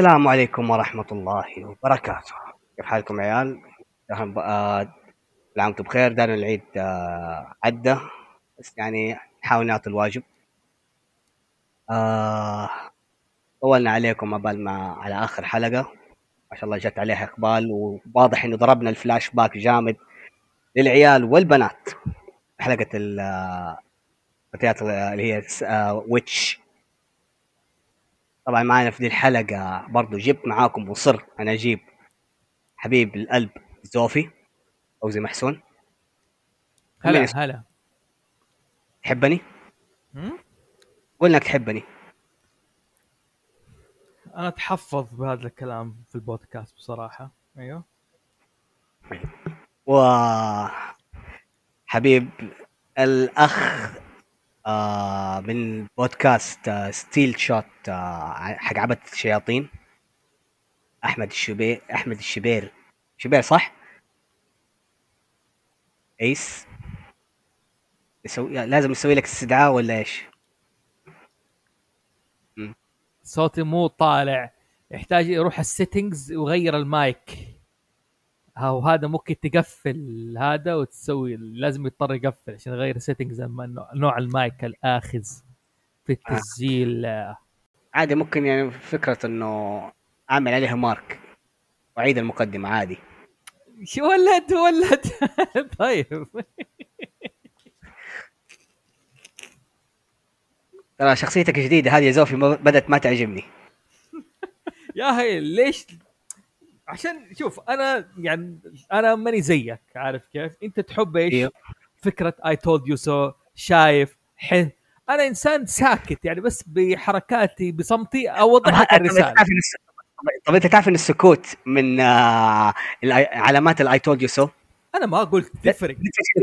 السلام عليكم ورحمة الله وبركاته كيف حالكم عيال؟ العام وأنتم بخير دار العيد آه، عدى بس يعني نحاول نعطي الواجب. آه طولنا عليكم عبال ما على آخر حلقة. ما شاء الله جت عليها إقبال وواضح إنه ضربنا الفلاش باك جامد للعيال والبنات. حلقة الفتيات اللي هي ويتش. طبعا معنا في دي الحلقة برضو جبت معاكم وصر أنا أجيب حبيب القلب زوفي. أو زي محسون. هلا هلا. تحبني؟ قول انك تحبني. أنا أتحفظ بهذا الكلام في البودكاست بصراحة. أيوه. و حبيب الأخ آه من بودكاست آه Steel Shout آه حق عبد الشياطين أحمد الشبير أحمد الشبير. شبير صح؟ ايس يسوي لازم يسوي لك استدعاء ولا إيش؟ صوتي مو طالع يحتاج يروح ال settings ويغير المايك أو هذا ممكن تقفل هذا وتسوي لازم يضطر يقفل عشان يغير settings نوع المايك الآخذ في آه. التسجيل آه. عادي ممكن يعني فكرة إنه أعمل عليها mark وأعيد المقدمة عادي ولد ولد. طيب. ترى شخصيتك جديدة هذه يا زوفي بدأت ما تعجبني. يا هي ليش؟ عشان شوف أنا يعني أنا ماني زيك عارف كيف؟ أنت تحب إيش؟ إيه. فكرة I told you so شايف حي. أنا إنسان ساكت يعني بس بحركاتي بصمتي اوضح لك الرسالة. طب انت تعرف ان السكوت من آه علامات ال I told you so أنا ما قلت تفرق.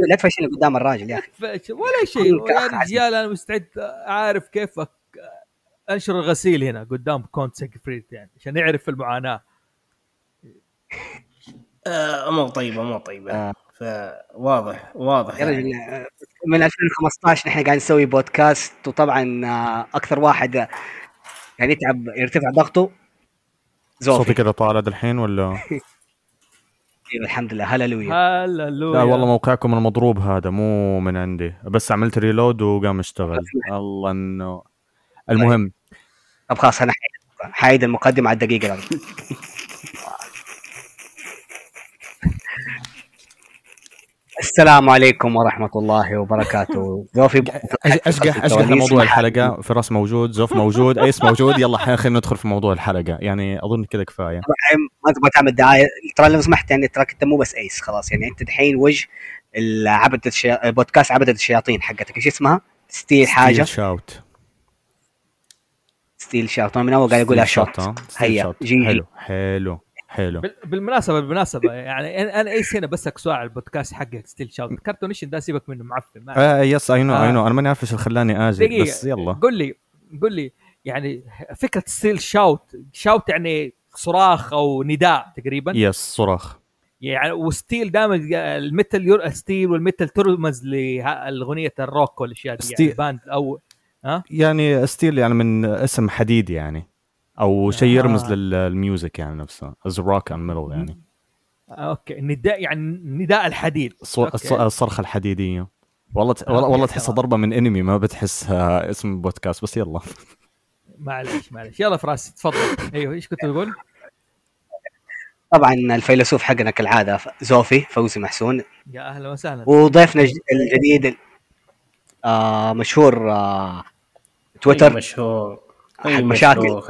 لا تفشل قدام الراجل يا أخي. ولا شيء. يا رجال أنا مستعد أعرف كيف أنشر الغسيل هنا قدام كونت سيجفريد يعني عشان يعرف المعاناة. آه مو طيبة مو طيبة. آه. فواضح واضح يا رجل يعني. من 2015 نحن قاعد نسوي بودكاست وطبعا آه، أكثر واحد يعني يتعب يرتفع ضغطه. زوفي. صوتي كذا طالع الحين ولا؟ أيوه الحمد لله. هللويا. هللويا. لا والله موقعكم المضروب هذا مو من عندي. بس عملت ريلود وقام اشتغل. الله انه المهم. طب خلاص أنا حايد المقدمة على الدقيقة السلام عليكم ورحمة الله وبركاته. زوفي اشقح اشقح لموضوع الحلقة. فراس موجود زوف موجود أيس موجود. يلا خلينا ندخل في موضوع الحلقة. يعني أظن كذا كفاية. ما تبغى تعمل دعاية. ترى لو سمحت يعني تراك انت مو بس أيس خلاص. يعني أنت دحين وجه عبدة الشي... بودكاست عبدة الشياطين حقتك. إيش اسمها؟ Steel حاجة. Steel Shout. Steel Shout. من أول قاعد اقولها shoot. هيا جي حلو حلو. حلو. بالمناسبه بالمناسبة يعني أنا إيش هنا بسألك سؤال على البودكاست حقك Steel Shout كرتونيشن ده سيبك منه معفن آه yes I know I know أنا ماني عارف إيش اللي خلاني آجي بس يلا. قول لي قول لي يعني فكرة Steel Shout shout يعني صراخ أو نداء تقريبا. yes صراخ. يعني و steel دائما ال metal steel وال metal ترمز لاغنيه الروك والأشياء دي يعني band أو ها؟ يعني steel يعني من اسم حديد يعني. أو شيء يرمز آه. لل music يعني نفسه. as rock and metal يعني. okay. نداء يعني نداء الحديد. الصرخة الحديدية. والله ت... والله, والله تحسها ضربة من انمي ما بتحسها اسم بودكاست بس يلا. معلش معلش. يلا فراس تفضل. أيوه إيش كنت تقول؟ طبعا الفيلسوف حقنا كالعادة زوفي فوزي محسون. يا أهلا وسهلا. وضيفنا الجديد آه مشهور آه تويتر. مشهور. حق مشاكل.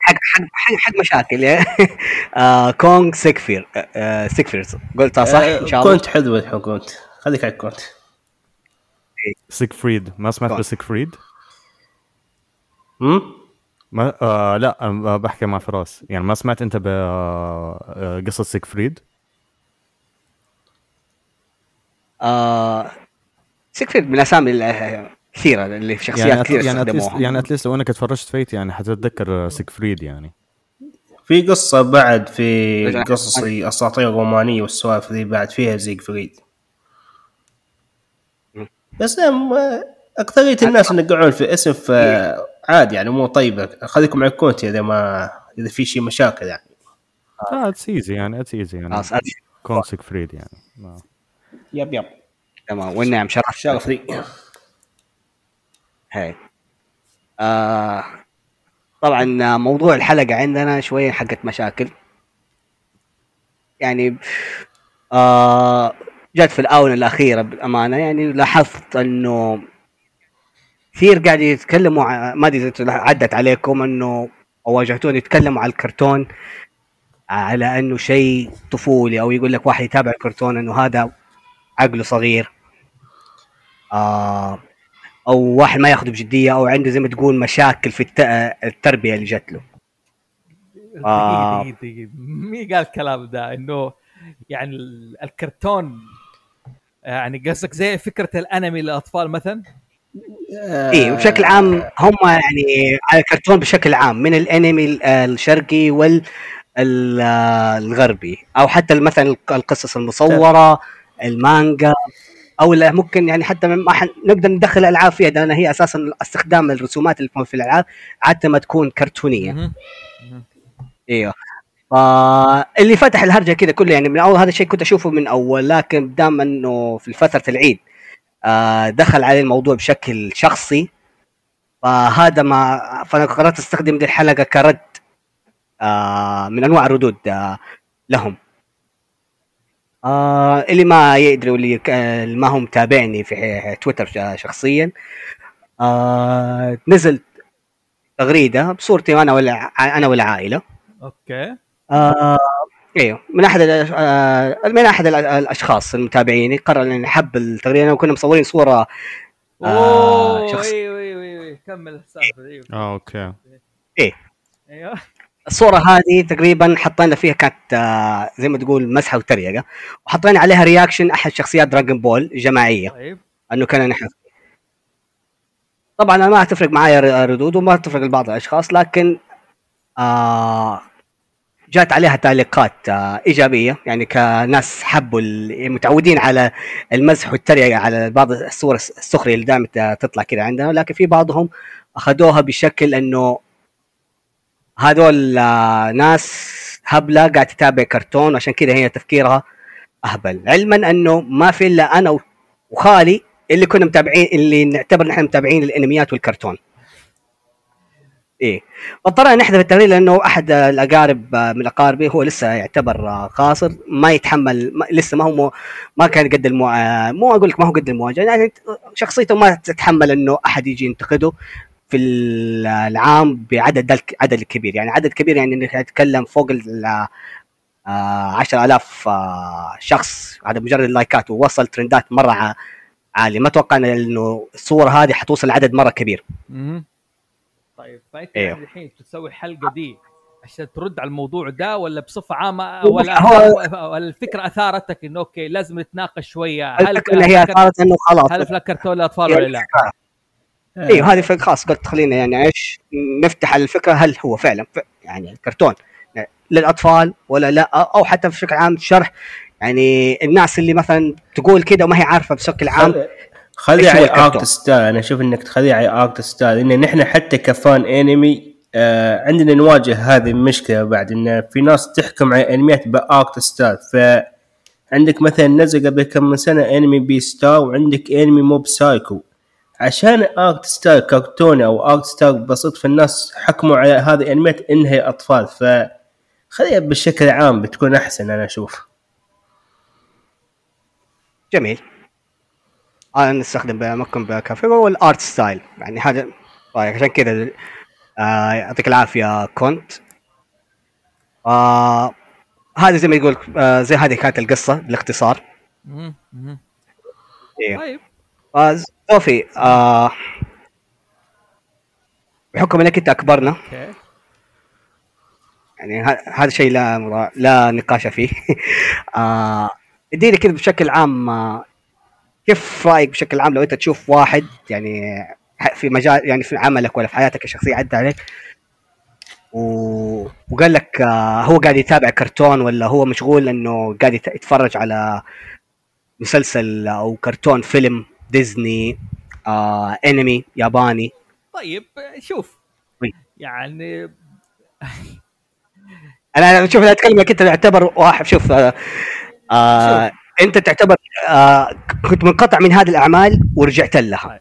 حق حق حق حق مشاكل آه كونغ سيكفير آه سيكفير. قلتها صح؟ إن شاء الله. count حلوة count خليك على count سيكفريد. ما سمعت بسيكفريد؟ امم ما آه لا بحكي مع فراس. يعني ما سمعت أنت بقصه سيكفريد؟ آه سيكفيلد من الأسامي ال- كثيرة اللي في شخصيات يعني كثيره يعني at least استخدموها. يعني at least لو انك تفرجت Fate يعني حتتذكر سيكفريد يعني. في قصة بعد في. قصص الأساطير الرومانية والسوالف ذي بعد فيها زيغفريد مم. بس أم- أكثرية الناس اللي يقعون في اسم عادي يعني مو طيبة. خليكم على ال count إذا ما إذا في شيء مشاكل يعني. آه it's easy يعني it's easy يعني. خلاص أدري. count سيكفريد يعني. ما- yep yep. تمام. والنعم شرف شرف لي هاي. آه طبعا موضوع الحلقة عندنا شوية حقت مشاكل. يعني آه جت في الآونة الأخيرة بالأمانة. يعني لاحظت إنه كثير قاعد يتكلموا ما أدري إذا عدت عليكم إنه أو واجهتوني يتكلموا على الكرتون على إنه شيء طفولي أو يقول لك واحد يتابع الكرتون إنه هذا عقله صغير. آه أو واحد ما ياخذه بجدية أو عنده زي ما تقول مشاكل في الت- التربية اللي جات له. آه. دقيقة دقيقة. مين قال الكلام ده إنه يعني ال- الكرتون يعني قصدك زي فكرة الأنمي للأطفال مثلا؟ إيه بشكل عام هم يعني على الكرتون بشكل عام من الأنمي ال- الشرقي وال ال- الغربي أو حتى مثلا الق- القصص المصورة المانجا. أو لا ممكن يعني حتى ما حن- نقدر ندخل الالعاب فيها لأن هي أساسا استخدام الرسومات اللي في الألعاب عادة ما تكون كرتونية. إيوه. فاللي فتح الهرجة كذا كله يعني من أول هذا الشيء كنت أشوفه من أول لكن دام إنه في فترة العيد آه دخل عليه الموضوع بشكل شخصي فهذا ما فأنا قررت أستخدم دي الحلقة كرد آه من أنواع الردود آه لهم. آه اللي ما يدري واللي اللي ما هم متابعني في تويتر شخصيا. آه نزلت تغريدة بصورتي أنا ولا أنا والعائلة. okay. آه أيوه من أحد آه من أحد الأشخاص المتابعين قرر ان يحب التغريدة وكنا مصورين صورة آه، أوه شخص- أيوه أيوه أيوه كمل السالفة أيوه آه okay. أيوه. الصورة هذه تقريبا حطينا فيها كانت آه زي ما تقول مسحة وتريقة وحطينا عليها reaction أحد شخصيات Dragon Ball جماعية. طيب. أنه كان نحن. طبعا أنا ما تفرق معايا ردود وما تفرق لبعض الأشخاص لكن آه جات عليها تعليقات آه إيجابية. يعني كناس حبوا متعودين على المزح والتريقة على بعض الصور الس- السخرية اللي دائما ت- تطلع كذا عندنا لكن في بعضهم أخذوها بشكل أنه هذول آه ناس هبلة قاعد تتابع كرتون عشان كذا هي تفكيرها أهبل. علما أنه ما في إلا أنا وخالي اللي كنا متابعين اللي نعتبر نحن متابعين الأنميات والكرتون. إيه. اضطرينا نحذف التغريده لأنه أحد الأقارب من اقاربي هو لسه يعتبر قاصر ما يتحمل ما لسه ما هو ما كان قد المو... مو أقول لك ما هو قد المواجهة يعني شخصيته ما تتحمل إنه أحد يجي ينتقده. في العام بعدد عدد كبير. يعني عدد كبير يعني إنك تتكلم فوق ال آه، 10000 آه، شخص. على مجرد اللايكات ووصل ترندات مرة عالي ما أتوقع إن- إنه الصورة هذه حتوصل لعدد مرة كبير. طيب فانت أيوه. يعني الحين تسوي الحلقة دي عشان ترد على الموضوع ده ولا بصفة عامة؟ ولا هو- ولا الفكرة أثارتك إنه okay لازم نتناقش شوية. هل هي صارت إنه خلاص. هل أفلام كرتون للاطفال ولا لا؟ أيوه هذه فكرة خلاص قلت خلينا يعني إيش نفتح على الفكرة هل هو فعلا يعني الكرتون للأطفال ولا لا؟ أو حتى بشكل عام شرح يعني الناس اللي مثلا تقول كده وما هي عارفة بشكل عام خلي- على؟ art style أنا أشوف إنك تخليه على art style لأن نحن حتى ك fan أنمي آه عندنا نواجه هذه المشكلة بعد إن في ناس تحكم على أنميات ب art style ف عندك مثلا نزل قبل كم من سنة أنمي Beastars وعندك أنمي Mob Psycho عشان art style كرتوني أو art style بسيط فالناس حكموا على هذه الانميات انها أطفال. ف خليها بالشكل عام بتكون أحسن أنا أشوف. جميل. أنا نستخدم ممكن بكافيه وال art style يعني هذا طيب عشان كذا آه، يعطيك العافية count. آه هذه زي ما يقول آه زي هذه كانت القصة بالاختصار. مهم. إيه. طيب. آه صوفي آه بحكم إنك أنت أكبرنا. أوكي. يعني هذا شيء لا مرا- لا نقاش فيه. آه اديني كذا بشكل عام آه كيف رأيك بشكل عام لو أنت تشوف واحد يعني في مجال يعني في عملك ولا في حياتك الشخصية عدى عليك و... وقال لك آه، هو قاعد يتابع كرتون ولا هو مشغول إنه قاعد يت- يتفرج على مسلسل أو كرتون فيلم؟ ديزني آه انمي ياباني. طيب شوف. وي. يعني أنا شوف أنا أتكلم أنت تعتبر واحد. شوف آه آه أنت تعتبر آه كنت منقطع من هذه الأعمال ورجعت لها.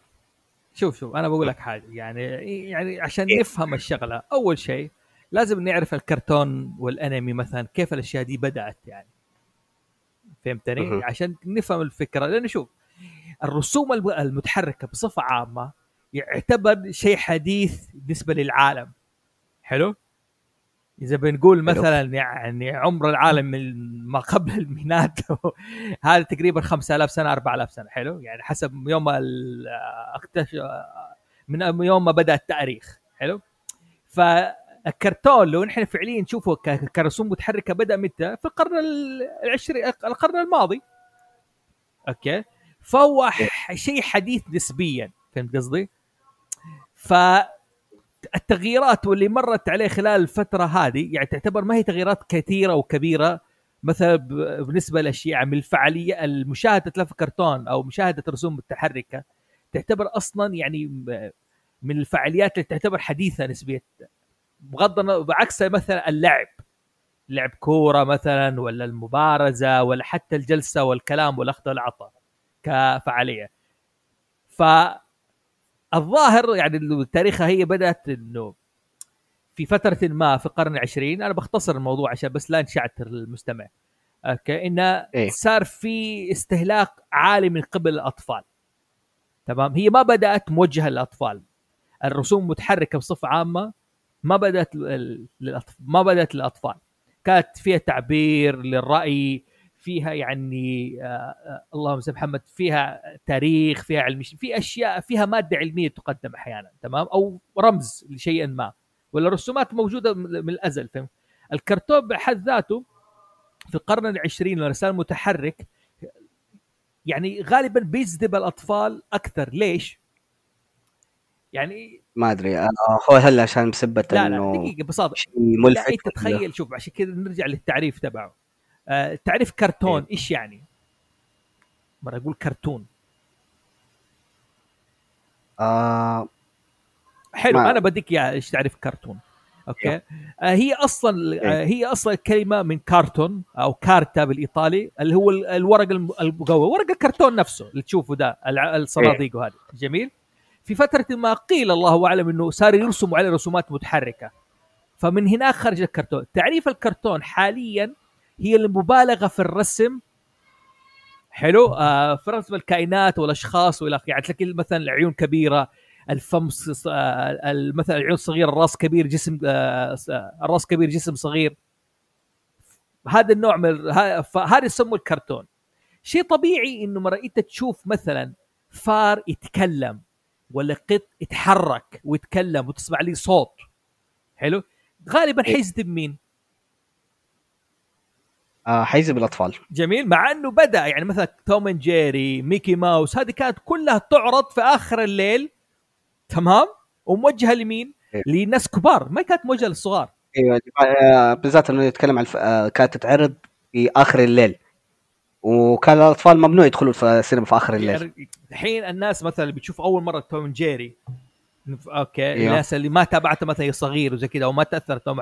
شوف شوف أنا بقول لك حاجة. يعني يعني عشان إيه. نفهم الشغلة أول شيء لازم نعرف الكرتون والأنمي مثلا كيف الأشياء دي بدأت يعني. فهمتني. عشان نفهم الفكرة. لأنه شوف الرسوم الم- المتحركة بصفة عامة يعتبر شيء حديث بالنسبة للعالم. حلو. إذا بنقول مثلا يعني عمر العالم من ما قبل الميلاد هذا تقريبا 5000 سنة 4000 سنة. حلو؟ يعني حسب يوم اكتشف من يوم ما بدأ التاريخ. حلو؟ فالكرتون لو نحن فعليا نشوفه كرسوم متحركة بدأ متى؟ في القرن العشرين القرن الماضي. أوكي؟ فهو ح- شيء حديث نسبيا فهمت قصدي؟ فالتغييرات واللي مرت عليه خلال الفترة هذه يعني تعتبر ما هي تغييرات كثيرة وكبيرة مثلا بالنسبة للأشياء من الفعالية المشاهدة افلام كرتون أو مشاهدة رسوم متحركة تعتبر أصلا يعني من الفعاليات اللي تعتبر حديثة نسبيا. بغض النظر بعكس مثلا اللعب لعب كورة مثلا ولا المبارزة ولا حتى الجلسة والكلام والأخذ والعطاء. كفعالية. فالظاهر يعني إنه تاريخها هي بدأت إنه في فترة ما في القرن العشرين أنا بختصر الموضوع عشان بس لا نشعتر المستمع أوكي؟ إنه إيه. صار في استهلاك عالي من قبل الأطفال. تمام؟ هي ما بدأت موجهة للأطفال. الرسوم المتحركة بصفة عامة ما بدأت لل- للأطفال ما بدأت للأطفال. كانت فيها تعبير للرأي فيها يعني آه آه اللهم صل محمد فيها تاريخ فيها علم في أشياء فيها مادة علمية تقدم أحيانا تمام؟ أو رمز لشيء ما ولا الرسومات موجودة من الأزل فهم الكرتون بحد ذاته في القرن العشرين الرسائل متحرك يعني غالبا بيجذب الأطفال أكثر. ليش؟ يعني ما أدري آه هو هلأ عشان بسبه لا لا إنه دقيقة ببساطه شيء ملفت تخيل شوف عشان كذا نرجع للتعريف تبعه. آه تعريف كرتون إيش يعني؟ مرة أقول كرتون. آه حلو ما- أنا بديك إياها إيش تعرف كرتون. okay؟ آه هي أصلا آه هي أصلا كلمة من cartone أو carta بالايطالي اللي هو ال- الورق الم- المقوى ورق الكرتون نفسه اللي تشوفه ده الع- الصناديق وهذه. جميل. في فترة ما قيل الله أعلم إنه صار يرسموا عليه رسومات متحركة. فمن هناك خرج الكرتون. تعريف الكرتون حاليا هي المبالغة في الرسم. حلو؟ آه في رسم الكائنات والأشخاص وإلى آخره. يعني تلاقي مثلا العيون كبيرة الفم آه، مثلا العيون صغيرة الراس كبير جسم آه، آه، الراس كبير جسم صغير. هذا النوع من ال- ه- فهذا يسموه الكرتون. شيء طبيعي إنه مرة أنت تشوف مثلا فار يتكلم ولا قط يتحرك ويتكلم وتسمع لي صوت. حلو؟ غالبا حيجذب مين؟ آه حيجذب الاطفال جميل مع إنه بدأ يعني مثلا توم أند جيري ميكي ماوس هذه كانت كلها تعرض في آخر الليل تمام وموجهة لمين؟ إيه. لناس كبار ما كانت موجهة للصغار أيوه بالذات انه يتكلم عن الف... آه كانت تتعرض في آخر الليل وكان الأطفال ممنوع يدخلوا في السينما في آخر الليل يعني الحين الناس مثلا اللي بتشوف أول مرة Tom and Jerry okay إيوه. الناس اللي ما تابعته مثلا صغير وزي كذا وما تاثر توم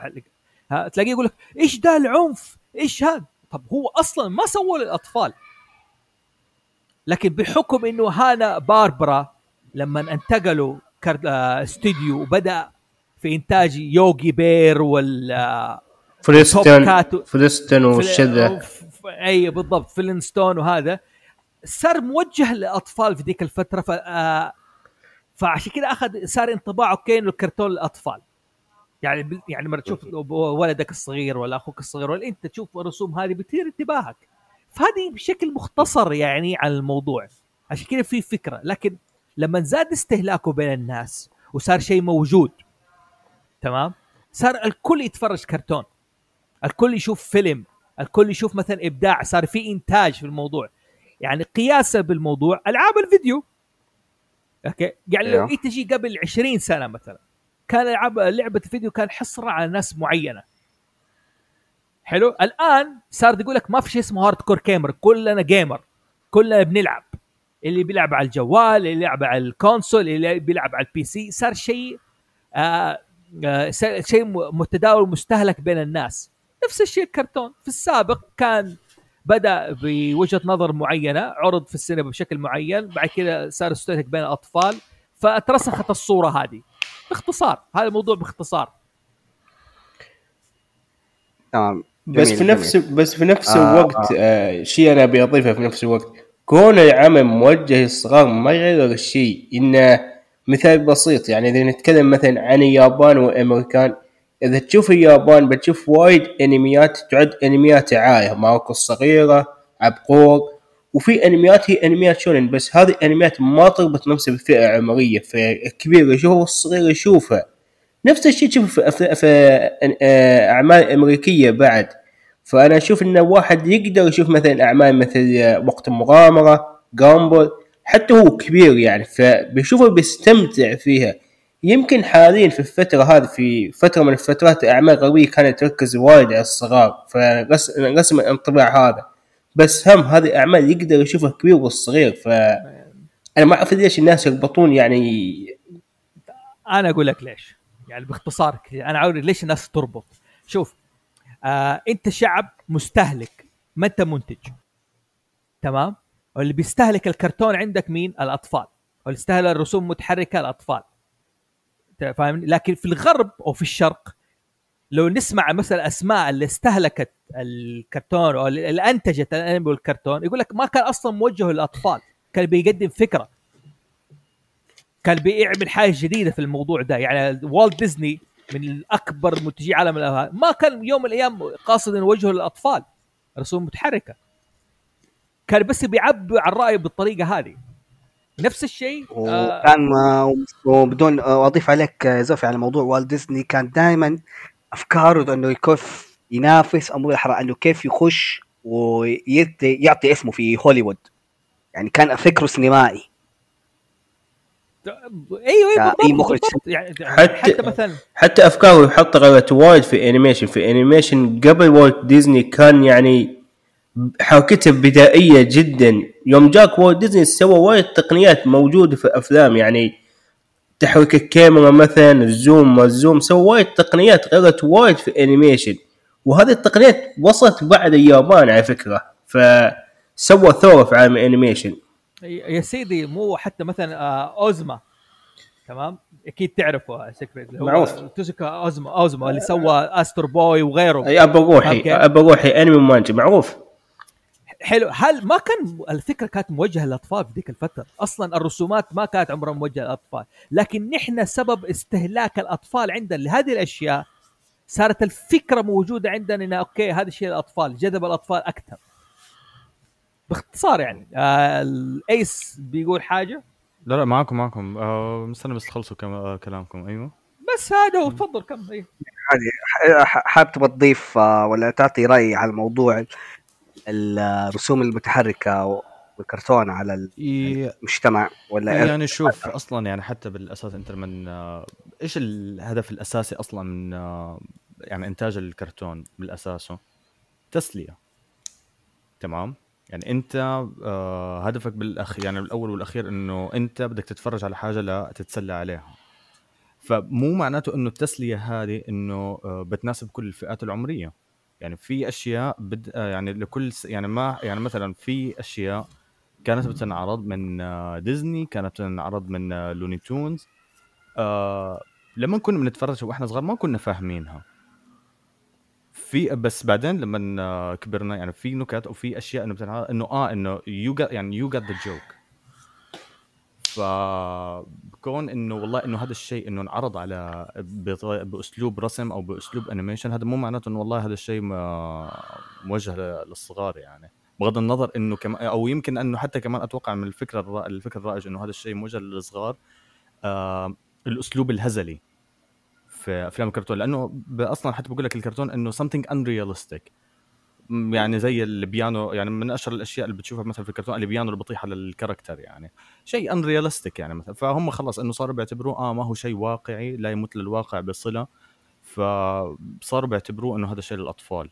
ها تلاقيه يقول لك إيش ده العنف؟ إيش هذا؟ طب هو أصلا ما سووا للأطفال لكن بحكم إنه Hanna Barbera لما انتقلوا. آه، استوديو وبدأ في إنتاج Yogi Bear وال آه، فلسطين فلسطين ف- أي بالضبط فلينستون وهذا صار موجه للأطفال في ذيك الفترة ف آه، فعشان كذا اخذ صار انطباعه كانه كرتون للأطفال يعني يعني لما تشوف ولدك الصغير ولا أخوك الصغير ولا أنت تشوف الرسوم هذه بتثير انتباهك. فهذه بشكل مختصر يعني عن الموضوع. عشان كذا في فكرة. لكن لما زاد استهلاكه بين الناس وصار شيء موجود تمام؟ صار الكل يتفرج كرتون. الكل يشوف فيلم. الكل يشوف مثلا إبداع. صار في إنتاج في الموضوع. يعني قياسا بالموضوع. ألعاب الفيديو. okay؟ يعني لو. انت تجي قبل 20 سنة مثلا. كان العاب لعبة الفيديو كان حصرا على ناس معينة. حلو؟ الآن صار يقول لك ما في شيء اسمه hardcore gamer كلنا gamer كلنا بنلعب. اللي بيلعب على الجوال اللي بيلعب على ال console اللي بيلعب على ال PC صار شيء آه آه شيء متداول مستهلك بين الناس. نفس الشيء الكرتون. في السابق كان بدأ بوجهة نظر معينة عرض في السينما بشكل معين بعد كده صار يستهلك بين الأطفال فترسخت الصورة هذه. باختصار هذا الموضوع باختصار. تمام بس في نفس بس في نفس آه، الوقت آه. شيء أنا أبي أضيفه في نفس الوقت. كون العمل موجه للصغار ما يغير الشيء. إنه مثال بسيط يعني إذا نتكلم مثلا عن اليابان والأمريكان إذا تشوف اليابان بتشوف وايد أنميات تعد أنميات رعاية. ماركو الصغيره عبقور. وفي أنميات هي أنميات شونن بس هذه انميات ما تربط نفسها بالفئه العمريه فالكبير يشوفها والصغير يشوفها. نفس الشيء تشوفه في, في, في آه، أعمال أمريكية بعد. فأنا أشوف إن واحد يقدر يشوف مثلا أعمال مثل آه، وقت المغامرة جامبل حتى هو كبير يعني فبيشوفه بيستمتع فيها. يمكن حاليا في الفترة هذه في فترة من الفترات الأعمال الغربية كانت تركز وايد على الصغار فرسم الانطباع هذا. بس هم هذه الأعمال يقدر يشوفها الكبير والصغير ف أنا ما أعرف ليش الناس يربطون يعني أنا أقول لك ليش. يعني باختصار أنا عاوز ليش الناس تربط. شوف آه أنت شعب مستهلك. ما أنت منتج. تمام؟ واللي بيستهلك الكرتون عندك مين؟ الأطفال. واللي يستهلك الرسوم المتحركه الأطفال. فاهمني؟ لكن في الغرب أو في الشرق لو نسمع مثلا أسماء اللي استهلكت الكرتون أو اللي أنتجت الانمي والكرتون يقول لك ما كان أصلا موجه للأطفال كان بيقدم فكرة. كان بيعمل حاجة جديدة في الموضوع ده يعني والت ديزني من أكبر منتجي عالم الألعاب. ما كان يوم من الأيام قاصد إنه يوجهه للأطفال رسوم متحركة. كان بس بيعبر عن رأيه بالطريقة هذه. نفس الشيء آه وكان آه، وبدون آه، أضيف عليك زوفي على موضوع والت ديزني كان دائما أفكاره إنه كيف ينافس أو مو بالأحرى إنه كيف يخش ويعطي يعطي اسمه في هوليوود. يعني كان فكره سينمائي. أيوه أيوه بالضبط, مخرج يعني حتى- حتى مثلا حتى أفكاره يحط غلط وايد في animation في animation قبل Walt Disney كان يعني حركته بدائية جدا. يوم جاك Walt Disney سوى وايد تقنيات موجودة في الافلام يعني تحريك الكاميرا مثلا ال zoom وال zoom سوى وايد تقنيات غلط وايد في ال animation وهذه التقنيات وصلت بعد اليابان على فكرة. فسوى ثوره في عالم ال animation يا سيدي مو حتى مثلا آه، Osamu. تمام؟ أكيد تعرفه هو معروف. Tezuka Osamu Osamu اللي سوى Astro Boy وغيره. أي أب روحي. أب روحي أنمي ومانجا معروف. حلو. هل ما كان الفكرة كانت موجهة للأطفال في ذيك الفترة؟ أصلا الرسومات ما كانت عمرها موجهة للأطفال. لكن نحن سبب استهلاك الأطفال عندنا لهذه الأشياء صارت الفكرة موجودة عندنا ان okay هذا الشيء للأطفال جذب الأطفال أكثر. باختصار يعني آه الأيس بيقول حاجة؟ لا لا معكم معكم آه مستني بس تخلصوا كم... آه كلامكم. أيوه. بس هذا هو تفضل كم. هذه ح- حابب تضيف آه، ولا تعطي رأي على موضوع الرسوم المتحركة والكرتون على المجتمع ولا يعني شوف أصلا يعني حتى بالأساس أنت من آه، إيش الهدف الأساسي أصلا من آه، يعني إنتاج الكرتون بالاساسه تسلية. تمام؟ يعني أنت آه، هدفك بالاخ يعني بالاول والأخير إنه أنت بدك تتفرج على حاجة لتتسلى عليها. فمو معناته إنه التسلية هذه إنه بتناسب كل الفئات العمرية. يعني في أشياء بد آه، يعني لكل س... يعني ما يعني مثلا في أشياء كانت بتنعرض من آه، ديزني كانت بتنعرض من آه، لوني تونز آه لما كنا بنتفرج وإحنا صغار ما كنا فاهمينها. في بس بعدين لما آه، كبرنا يعني في نكت أو في أشياء إنه بتنعرض إنه آه إنه you يعني you get the joke فكون إنه والله إنه هذا الشيء إنه انعرض على بأسلوب رسم أو بأسلوب animation هذا مو معناته إنه والله هذا الشيء موجه للصغار يعني. بغض النظر إنه كمان أو يمكن إنه حتى كمان أتوقع من الفكرة الرا... الفكر الرائج إنه هذا الشيء موجه للصغار آه الأسلوب الهزلي في أفلام الكرتون. لأنه أصلا حتى بقول لك الكرتون إنه something unrealistic. يعني زي البيانو يعني من أشهر الأشياء اللي بتشوفها مثلا في الكرتون البيانو اللي بيطيح على ال character يعني. شيء unrealistic يعني مثلا. فهم خلص إنه صاروا بيعتبروه آه ما هو شيء واقعي لا يمت للواقع بصلة. فصاروا بيعتبروه إنه هذا شيء للأطفال.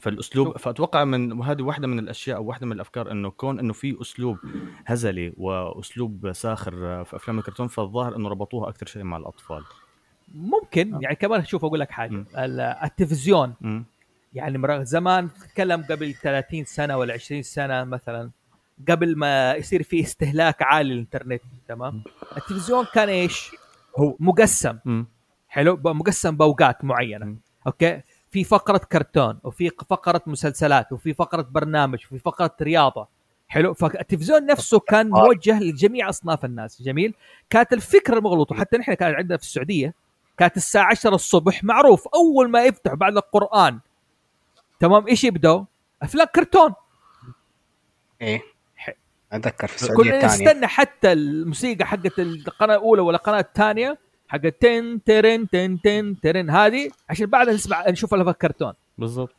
فالأسلوب. فأتوقع من وهذه واحدة من الأشياء أو واحدة من الأفكار إنه كون إنه في أسلوب هزلي وأسلوب ساخر في أفلام الكرتون فالظاهر إنه ربطوها أكثر شيء مع الأطفال. ممكن يعني كمان شوف أقول لك حاجة. التلفزيون. يعني زمان تتكلم قبل 30 سنة ولا 20 سنة مثلا قبل ما يصير في استهلاك عالي للإنترنت تمام؟ التلفزيون كان إيش؟ هو مقسم. مم. حلو؟ مقسم بأوقات معينة. مم. أوكي؟ في فقرة كرتون وفي فقرة مسلسلات وفي فقرة برنامج وفي فقرة رياضة. حلو؟ فالتلفزيون نفسه كان موجه لجميع أصناف الناس جميل؟ كانت الفكرة المغلوطة حتى نحن كان عندنا في السعودية كانت الساعة 10 الصبح معروف أول ما يفتح بعد القرآن تمام إيش يبدأوا؟ أفلام كرتون. إيه أتذكر في السعودية كنا الثانية. نستنى حتى الموسيقى حقت القناة الأولى ولا القناه الثانية حقت تن ترن تن تن ترن هذه عشان بعدها نسمع نشوف الافلام كرتون. بالضبط.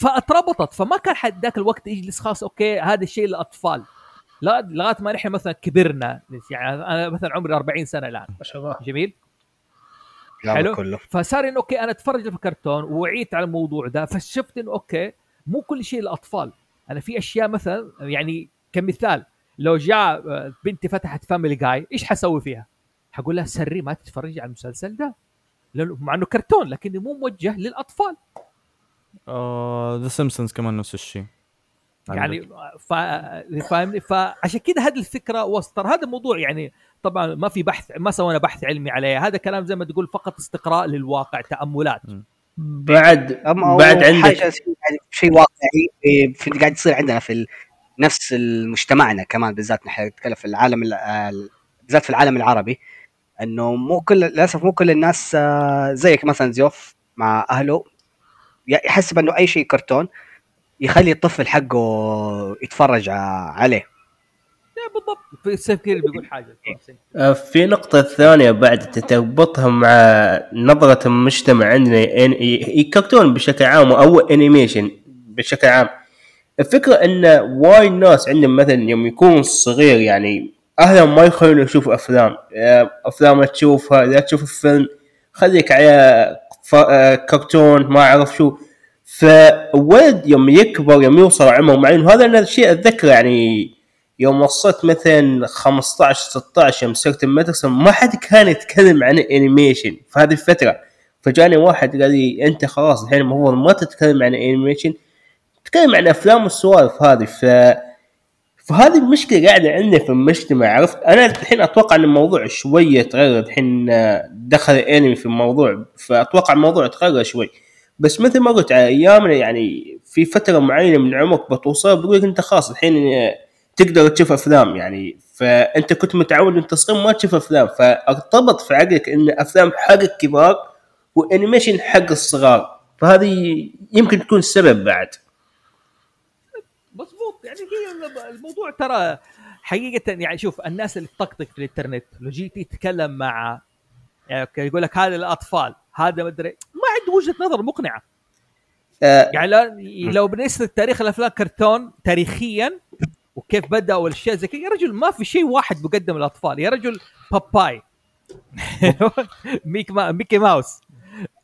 فاتربطت فما كان حد ذاك الوقت يجلس خلاص okay هذا الشيء للأطفال. لا لغاية ما نحن مثلا كبرنا يعني أنا مثلا عمري 40 سنة الآن. ما شاء الله. جميل؟ حلو. كله. فصار إنه okay أنا أتفرج في كرتون ووعيت على الموضوع ده فشفت إنه okay مو كل شيء للاطفال أنا في أشياء مثلا يعني كمثال لو جاء آه، بنتي فتحت Family Guy إيش حسوي فيها؟ حقول لها sorry ما تتفرجي على المسلسل ده. لأنه مع إنه كرتون لكنه مو موجه للأطفال. The Simpsons كمان نفس الشيء. يعني ف... فاهمني؟ فعشان كده هذه الفكرة وسط هذا الموضوع يعني طبعا ما في بحث ما سوينا بحث علمي عليه هذا كلام زي ما تقول فقط استقراء للواقع تأملات. بعد أما بعد هو عندك. حاجة شيء واقعي في- في قاعد يصير عندنا في نفس مجتمعنا كمان بالذات نحن نتكلم في العالم ال- ال- بالذات في العالم العربي إنه مو كل للأسف مو كل الناس آه، زيك مثلا زيوف مع أهله يحسب انه أي شيء كرتون يخلي الطفل حقه يتفرج ع- عليه. بالضبط. في سفكير بيقول حاجة. آه، في نقطة ثانية بعد تربطها مع نظرة المجتمع عندنا إن- ي- كرتون بشكل عام أو انيميشن بشكل عام. الفكرة إن وايد ناس عندهم مثلا يوم يكون صغير يعني اهلهم ما يخلونه يشوف أفلام. آه، أفلام تشوفها اذا تشوف الفيلم. خليك على آه، كرتون ما أعرف شو. فالولد يوم يكبر يوم يوصل عمره معين وهذا الشيء أتذكره يعني يوم وصلت مثلا 15 16 يوم صرت المدرسة ما حد كان يتكلم عن ال animation في هذه الفترة. فجاني واحد قال لي أنت خلاص الحين المفروض ما تتكلم عن ال animation تتكلم عن أفلام والسوالف هذه. ف فهذه المشكلة قاعدة عندنا في المجتمع عرفت؟ أنا الحين أتوقع إن الموضوع شوية تغير الحين دخل الانمي في الموضوع فأتوقع الموضوع تغير شوي. بس مثل ما قلت على أيامنا يعني في فترة معينة من عمرك بتوصل بيقول لك أنت خلاص الحين تقدر تشوف أفلام يعني فأنت كنت متعود انت صغير ما تشوف أفلام فارتبط في عقلك إن أفلام حق الكبار وأنيميشن حق الصغار فهذه يمكن تكون السبب بعد. مضبوط يعني هي الموضوع ترى حقيقة يعني شوف الناس اللي تطقطق في الإنترنت لو جيت تتكلم مع يعني يقول لك هذا الأطفال هذا مدري ما عنده وجهة نظر مقنعة. آه. يعني لو, لو بنسرد تاريخ الأفلام كرتون تاريخيا وكيف بدا والأشياء زي كذا. يا رجل ما في شيء واحد مقدم للاطفال يا رجل Popeye. Mick ما Mickey Mouse.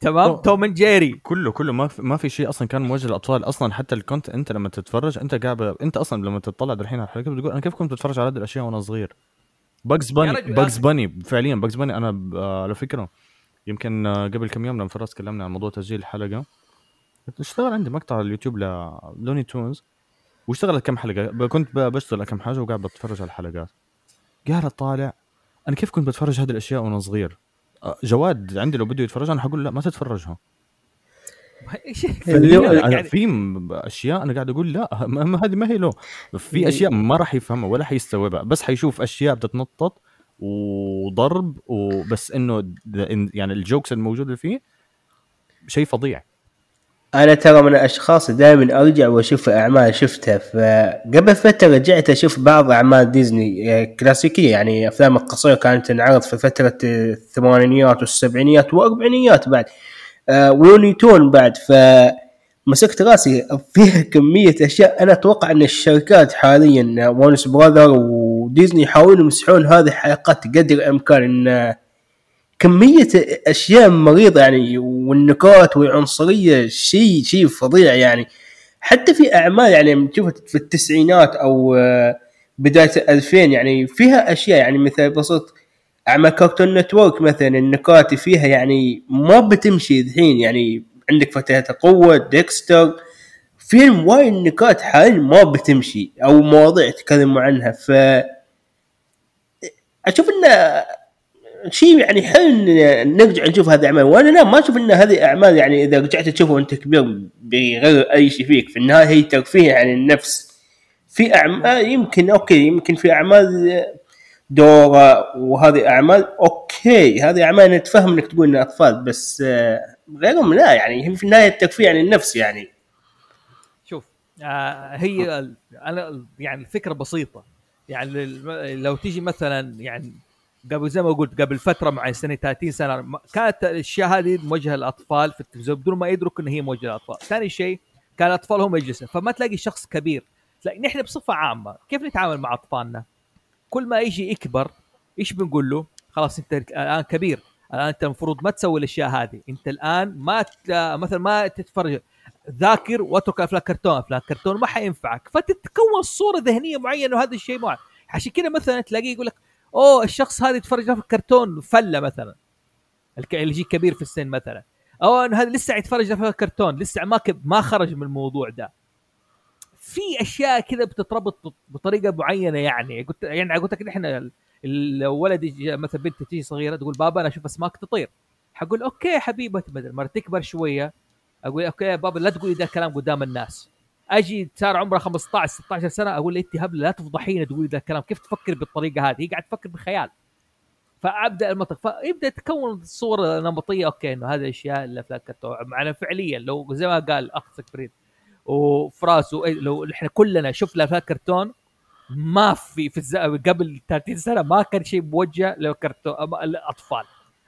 تمام. Tom and Jerry. كله كله ما في ما في شيء أصلا كان موجه للأطفال أصلا. حتى الكونت أنت لما تتفرج أنت قاعد أنت أصلا لما تطلع الحين على الحلقة بتقول أنا كيف كنت بتفرج على هذه الأشياء وأنا صغير؟ Bugs Bunny Bugs آخر. Bunny فعليا Bugs Bunny أنا على فكرة يمكن قبل كم يوم لما فراس تكلمنا عن موضوع تسجيل الحلقة. اشتغل عندي مقطع على ال YouTube ل Looney Tunes. واشتغلت كم حلقة. كنت بشتغل كم حاجة وقاعد بتفرج على الحلقات. قاعد طالع أنا كيف كنت بتفرج هذه الأشياء وأنا صغير؟ آه، جواد عندي لو بده يتفرج أنا حقول لا ما تتفرجها. اليوم- يعني يعني في أشياء أنا قاعد أقول لا ما ما- هذه ما هي له في أشياء ما راح يفهمها ولا حيستوعبها بس حيشوف أشياء بتتنطط وضرب وبس إنه يعني الجوكس الموجوده فيه شيء فظيع. أنا ترى من الأشخاص دائما أرجع وأشوف أعمال شفتها. فقبل فترة رجعت أشوف بعض أعمال ديزني آه، كلاسيكية يعني أفلام القصيرة كانت تنعرض في فترة الثمانينيات والسبعينيات والاربعينيات بعد آه، ولوني تون بعد. ف مسكت راسي فيها كمية أشياء. أنا أتوقع أن الشركات حاليا وونس براذر وديزني يحاولون يمسحون هذه الحلقات قدر الإمكان إن كمية أشياء مريضة يعني والنكات والعنصرية شيء شيء فظيع يعني. حتى في أعمال يعني تشوفها في التسعينات أو آه، بداية 2000 يعني فيها أشياء يعني مثل بسيط أعمال Cartoon Network مثلا النكات فيها يعني ما بتمشي الحين يعني. عندك فتيات القوة Dexter فيلم وايد نكات حاليا ما بتمشي أو مواضيع تكلموا عنها. ف أشوف انه شيء يعني حلو إن نرجع نشوف هذه الاعمال وأنا لا ما أشوف إن هذه أعمال يعني إذا رجعت تشوفها وأنت كبير بيغير أي شيء فيك. في النهاية هي ترفيه عن النفس. في اعمال يمكن okay يمكن في أعمال دورة وهذه أعمال okay هذه أعمال نتفهم إنك تقول إنها أطفال بس آه، غيرهم لا يعني في النهاية الترفيه عن النفس يعني. شوف آه هي أنا يعني الفكرة بسيطة. يعني لو تيجي مثلا يعني قبل زي ما قلت قبل فترة مع سنة 30 سنة كانت الأشياء هذه موجهة للأطفال في التلفزيون بدون ما يدركوا إن هي موجهة للأطفال، ثاني شيء كان الأطفال هم يجلسون فما تلاقي شخص كبير، تلاقي نحن بصفة عامة كيف نتعامل مع أطفالنا؟ كل ما يجي يكبر إيش بنقول له؟ خلاص أنت الآن كبير، الآن أنت المفروض ما تسوي الأشياء هذه، أنت الآن ما. مثلا ما تتفرج ذاكر واترك أفلام كرتون، أفلام كرتون ما حينفعك، فتتكون صورة ذهنية معينة وهذا الشيء معين، عشان كذا مثلا تلاقيه يقول لك أوه الشخص هذا يتفرج في كرتون فلة مثلا. اللي يجيك كبير في السن مثلا. أو إنه هذا لسه يتفرج في كرتون لسه ما ما خرج من الموضوع ده. في أشياء كذا بتتربط بطريقة معينة يعني. قلت يعني قلت لك نحن ال- الولد يجي مثلا بنت تيجي صغيرة تقول بابا أنا أشوف أسماك تطير. حقول okay يا حبيبتي بدل ما تكبر شوية. أقول okay يا بابا لا تقولي ذا الكلام قدام الناس. أجي صار عمره 15 16 سنة أقول لها أنت هبلة لا تفضحينا تقولي ذا الكلام. كيف تفكر بالطريقة هذه؟ هي قاعد تفكر بخيال. فأبدأ المنطق. فيبدأ تكون صورة نمطية. okay إنه هذه الأشياء اللي في الكرتون معنا فعليا لو زي ما قال أخ سكريد وفراس وإيه- لو إحنا كلنا شفنا افلام كرتون ما في في الز... قبل 30 سنة ما كان شيء موجه للكرتون الاطفال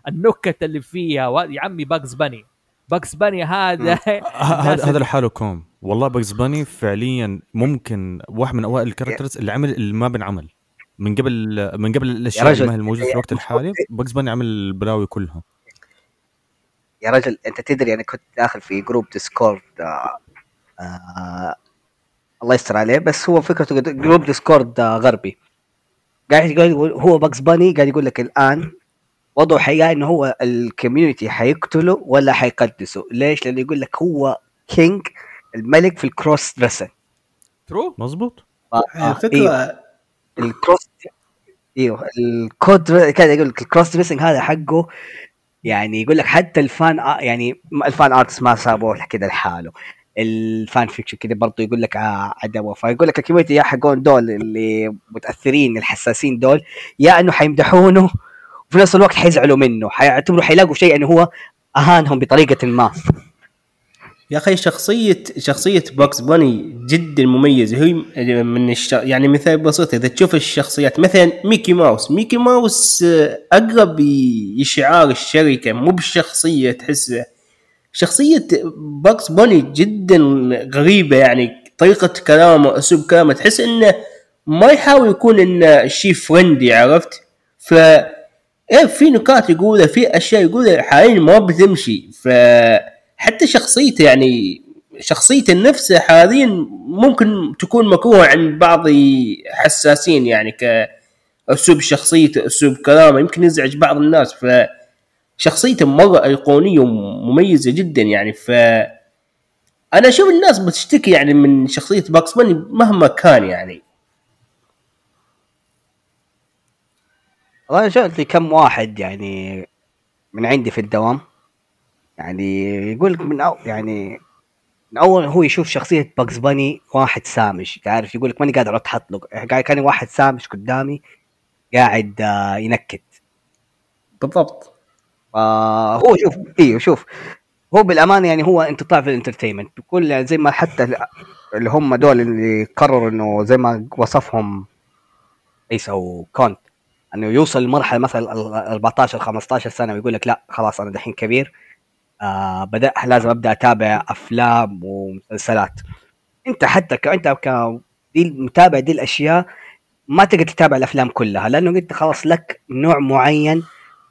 النكت اللي فيها و... يا عمي باگز باني. باگز باني هذا هذا هذا لحاله كوم والله باگز باني فعليا ممكن واحد من أوائل ال characters اللي عمل اللي ما بنعمل. من قبل من قبل الاشياء يا اللي ما هي الموجوده في الوقت الحالي باگز باني عمل البلاوي كلها. يا رجل أنت تدري أنا كنت داخل في group ديسكورد آه آه الله يستر عليه بس هو فكرته group ديسكورد آه غربي. قاعد يقول هو باگز باني قاعد يقول لك الآن وضعه حقيقة إنه هو ال community حيقتله ولا حيقدسه. ليش؟ لأنه يقول لك هو king الملك في ال cross dressing true مزبوط آه، الفكرة إيوه. ال cross أيوه الكود كذا يقول لك ال cross dressing هذا حقه يعني يقول لك حتى ال fan آ- يعني ال fan arts ما سابوه كذا لحاله. ال fan fiction كذا برضه يقول لك ع- عدمه فيقول لك ال community يا حقون دول اللي متأثرين الحساسين دول يا إنه حيمدحونه وفي نفس الوقت حيزعلوا منه حيعتبروا حيلاقوا شيء إنه هو أهانهم بطريقة ما. يا أخي شخصيه شخصية باگز باني جدا مميزة. هي من الش... يعني مثال بسيط إذا تشوف الشخصيات مثلا ميكي ماوس. ميكي ماوس آه، أقرب ي- شعار الشركة مو بالشخصية تحسه شخصية باگز باني جدا غريبة يعني طريقة كلامه أسلوب كلامه تحس إنه ما يحاول يكون إنه شيء friendly عرفت؟ ف إيه في نكات يقولها في أشياء يقولها حاليا ما بتمشي. فحتى شخصيته يعني شخصيته نفسها حاليا ممكن تكون مكروهة عند بعض حساسين يعني كاسلوب شخصيته أسلوب كلامه يمكن يزعج بعض الناس. ف شخصيته مره ايقونيه ومميزه جدا يعني. ف أنا أشوف الناس بتشتكي يعني من شخصية باكس باني مهما كان يعني. والله شفت لي كم واحد يعني من عندي في الدوام. يعني يقول لك من أو يعني من أول هو يشوف شخصية باگز باني واحد سامج تعرف يقول لك ماني قادر اتحط له قاعد كان واحد سامج قدامي قاعد آه، ينكت. بالضبط. فهو شوف أيوه شوف هو بالأمانة يعني هو انقطاع في ال entertainment بكل يعني زي ما حتى اللي هم دول اللي قرروا إنه زي ما وصفهم عيسى وكونت إنه يوصل لمرحلة مثلا ال 14 15 سنة ويقول لك لا خلاص أنا دحين كبير. آه بدأ لازم أبدأ أتابع أفلام ومسلسلات. أنت حتى ك... أنت ك دي المتابع دي الأشياء ما تقدر تتابع الأفلام كلها لأنه انت خلاص لك نوع معين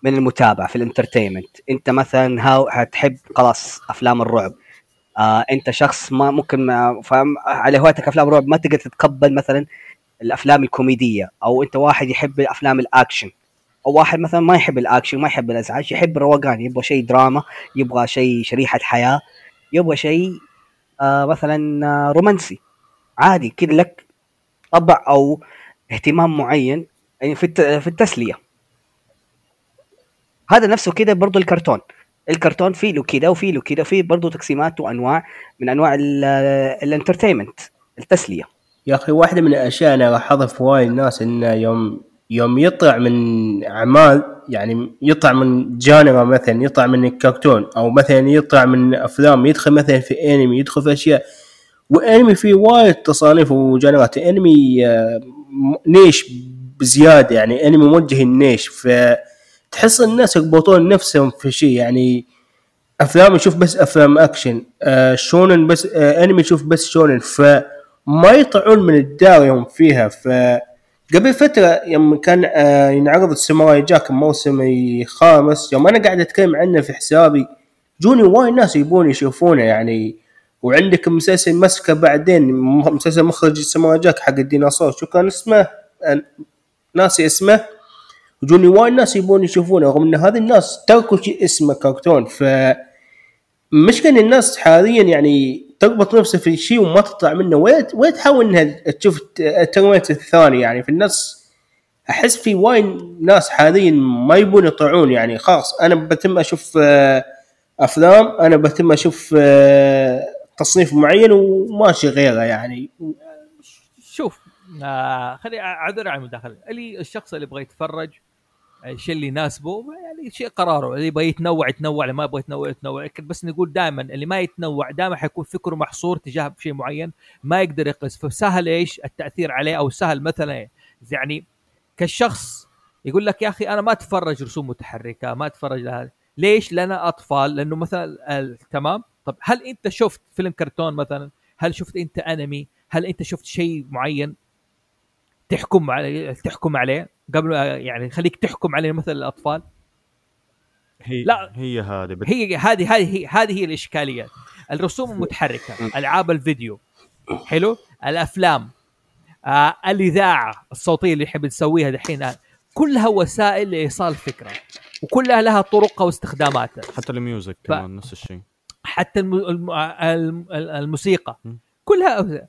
من المتابعة في الانترتينمنت. أنت مثلا هاو هتحب خلاص أفلام الرعب. آه أنت شخص ما ممكن ما فاهم؟ على هوايتك أفلام رعب ما تقدر تتقبل مثلا الأفلام الكوميدية أو أنت واحد يحب افلام الأكشن. أو واحد مثلا ما يحب الأكشن ما يحب الأزعاج يحب الروقان يبغى شيء دراما يبغى شيء شريحة حياة يبغى شيء آه مثلا آه رومانسي. عادي كذا لك طبع أو اهتمام معين يعني في في التسلية. هذا نفسه كده برضو الكرتون. الكرتون فيه له كده وفيه له كده فيه برضو تقسيمات وأنواع من أنواع ال- ال entertainment التسلية. يا أخي واحدة من الأشياء أنا لاحظها في وايد ناس انه يوم يوم يطلع من اعمال يعني يطلع من genre مثلا يطلع من الكرتون أو مثلا يطلع من أفلام يدخل مثلا في أنمي يدخل في أشياء. وأنمي فيه وايد تصانيف وgenre ات أنمي آه، niche بزيادة يعني أنمي موجه ال niche. فتحس الناس يربطون نفسهم في شيء يعني أفلام يشوف بس أفلام أكشن آه shonen بس آه أنمي يشوف بس shonen. فما يطلعون من الدائره هم فيها. ف قبل فترة يوم كان آه ينعرض الساموراي جاك الموسم الخامس يوم أنا قاعد أتكلم عنه في حسابي جوني وايد ناس يبون يشوفونه يعني. وعندك مسلسل مسكة بعدين مسلسل مخرج الساموراي جاك حق الديناصور شو كان اسمه؟ آه، ناسي اسمه. وجوني وايد ناس يبون يشوفونه رغم إن هذه الناس تركوا اسمه كرتون. ف مشكلة الناس حاليا يعني تربط نفسها في شيء وما تطلع منه. وين وين تحاول إنها تشوف الترميت الثاني يعني؟ في الناس أحس في وايد ناس حاليا ما يبون يطلعون يعني. خلاص أنا بتم أشوف آه، أفلام أنا بتم أشوف آه، تصنيف معين وماشي غيره يعني. شوف آه خلي أعذر عن المداخلة. اللي الشخص اللي يبغى يتفرج الشيء اللي يناسبه يعني شيء قراره. اللي يبغى يتنوع يتنوع اللي ما يبغى يتنوع يتنوع. بس نقول دائما اللي ما يتنوع دائما حيكون فكره محصور تجاه شيء معين ما يقدر يقيس. فسهل إيش التأثير عليه؟ أو سهل مثلا يعني كالشخص يقول لك يا أخي أنا ما أتفرج رسوم متحركة ما أتفرج لها. ليش؟ لأن أطفال لأنه مثلا تمام؟ طب هل أنت شفت فيلم كرتون مثلا؟ هل شفت أنت أنمي؟ هل أنت شفت شيء معين تحكم عليه تحكم عليه؟ قبل يعني خليك تحكم عليه مثل الأطفال. هي لا. هي هذه بت... هي هذه هذه هي هذه هي الاشكاليه الرسوم المتحركة ألعاب الفيديو. حلو؟ الأفلام آه الإذاعة الصوتية اللي نحب نسويها دحين آه، كلها وسائل لإيصال فكرة وكلها لها طرقها واستخداماتها. حتى الميوزك ف- كمان نفس الشيء. حتى الم... الم... الم... الموسيقى. م. كلها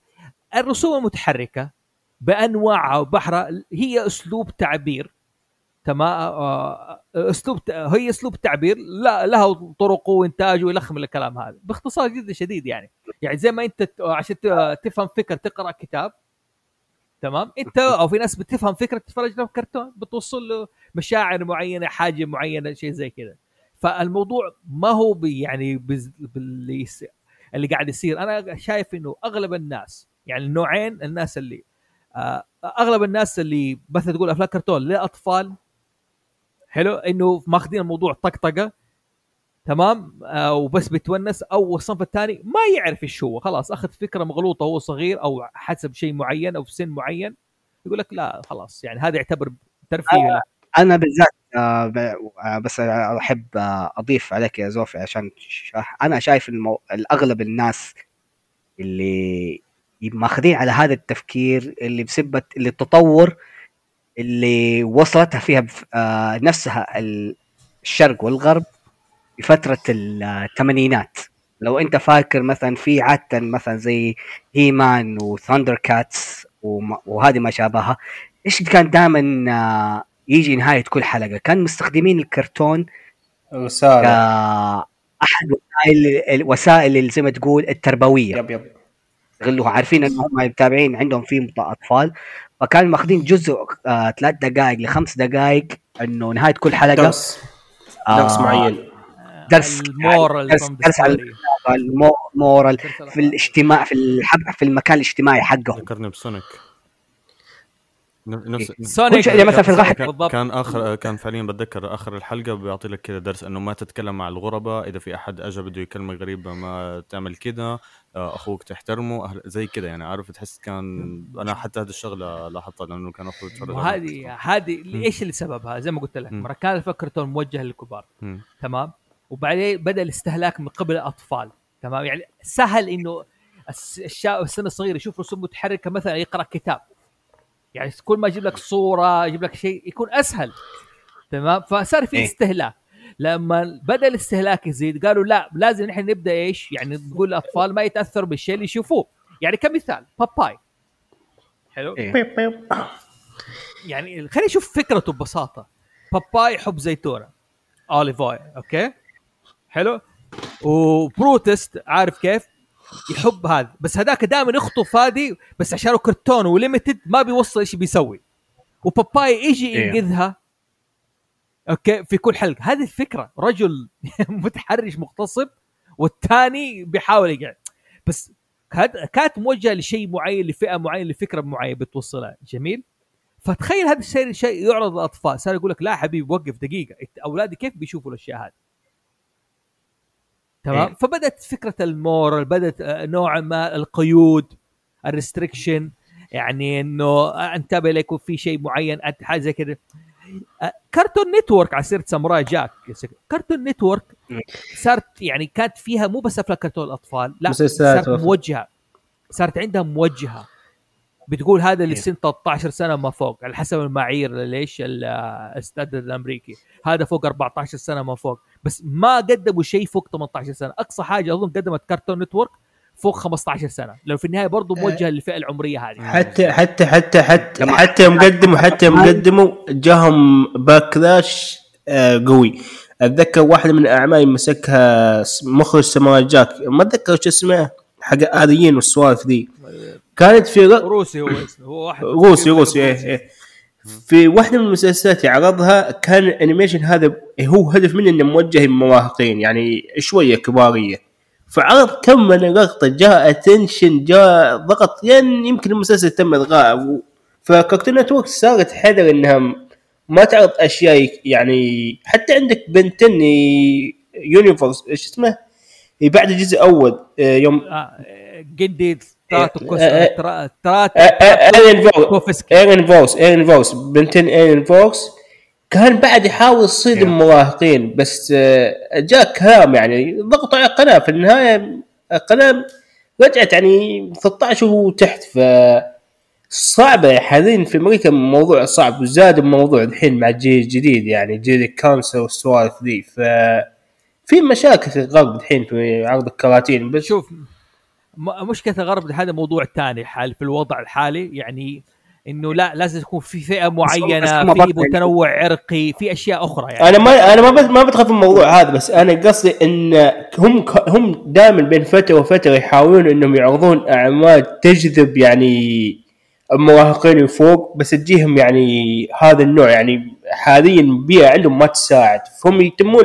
الرسوم المتحركة بانواعها وبحرها هي أسلوب تعبير. تمام؟ آه، أسلوب ت- هي أسلوب تعبير. لا لها طرقه وانتاجه ويلخم الكلام هذا. باختصار جدا شديد يعني. يعني زي ما أنت عشان تفهم فكره تقرأ كتاب. تمام؟ أنت أو في ناس بتفهم فكره تتفرج له كرتون. بتوصل له مشاعر معينة حاجة معينة شيء زي كذا. فالموضوع ما هو بي يعني باللي اللي قاعد يصير. أنا شايف إنه أغلب الناس يعني النوعين الناس اللي آه أغلب الناس اللي مثلا تقول أفلام كرتون للأطفال حلو إنه ماخذين الموضوع طقطقة تمام؟ آه وبس بتونس أو الصنف الثاني ما يعرف إيش هو خلاص أخذ فكرة مغلوطة وهو صغير أو حسب شيء معين أو في سن معين يقول لك لا خلاص يعني هذا يعتبر ترفيه. أنا بالذات آه، آه، بس أحب آه، أضيف عليك يا زوفي عشان أنا شايف المو... الأغلب الناس اللي ماخذين على هذا التفكير اللي بسبة اللي التطور اللي وصلتها فيها. آه، نفسها ال- الشرق والغرب في فترة الثمانينات. لو أنت فاكر مثلا في عادة مثلا زي هيمان وثاندر كاتس وما- وهذه ما شابهها إيش كان دائما آه، يجي نهاية كل حلقة؟ كان مستخدمين الكرتون رسالة كأحد وسائل الوسائل اللي زي ما تقول التربوية. يب يب. يغلوها عارفين إن هم متابعين عندهم في أطفال. فكانوا ماخذين جزء آه ثلاث دقائق لخمس دقائق إنه نهاية كل حلقة. درس. درس آه، معين. درس المورال درس- درس على. المورال في الاجتماع في الحب في المكان الاجتماعي حقهم. ذكرني بسونيك. نفس سونيك يعني مثلا في الغاحة كان, بالضبط كان اخر كان فعليا بتذكر آخر الحلقة بيعطي لك كذا درس إنه ما تتكلم مع الغرباء. إذا في أحد اجى بده يكلمك غريبه ما تعمل كذا أخوك تحترمه أهل زي كذا يعني عارف تحس كان أنا حتى هذه الشغلة لاحظتها لأنه كان أخوي يتفرج وهذه هذه إيش اللي سببها؟ زي ما قلت لك. مرة كان الكرتون موجه للكبار. تمام؟ وبعدين بدأ الاستهلاك من قبل الأطفال تمام؟ يعني سهل إنه الشاب السن الصغير يشوف رسوم متحركة مثلا يقرأ كتاب. يعني كل ما يجيب لك صورة يجيب لك شيء يكون أسهل تمام؟ فصار في إيه. استهلاك. لما بدا الاستهلاك يزيد قالوا لا لازم نحن نبدأ إيش؟ يعني نقول الأطفال ما يتاثروا بالشيء اللي يشوفوه. يعني كمثال باباي. حلو. إيه. يعني خلينا نشوف فكرته ببساطة. باباي يحب زيتونة. اوليف اويل أوكي؟ حلو. وبروتست عارف كيف؟ يحب هذا. بس هذاك دائما يخطف هذه بس عشان هو كرتون وليمتد ما بيوصل إيش بيسوي. وباباي يجي إيه. ينقذها. أوكي؟ في كل حلقة. هذه الفكرة. رجل متحرش مغتصب والثاني بيحاول يقعد. بس كانت موجهة لشيء معين لفئة معينة لفكرة معينة بتوصلها. جميل؟ فتخيل هذا الشيء شيء يعرض للاطفال صار يقول لك لا حبيبي وقف دقيقة. أولادي كيف بيشوفوا الأشياء هذه؟ تمام؟ إيه. فبدأت فكرة ال moral بدأت آه، نوعا ما القيود ال restriction. يعني إنه آه، انتبه لك وفي شيء معين حاجة زي كذا كارتون نتورك على سيرة ساموراي جاك كارتون نتورك. صارت يعني كانت فيها مو بس أفلام كرتون الأطفال لا صارت. موجهة صارت عندها موجهة بتقول هذا اللي. سن 13 سنة ما فوق على حسب المعايير ليش ال standard الأمريكي هذا فوق 14 سنة ما فوق بس ما قدموا شيء فوق 18 سنة أقصى حاجة أظن قدمت Cartoon Network فوق 15 سنة. لو في النهاية برضه موجهة للفئة العمرية هذه. حتى حتى حتى حتى حتى يوم قدموا حتى يوم قدموا جاهم backlash آه، قوي. أتذكر واحدة من الاعمال مسكها مخرج Samurai Jack ما أتذكر شو اسمه حق اديين والسوالف ذي. كانت في غ- روسي هو اسمه. هو واحد روسي روسي إيه إيه. في واحدة من المسلسلات عرضها كان ال animation هذا هو هدف منه إنه موجه للمراهقين يعني شوية كبارية. فعرض كم من لقطه جاء attention جاء ضغط يعني يمكن المسلسل تم الغاء ف Cartoon Network صارت حذر انها ما تعرض اشياء يعني حتى عندك Ben Ten يونيفرس إيش اسمه بعد الجزء الأول آه، يوم آه، جندي تراتو كوس آه، آه، ترا- تراتو ايرين فوكس كوفسكي ايرين كان بعد يحاول يصيد. المراهقين بس آه، جاء كلام يعني ضغطوا على القناة. في النهاية القناة رجعت يعني 13 وتحت ف صعبة حاليا في أمريكا موضوع صعب وزاد الموضوع الحين مع الجيل الجديد يعني جيل الكانسر والسوالف ذي. ف في مشاكل في الغرب الحين في عرض الكراتين بس شوف مشكلة الغرب هذا موضوع ثاني حال في الوضع الحالي يعني إنه لا لازم يكون في فئة معينة في تنوع عرقي في أشياء أخرى يعني. أنا ما أنا ما ما بدخل في الموضوع هذا بس أنا قصدي إن هم هم دائما بين فترة وفترة يحاولون إنهم يعرضون أعمال تجذب يعني المراهقين فوق بس تجيهم يعني هذا النوع يعني حاليا البيئه عندهم ما تساعد. فهم يتمون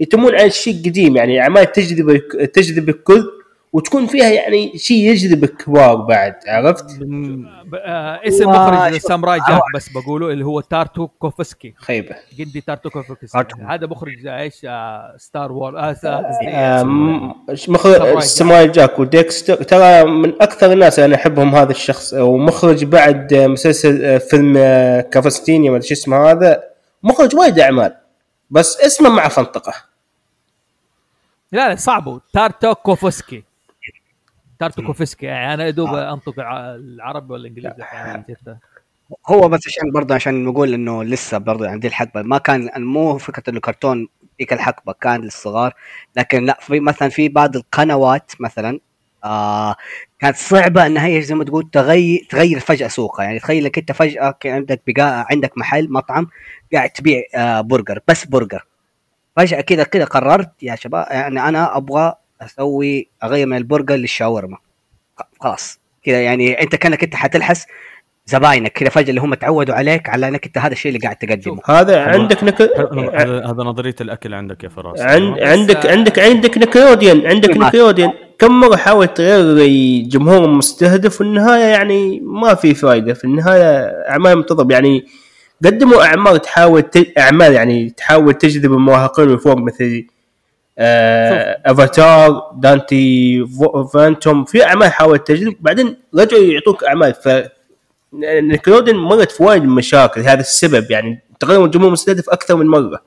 يتمون على شيء قديم يعني أعمال تجذب تجذب الكل. وتكون فيها يعني شيء يجذب الكبار بعد عرفت؟ آه اسم مخرج شوف، Samurai Jack بس بقوله اللي هو Tartakovsky. خيبة. Genndy Tartakovsky. هذا مخرج إيش آه Star Wars آه م- مخرج Samurai Samurai Jack و Dexter. ترى من أكثر الناس أنا أحبهم هذا الشخص ومخرج بعد مسلسل فيلم كافستينيا ما أدري شو اسمه هذا. مخرج وايد أعمال بس اسمه مع فنطقه لا لا صعبه تارتو كوفسكي. تارتو كوفسكي يعني أنا ادوب أنطق الع- العربي والانجليزي فعرفت؟ هو بس عشان برضه عشان نقول إنه لسه برضه عندي الحقبة. ما كان مو فكرة إنه كرتون ذيك الحقبة كان للصغار. لكن لا في مثلا في بعض القنوات مثلا آه كانت صعبة إنها هي زي ما تقول تغير تغير فجأة سوقها. يعني تخيل لك أنت فجأة عندك بقاء عندك محل مطعم قاعد تبيع آه برجر بس برجر. فجأة كذا كذا قررت يا شباب يعني أنا أبغى أسوي أغير من البرجر للشاورما. خلاص. كذا يعني أنت كأنك أنت حتلحس زباينك كذا فجأة اللي هم تعودوا عليك على أنك أنت هذا الشيء اللي قاعد تقدمه. هذا عندك نك... هذا هذا نظرية الأكل عندك يا فراس. عن... بس- عندك عندك عندك Nickelodeon عندك Nickelodeon كم مرة حاولت تغير جمهور مستهدف؟ والنهايه يعني ما في فائده في النهاية أعمال تضرب يعني قدموا أعمال تحاول ت... أعمال يعني تحاول تجذب المراهقين من فوق مثل آه... Avatar Danny. Phantom في أعمال حاولت تجذب. بعدين رجعوا يعطوك أعمال. ف Nickelodeon مرت في وايد مشاكل. هذا السبب يعني. تغير الجمهور المستهدف أكثر من مرة.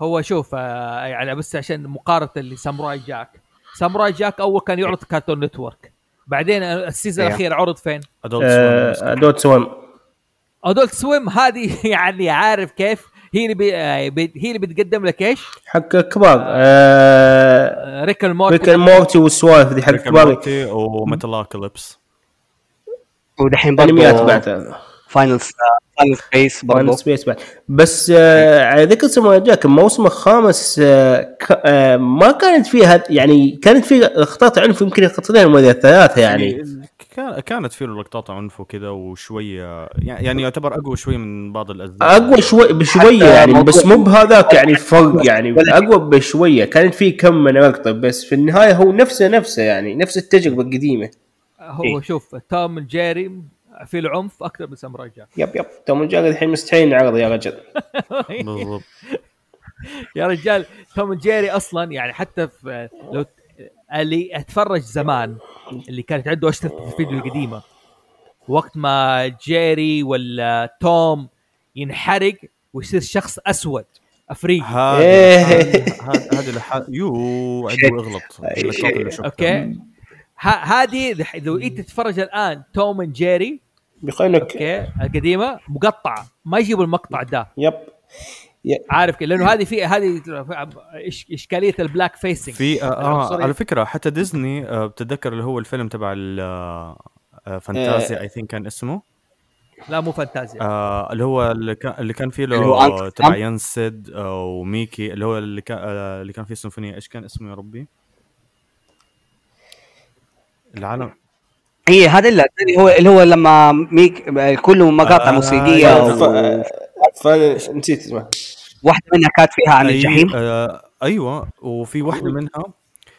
هو شوف آه، يعني بس عشان مقارنة اللي Samurai Jack. Samurai Jack أول كان يعرض Cartoon Network. بعدين ال season أيوه. الأخير عرض فين؟ Adult آه... Adult Swim Adult Swim هذه يعني عارف كيف؟ هي اللي بي آه، بي- هي اللي بتقدم لك إيش؟ حق كبار آه... Rick and Morty Rick Morty والسوالف دي حق كبار Morty و Metalocalypse ودحين برضه أنميات بعد. Final Final Space Final Space بعد. بس آه على ذكر Samurai Jack الموسم الخامس آه ك... آه ما كانت فيها يعني كانت في لقطات عنف يمكن لقطتين ولا ثلاثة يعني كان- كانت فيه لقطات عنف وكذا وشوية يعني يعتبر أقوى شوية من بعض الاجزاء أقوى شوي بشوية يعني بس مو بهذاك يعني فرق يعني ولا- أقوى بشوية. كانت في كم من لقطة بس في النهاية هو نفسه نفسه يعني نفس التجربة القديمة. هو إيه. شوف توم جيري في العنف أكثر من ساموراي جاك يب يب. توم جاك الحين مستحيل نعرض يا رجل. بالضبط. يا رجال توم جيري أصلا يعني حتى في لو اللي أتفرج زمان اللي كانت عنده أشرطة الفيديو القديمة. وقت ما Jerry ولا توم ينحرق ويصير شخص أسود أفريقي. هذا إيه. هذا يو عنده أغلط. okay. هذه لو إنت تتفرج الآن Tom and Jerry بيخلينك okay القديمة مقطعه ما يجيبوا المقطع ده. yep. عارف كيف؟ لأنه هذه في هذه اشكاليه ال blackfacing في آه, آه sorry. على فكره حتى ديزني آه بتتذكر اللي هو الفيلم تبع آه آه، Fantasia I think كان اسمه لا مو فانتازيا آه اللي هو اللي كان اللي كان فيه له تبع ينسد آه و Mickey اللي هو اللي كان آه اللي كان فيه سيمفونيه إيش كان اسمه يا ربي؟ العالم هي هذا اللي هو اللي هو لما Mick كله مقاطع آه، موسيقيه أيوة. و- ف... نسيت اسمه واحدة منها كانت فيها عن أي- الجحيم. آه أيوه وفي واحدة منها.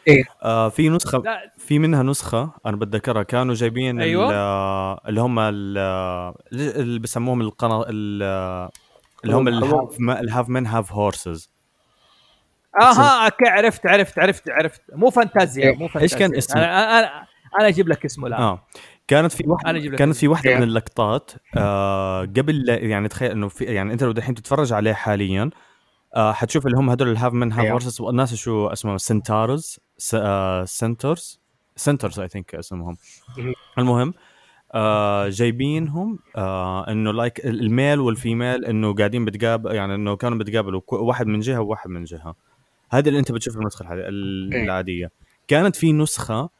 إيه. آه في نسخة لا. في منها نسخة أنا بتذكرها كانوا جايبين أيوة. اللي هم ال- اللي بسموهم القنا ال- اللي هم ال half ال half man half horses أها okay عرفت عرفت عرفت عرفت. مو فانتازيا مو فانتازيا إيش كان اسمه؟ أنا أنا أنا أجيب لك اسمه الآن. آه. كانت في لك كانت في واحدة إيه. من اللقطات آه قبل يعني تخيل إنه في يعني أنت لو دحين تتفرج عليه حاليا آه حتشوف اللي هم هدول ال half man half. horses والناس شو اسمهم centaurs centaurs centaurs I think اسمهم مهم. المهم آه جايبينهم آه إنه like ال male وال female إنه قاعدين بتقابل يعني إنه كانوا بتقابلوا واحد من جهة وواحد من جهة هذا اللي أنت بتشوف النسخه الحالية- ال- إيه. العادية كانت في نسخة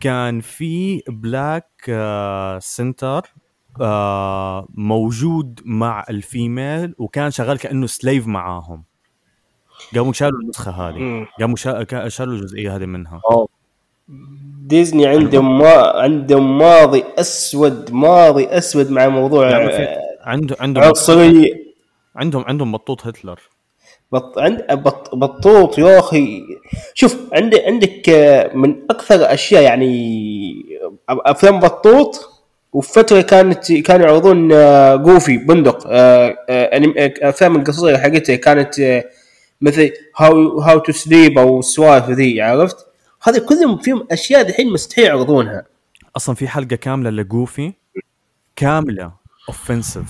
كان في black آه centaur آه موجود مع ال female وكان شغال كأنه slave معاهم. قاموا شالوا النسخة هذه. قاموا شالوا الجزئية هذه منها. ديزني عندهم ما عندهم ماضي أسود ماضي أسود مع موضوع في- عنده عندهم عنصري. عندهم عندهم بطوط هتلر. بط... عند بط... بطوط يا أخي. شوف عندك عندك آه، من أكثر الاشياء يعني أفلام بطوط وفترة كانت كانوا يعرضون آه، جوفي بندق آه، أفلام القصصيه حقتها كانت مثل هاو هاو تو سليب أو السوالف ذي عرفت؟ هذه كلهم فيهم أشياء الحين مستحيل يعرضونها. أصلا في حلقة كاملة لجوفي كاملة offensive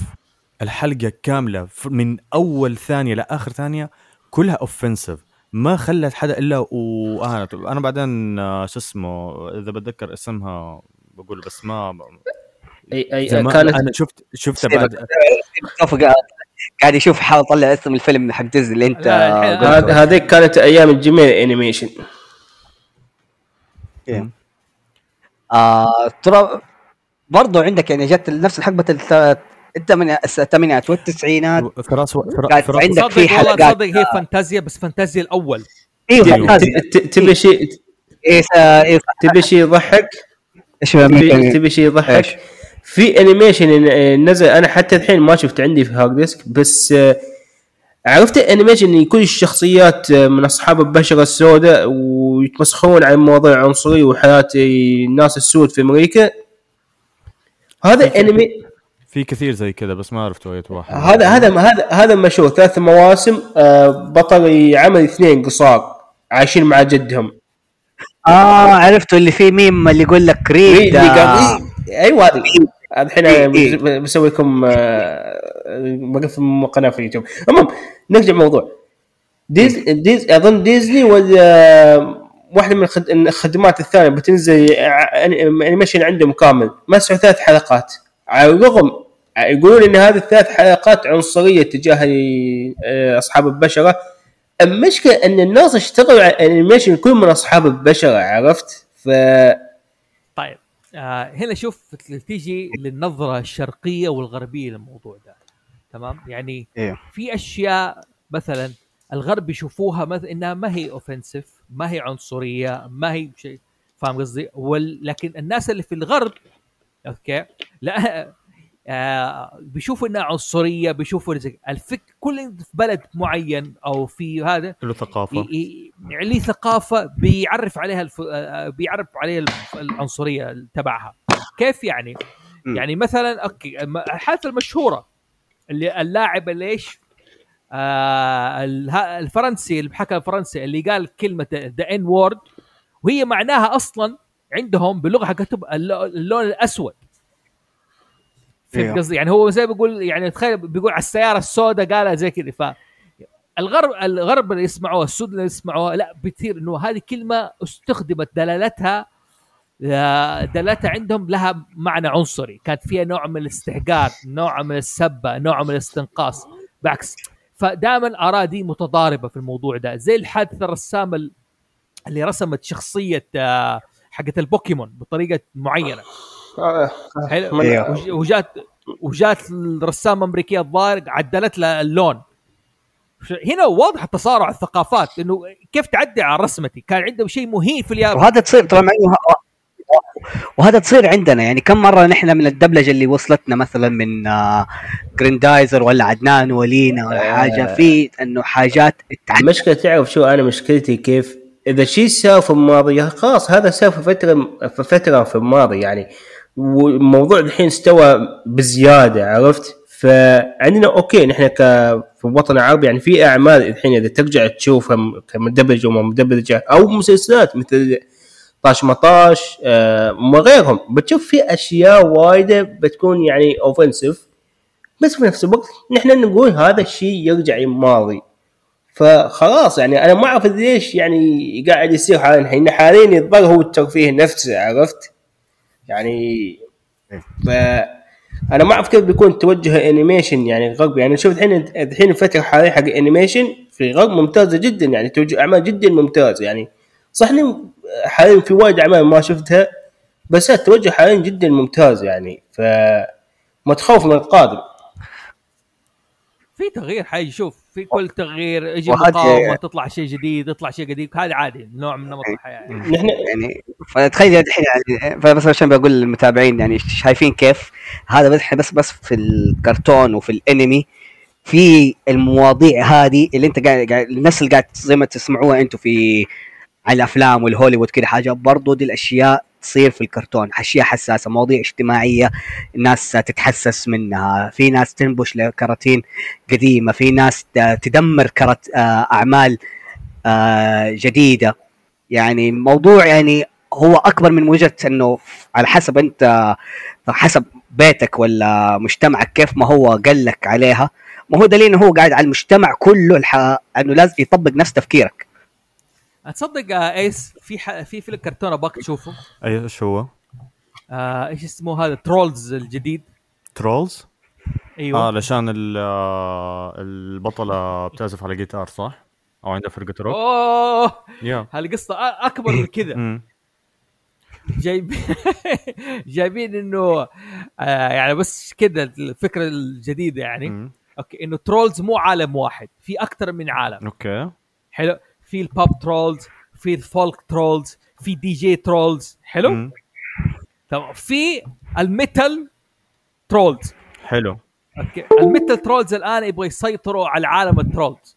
الحلقة كاملة من أول ثانية لآخر ثانية كلها offensive ما خلت حدا إلا وأنا. أنا بعدين آه، شو اسمه إذا بتذكر اسمها بقول بس ما اي اي كانت أنا شفت شفت بعد. قاعد- يشوف حاول يطلع اسم الفيلم حق ديزني اللي أنت هذيك كانت أيام الجميل animation آه ترى برضو عندك يعني جت نفس الحقبه الث- الثمانينات الثمانينات والتسعينات. فراس فراس, عندك صدق في والله حلقات. تصدق هي فانتازيا بس فانتازيا الأول. أيوه تبي شيء س- إيه، تبي شيء يضحك؟ تبي شيء يضحك؟ في animation نزل أنا حتى الحين ما شفت عندي في hard disk بس آه، عرفت animation إن كل الشخصيات آه، من أصحاب البشرة السوداء ويتمسخرون عن موضوع العنصريه وحياة الناس السود في أمريكا. هذا أنمي في كثير زي كذا بس ما عرفت اي واحد. هذا هذا هذا هذا مشهور. ثلاث مواسم آه، بطل العمل اثنين صغار عايشين مع جدهم. آه عرفتوا اللي فيه ميم اللي يقول لك ريد آه، أيوه هذه. الحين بسوي لكم آه، بقفل قناه في اليوتيوب. المهم نرجع الموضوع ديز ديز أظن ديزني ولا واحدة من الخد- الخدمات الثانية بتنزل ع- animation عندهم كامل. مسحوا ثلاث حلقات. على الرغم يقولون إن هذه الثلاث حلقات عنصرية تجاه آه، أصحاب البشرة. المشكلة أن الناس اشتغلوا على ال animation يكون من أصحاب البشرة عرفت؟ ف طيب آه هنا شوف تيجي للنظرة الشرقية والغربية للموضوع ده تمام؟ يعني إيه. في أشياء مثلا الغرب يشوفوها مثلا إنها ما هي offensive ما هي عنصرية ما هي شيء فاهم قصدي؟ ول- لكن الناس اللي في الغرب okay لا آه بيشوفوا إنها عنصرية بيشوفوا الفك كل في بلد معين أو في هذا له ثقافة. ي- ي- ليه ثقافة بيعرف عليها الف... آه، بيعرف عليها العنصرية تبعها. كيف يعني؟ مم. يعني مثلا okay الحادثه المشهورة اللي اللاعب اللي إيش؟ آه الفرنسي الحكم الفرنسي اللي قال كلمة the N word وهي معناها أصلا عندهم باللغة حقتهم اللو- اللون الأسود. فهمت أيوه. قصدي يعني هو زي بيقول يعني تخيل بيقول على السيارة السوداء قالها زي كذا ف الغرب الغرب اللي يسمعوها السود اللي يسمعوها لا بتصير إنه هذه كلمة استخدمت دلالتها آه، دلالتها عندهم لها معنى عنصري. كانت فيها نوع من الاستحقار نوع من السبة نوع من الاستنقاص بعكس. فدائما الاراء دي متضاربة في الموضوع ده زي الحادثه الرسام ال- اللي رسمت شخصية آه، حقت البوكيمون بطريقة معينة. حلو. أيوه. وج- وجات وجات الرسامه امريكيه الظاهر عدلت لها اللون. هنا واضح تصارع الثقافات إنه كيف تعدي على رسمتي؟ كان عندهم شيء مهين في اليابان. وهذا تصير طبعا وهذا تصير عندنا يعني كم مرة نحن من الدبلجة اللي وصلتنا مثلا من آه، جريندايزر ولا عدنان ولينا ولا حاجة في إنه حاجات المشكلة تعرف شو أنا مشكلتي كيف؟ إذا شيء ساوى في الماضي خلاص هذا ساوى في فترة في فترة في الماضي يعني والموضوع الحين استوى بزيادة عرفت؟ فعندنا okay نحن ك في الوطن العربي يعني في أعمال الحين إذا ترجع تشوفها كمدبلجة وما مدبلجه أو مسلسلات مثل طاش مطاش آه وغيرهم بتشوف في أشياء وايدة بتكون يعني offensive بس في نفس الوقت نحن نقول هذا الشيء يرجع الماضي فخلاص يعني أنا ما أعرف ليش يعني قاعد يصير حاليا. الحين حاليا التطور هو الترفيه نفسه عرفت؟ يعني ف أنا ما أعرف كيف بيكون توجه animation يعني غربي يعني شوف الحين الحين الفترة حاليا حق animation في الغرب ممتازة جدا. يعني توجه أعمال جدا ممتازة. يعني صح حاليا في وايد أعمال ما شفتها بس التوجه حاليا جدا ممتاز يعني. ف متخوف من القادم. في تغيير حي شوف في كل تغيير يجي مقاومة تطلع شيء جديد يطلع شيء جديد هذا عادي نوع من نمط الحياة يعني. نحن يعني فتخيل الحين يعني فبس عشان بقول للمتابعين يعني شايفين كيف هذا بس بس بس في الكرتون وفي الأنمي في المواضيع هذه اللي أنت قاعد قاعد- الناس اللي قاعد زي ما تسمعوها أنتم في على الأفلام والهوليوود كده حاجة برضو دي الأشياء تصير في الكرتون. أشياء حساسة مواضيع اجتماعية الناس تتحسس منها. في ناس تنبش لكراتين قديمة في ناس تدمر كرت آه، أعمال آه، جديدة. يعني موضوع يعني هو أكبر من وجهه إنه على حسب أنت حسب بيتك ولا مجتمعك كيف ما هو قال لك عليها. ما هو دليل إنه هو قاعد على المجتمع كله الح... إنه لازم يطبق نفس تفكيرك. تصدق إيس في ح... في فيلم كرتون أبغاك تشوفه اي إيش هو؟ آه إيش اسمه هذا Trolls الجديد Trolls؟ أيوه آه علشان آه، البطلة بتعزف على جيتار صح؟ أو عندها فرقة روك؟ أوه يا هذه قصه أ- أكبر من كذا مم. جايب جايبين إنه آه يعني بس كذا الفكرة الجديدة يعني. okay إنه trolls مو عالم واحد في أكثر من عالم أوكي حلو في ال pop trolls في ال folk trolls في DJ trolls حلو. طب في ال metal trolls حلو. okay. ال metal trolls الآن يبغى يسيطروا على عالم ال trolls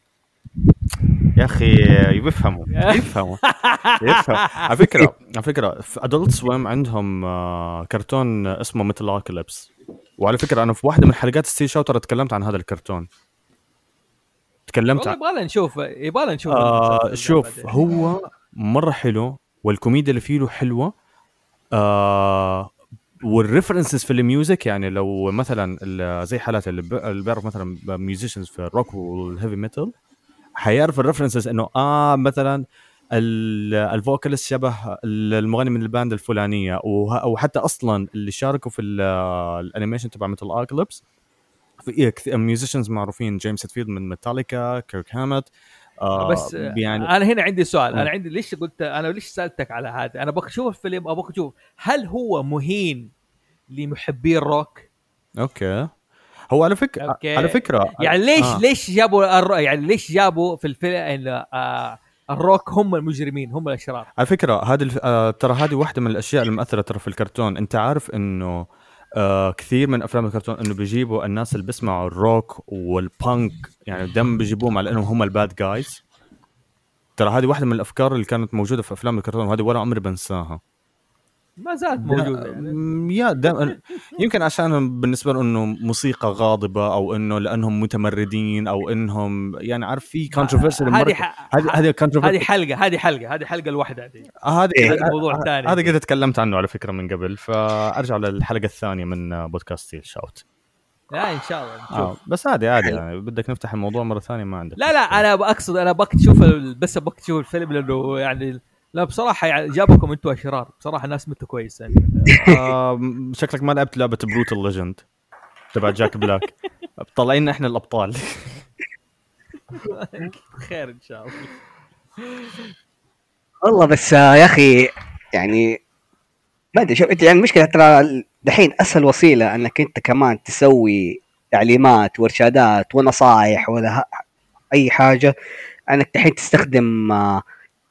يا أخي بيفهموا يفهموا. يفهم على فكرة على فكرة في Adult Swim عندهم آه، كرتون اسمه Metalocalypse وعلى فكرة أنا في واحدة من حلقات ستي شوتر تكلمت عن هذا الكرتون. تكلمت عن يبغى لنا نشوف يبغى لنا نشوف آه شوف. هو مرة حلو والكوميديا اللي فيه حلوة آه وال references في ال music يعني لو مثلا زي حالات اللي بيعرف مثلا musicians في ال rock وال heavy metal حيعرف ال references إنه آه مثلا ال- ال vocalist شبه المغني من ال band الفلانية وحتى أصلا اللي شاركوا في ال- ال animation تبع Metalocalypse musicians معروفين James Hetfield من Metallica Kirk Hammett آه بس يعني أنا هنا عندي سؤال مم. أنا عندي ليش قلت أنا ليش سألتك على هذا أنا أبغى أشوف الفيلم أبغى أشوف هل هو مهين لمحبي ال rock okay هو على فكره okay. على فكرة يعني ليش آه. آه. ليش جابوا الر... يعني ليش جابوا في الفيلم آه الروك هم المجرمين هم الأشرار على فكرة هذه الف... آه ترى هذه واحدة من الأشياء المؤثره ترى في الكرتون أنت عارف إنه آه كثير من أفلام الكرتون إنه بيجيبوا الناس اللي بيسمعوا الروك والبانك يعني دم بيجيبوهم على إنهم هم ال bad guys ترى هذه واحدة من الأفكار اللي كانت موجودة في أفلام الكرتون وهذه ولا عمري بنساها. ما زالت موجودة يعني. يا دائما. يمكن عشان بالنسبة لهم إنه موسيقى غاضبة أو إنه لأنهم متمردين أو إنهم يعني عارف في controversy هذه هذه هذه هذه حلقة هذه حلقة هذه حلقة لوحدها هذا إيه. هذا موضوع ثاني. هذا قد تكلمت عنه على فكرة من قبل فأرجع للحلقة الثانية من بودكاست ستيل شاوت. لا إن شاء الله آه بس عادي عادي يعني بدك نفتح الموضوع مرة ثانية ما عندك لا لا أنا بقصد أنا بك تشوف بس ابغاك تشوف الفيلم لأنه يعني لا بصراحة يعني جابكم أنتم اشرار بصراحة ناس متى كويس يعني. آه شكلك ما لعبت لعبة Brutal Legend تبع Jack Black طالعين إحنا الأبطال. خير إن شاء الله. والله بس آه، يا أخي يعني ما أدري شوف أنت يعني المشكلة ترى دحين أسهل وسيلة أنك أنت كمان تسوي تعليمات وإرشادات ونصائح ولا ه- أي حاجة أنك دحين تستخدم آه،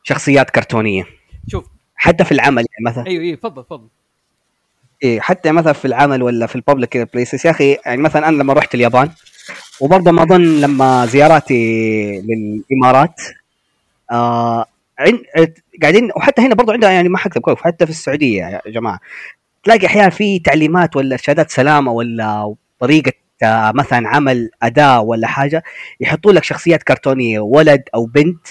شخصيات كرتونية. شوف. حتى في العمل يعني مثلا. أيوه أيوه تفضل تفضل. إيه حتى مثلا في العمل ولا في ال public places يا أخي يعني مثلا أنا لما رحت اليابان وبرضه ما أظن لما زياراتي للإمارات آه. قاعدين وحتى هنا برضه عندها يعني ما حكذب كويس حتى في السعودية يا جماعة. تلاقي أحيانا في تعليمات ولا إرشادات سلامة ولا طريقة آه مثلا عمل اداء ولا حاجة يحطوا لك شخصيات كرتونية ولد أو بنت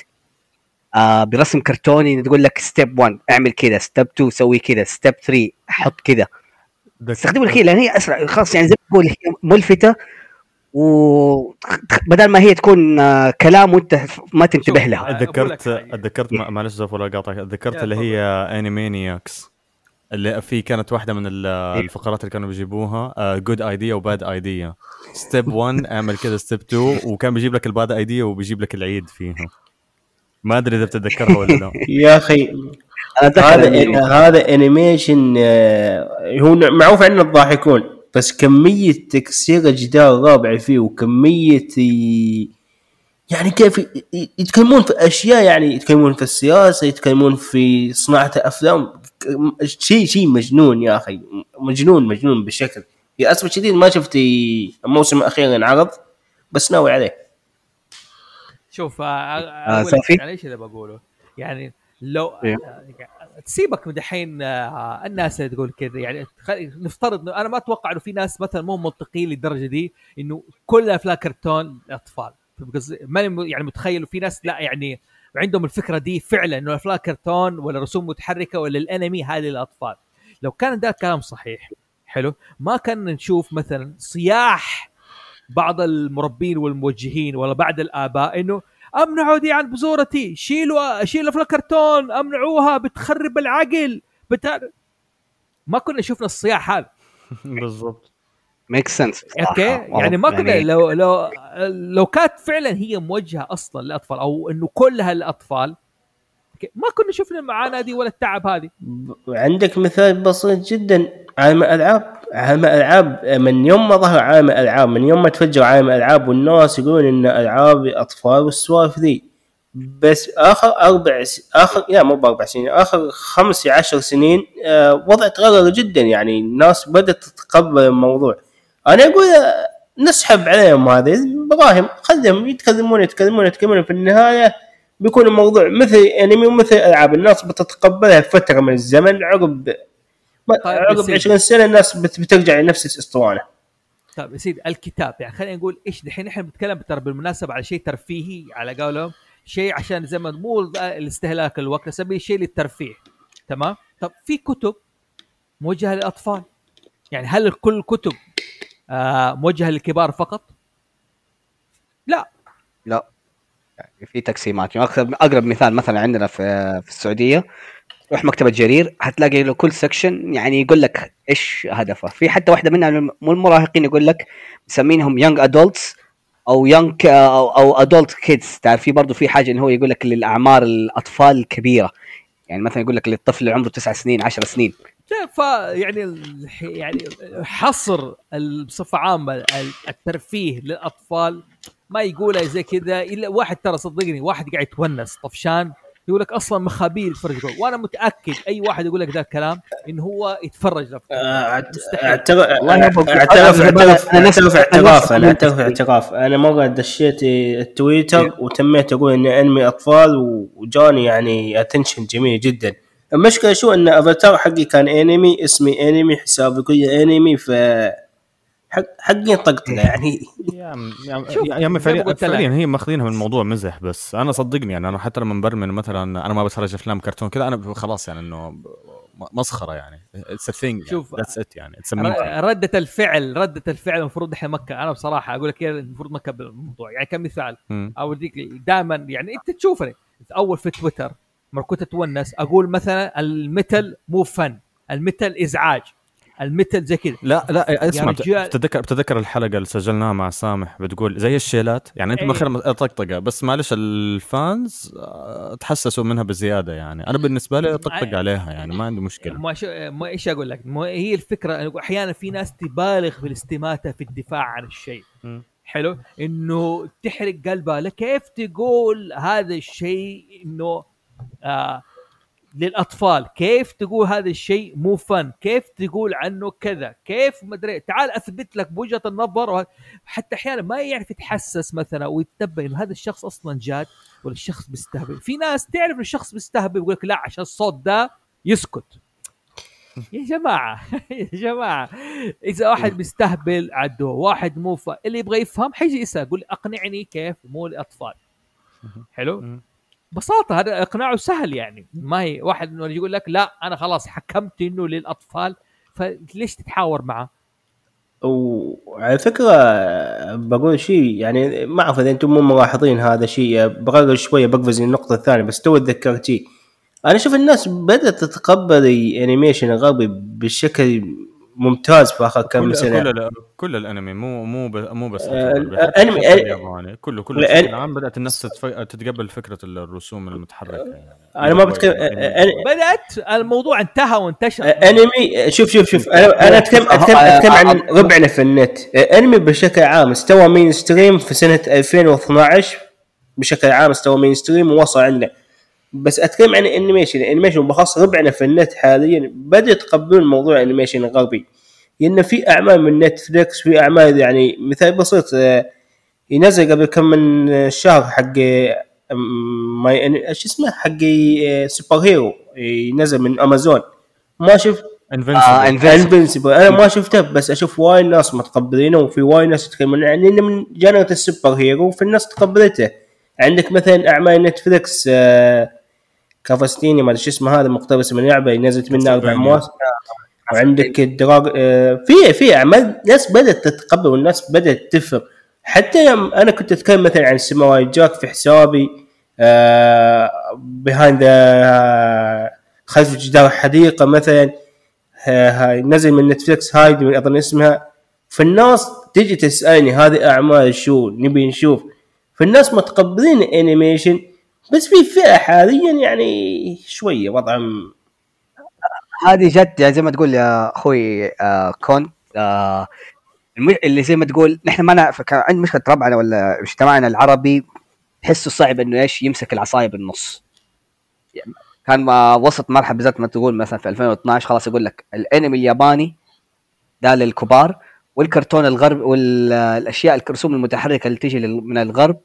آه برسم كرتوني تقول لك step 1 اعمل كذا step 2 سوي كذا step 3 حط كذا استخدموا الخيل لأن هي أسرع. خلاص يعني زي ما تقول هي ملفتة وبدل ما هي تكون آه، كلام وأنت ما تنتبه لها. أتذكرت. أتذكرت ما- معلش زوف ولا قاطعك أتذكرت اللي هي Animaniacs اللي في كانت واحدة من إيه. الفقرات اللي كانوا بيجيبوها good idea و bad idea step 1 اعمل كذا step 2 وكان بيجيب لك ال bad idea وبيجيب لك العيد فيها. ما أدري إذا بتتذكرها ولا لا. يا أخي هذا هذا انيميشن آه، هو معروف عنه الضاحكون بس كمية تكسير جدار رابع فيه وكمية ي- يعني كيف يتكلمون في أشياء يعني يتكلمون في السياسة يتكلمون في صناعة افلام ك- شيء شيء مجنون يا أخي مجنون مجنون بشكل. للاسف الشديد ما شفت الموسم الاخير انعرض بس ناوي عليه. شوف آه، آه،؟ يعني إيش اللي بقوله يعني لو إيه. آه، تسيبك من دحين آه، الناس اللي تقول كذا يعني نفترض أنا ما أتوقع إنه في ناس مثلا مو منطقيين للدرجة دي إنه كل افلام كرتون الأطفال قصدي- ماني يعني متخيل في ناس لا يعني عندهم الفكرة دي فعلا إنه أفلام كرتون ولا رسوم متحركة ولا الأنمي هذه للأطفال لو كان ده الكلام صحيح حلو ما كان نشوف مثلا صياح بعض المربين والموجهين ولا بعض الآباء إنه امنعوا دي عن بزورتي شيلوا شيلوا في الكرتون امنعوها بتخرب العقل بت... ما كنا شفنا الصياح هذا. بالضبط. make sense okay؟ يعني ما كنا لو لو لو كانت فعلا هي موجهة أصلا للأطفال أو إنه كلها للاطفال okay، ما كنا شفنا المعاناة دي ولا التعب هذه. عندك مثال بسيط جدا. عالم الألعاب. عالم الألعاب من يوم ما ظهر عالم الألعاب من يوم ما تفجر عالم الألعاب والناس يقولون إن ألعاب اطفال والسوالف ذي. بس آخر أربع س... آخر لا مو بأربع سنين آخر خمس عشر سنين آه وضع تغير جدا يعني. الناس بدأت تتقبل الموضوع. أنا أقول نسحب عليهم هذه. براهم خليهم يتكلمون يتكلمون يتكلمون. في النهاية بيكون الموضوع مثل انمي ومثل ألعاب. الناس بتتقبلها فترة من الزمن عقب طيب، عقب بس- 20 سنة الناس بت- بترجع لنفس الأسطوانة. طيب يا سيدي الكتاب. يعني خلينا نقول إيش دحين إحنا بنتكلم ترى بالمناسبة على شيء ترفيهي على قولهم. شيء عشان زي ما مو الاستهلاك الوقت نسميه شيء للترفيه. تمام؟ طب في كتب موجهة للأطفال. يعني هل كل الكتب آه موجهة للكبار فقط؟ لا. لا. يعني في تقسيمات. يعني اقرب أقرب مثال مثلا عندنا في في السعودية روح مكتبة جرير هتلاقي له كل سكشن يعني يقول لك إيش هدفه. في حتى واحدة منها مو المراهقين يقول لك مسمينهم young adults أو young أو adult kids تعرف في برضه في حاجة انه هو يقول لك للأعمار الأطفال الكبيرة. يعني مثلا يقول لك للطفل اللي عمره تسع سنين عشر سنين. ف يعني يعني حصر بصفة عامة ال- الترفيه للأطفال ما يقولها زي كذا. إلا واحد ترى صدقني واحد قاعد يتونس طفشان. يقول لك أصلا مخابيل يتفرج جول. وأنا متأكد أي واحد يقول لك ذا الكلام انه هو يتفرج له. اعترف اعترف أنا- اعترف اعتراف أنا- أنا اعترف اعتراف أنا مره دشيت التويتر وتميت أقول إني أنمي أطفال وجاني يعني attention جميل جدا. المشكلة شو؟ إن أفاتار حقي كان انمي اسمي انمي حسابي كله انمي ف حق حقي طقطقه يعني. يا عم يا عم- شوف، يا عم زي ما فعليا. فعليا هي ماخذينها من الموضوع مزح بس. أنا صدقني يعني أنا حتى لما برمن مثلا أنا ما بتفرج أفلام كرتون كذا أنا خلاص يعني إنه مسخرة يعني. اتس ا ثينج شوف، ذاتس ات يعني. اتس ر- ردة الفعل ردة الفعل المفروض إحنا مكة. أنا بصراحة أقول لك إيه، المفروض مكة بالموضوع. يعني كمثال أوديك دائما يعني أنت تشوفني. أول في تويتر مره كنت اتونس أقول مثلا المثل مو فن المثل إزعاج. المثل زي كذا. لا لا اسمع بت- رجال. بتتذكر بتتذكر الحلقة اللي سجلناها مع سامح بتقول زي الشيلات؟ يعني أنت إيه. مخير طقطقه بس معلش الفانز آه، تحسسوا منها بزيادة يعني. أنا بالنسبة لي طقطق عليها يعني ما عندي مشكلة. ما شو ما إيش أقول لك؟ ما هي الفكرة أحيانا في ناس تبالغ في الاستماته في الدفاع عن الشيء. حلو؟ إنه تحرق قلبها. لا كيف تقول هذا الشيء إنه آه للأطفال. كيف تقول هذا الشيء مو فن كيف تقول عنه كذا؟ كيف مدري تعال أثبت لك بوجهة النظر حتى أحيانا ما يعرف يتحسس مثلا إنه هذا الشخص أصلا جاد ولا الشخص بيستهبل في ناس تعرف الشخص بيستهبل ويقول لك لا عشان الصوت ده يسكت. يا جماعة يا جماعة. إذا واحد بيستهبل عدوه واحد مو ف... اللي يبغى يفهم حيجي يسأل يقول لي أقنعني كيف؟ مو الاطفال حلو؟ مم. ببساطة هذا إقناعه سهل يعني ما هي واحد إنه يقول لك لا أنا خلاص حكمت إنه للأطفال فليش تتحاور معه؟ وعلى فكرة بقول شيء يعني ما أعرف إذا أنتم مو ملاحظين هذا الشيء بغرر شوية بقفز النقطة الثانية بس تو تذكرتي أنا أشوف الناس بدأت تتقبل ال animation الغربي بشكل ممتاز في آخر كم كل سنة. كل, كل الأنمي مو مو ب- مو بس آه، حتى الياباني كله كله بشكل عام بدأت الناس. تتقبل فكرة الرسوم المتحركة. يعني أنا ما بتكلم أنا- بدأت الموضوع انتهى وانتشر. أنمي شوف شوف شوف أنا أنا اتكلم اتكلم أتكلم عن ربعنا في النت. أنمي بشكل عام استوى mainstream في سنة 2012 بشكل عام استوى mainstream ووصل عندنا. بس أتكلم عن ال animation ال animation وبخاص ربعنا في النت حاليا بدأوا يتقبلون موضوع ال animation الغربي لأن في أعمال من Netflix في أعمال يعني مثال بسيط آه، ينزل قبل كم من شهر حق آه، my إيش اسمه؟ حق آه، superhero ينزل من امازون ما شفت؟ آه انفنسبل انفنسبل أنا ما شفته بس أشوف وايد ناس متقبلينه وفي وايد ناس يتكلمون يعني انه من genre ال superhero في الناس تقبلته. عندك مثلا أعمال نتفلكس آه كافستيني ما أدري شو اسمه هذا مقتبس من لعبة نزلت منها أربع. مواسم. وعندك الدراج آه في في أعمال ناس بدأت تتقبل والناس بدأت تفهم. حتى يوم أنا كنت أتكلم مثلا عن سماواي جاك في حسابي آه بيهايند خلف جدار الحديقه مثلا. ها- هاي نزل من نتفلكس هايد من أظن اسمها. فالناس تجي تسألني هذه أعمال شو؟ نبي نشوف. فالناس متقبلين الانيميشن بس في فئة حاليا يعني شوية وضعهم هذه جد يعني زي ما تقول يا أخوي آه كون آه اللي زي ما تقول نحن ما كان عند مشكلة ربعنا ولا مجتمعنا العربي تحسه صعب إنه إيش يمسك العصايه بالنص يعني كان ما وسط مرحلة بالذات ما تقول مثلا في 2012 خلاص يقول لك الأنمي الياباني ده للكبار والكرتون الغرب والأشياء الرسوم المتحركة اللي تيجي لل- من الغرب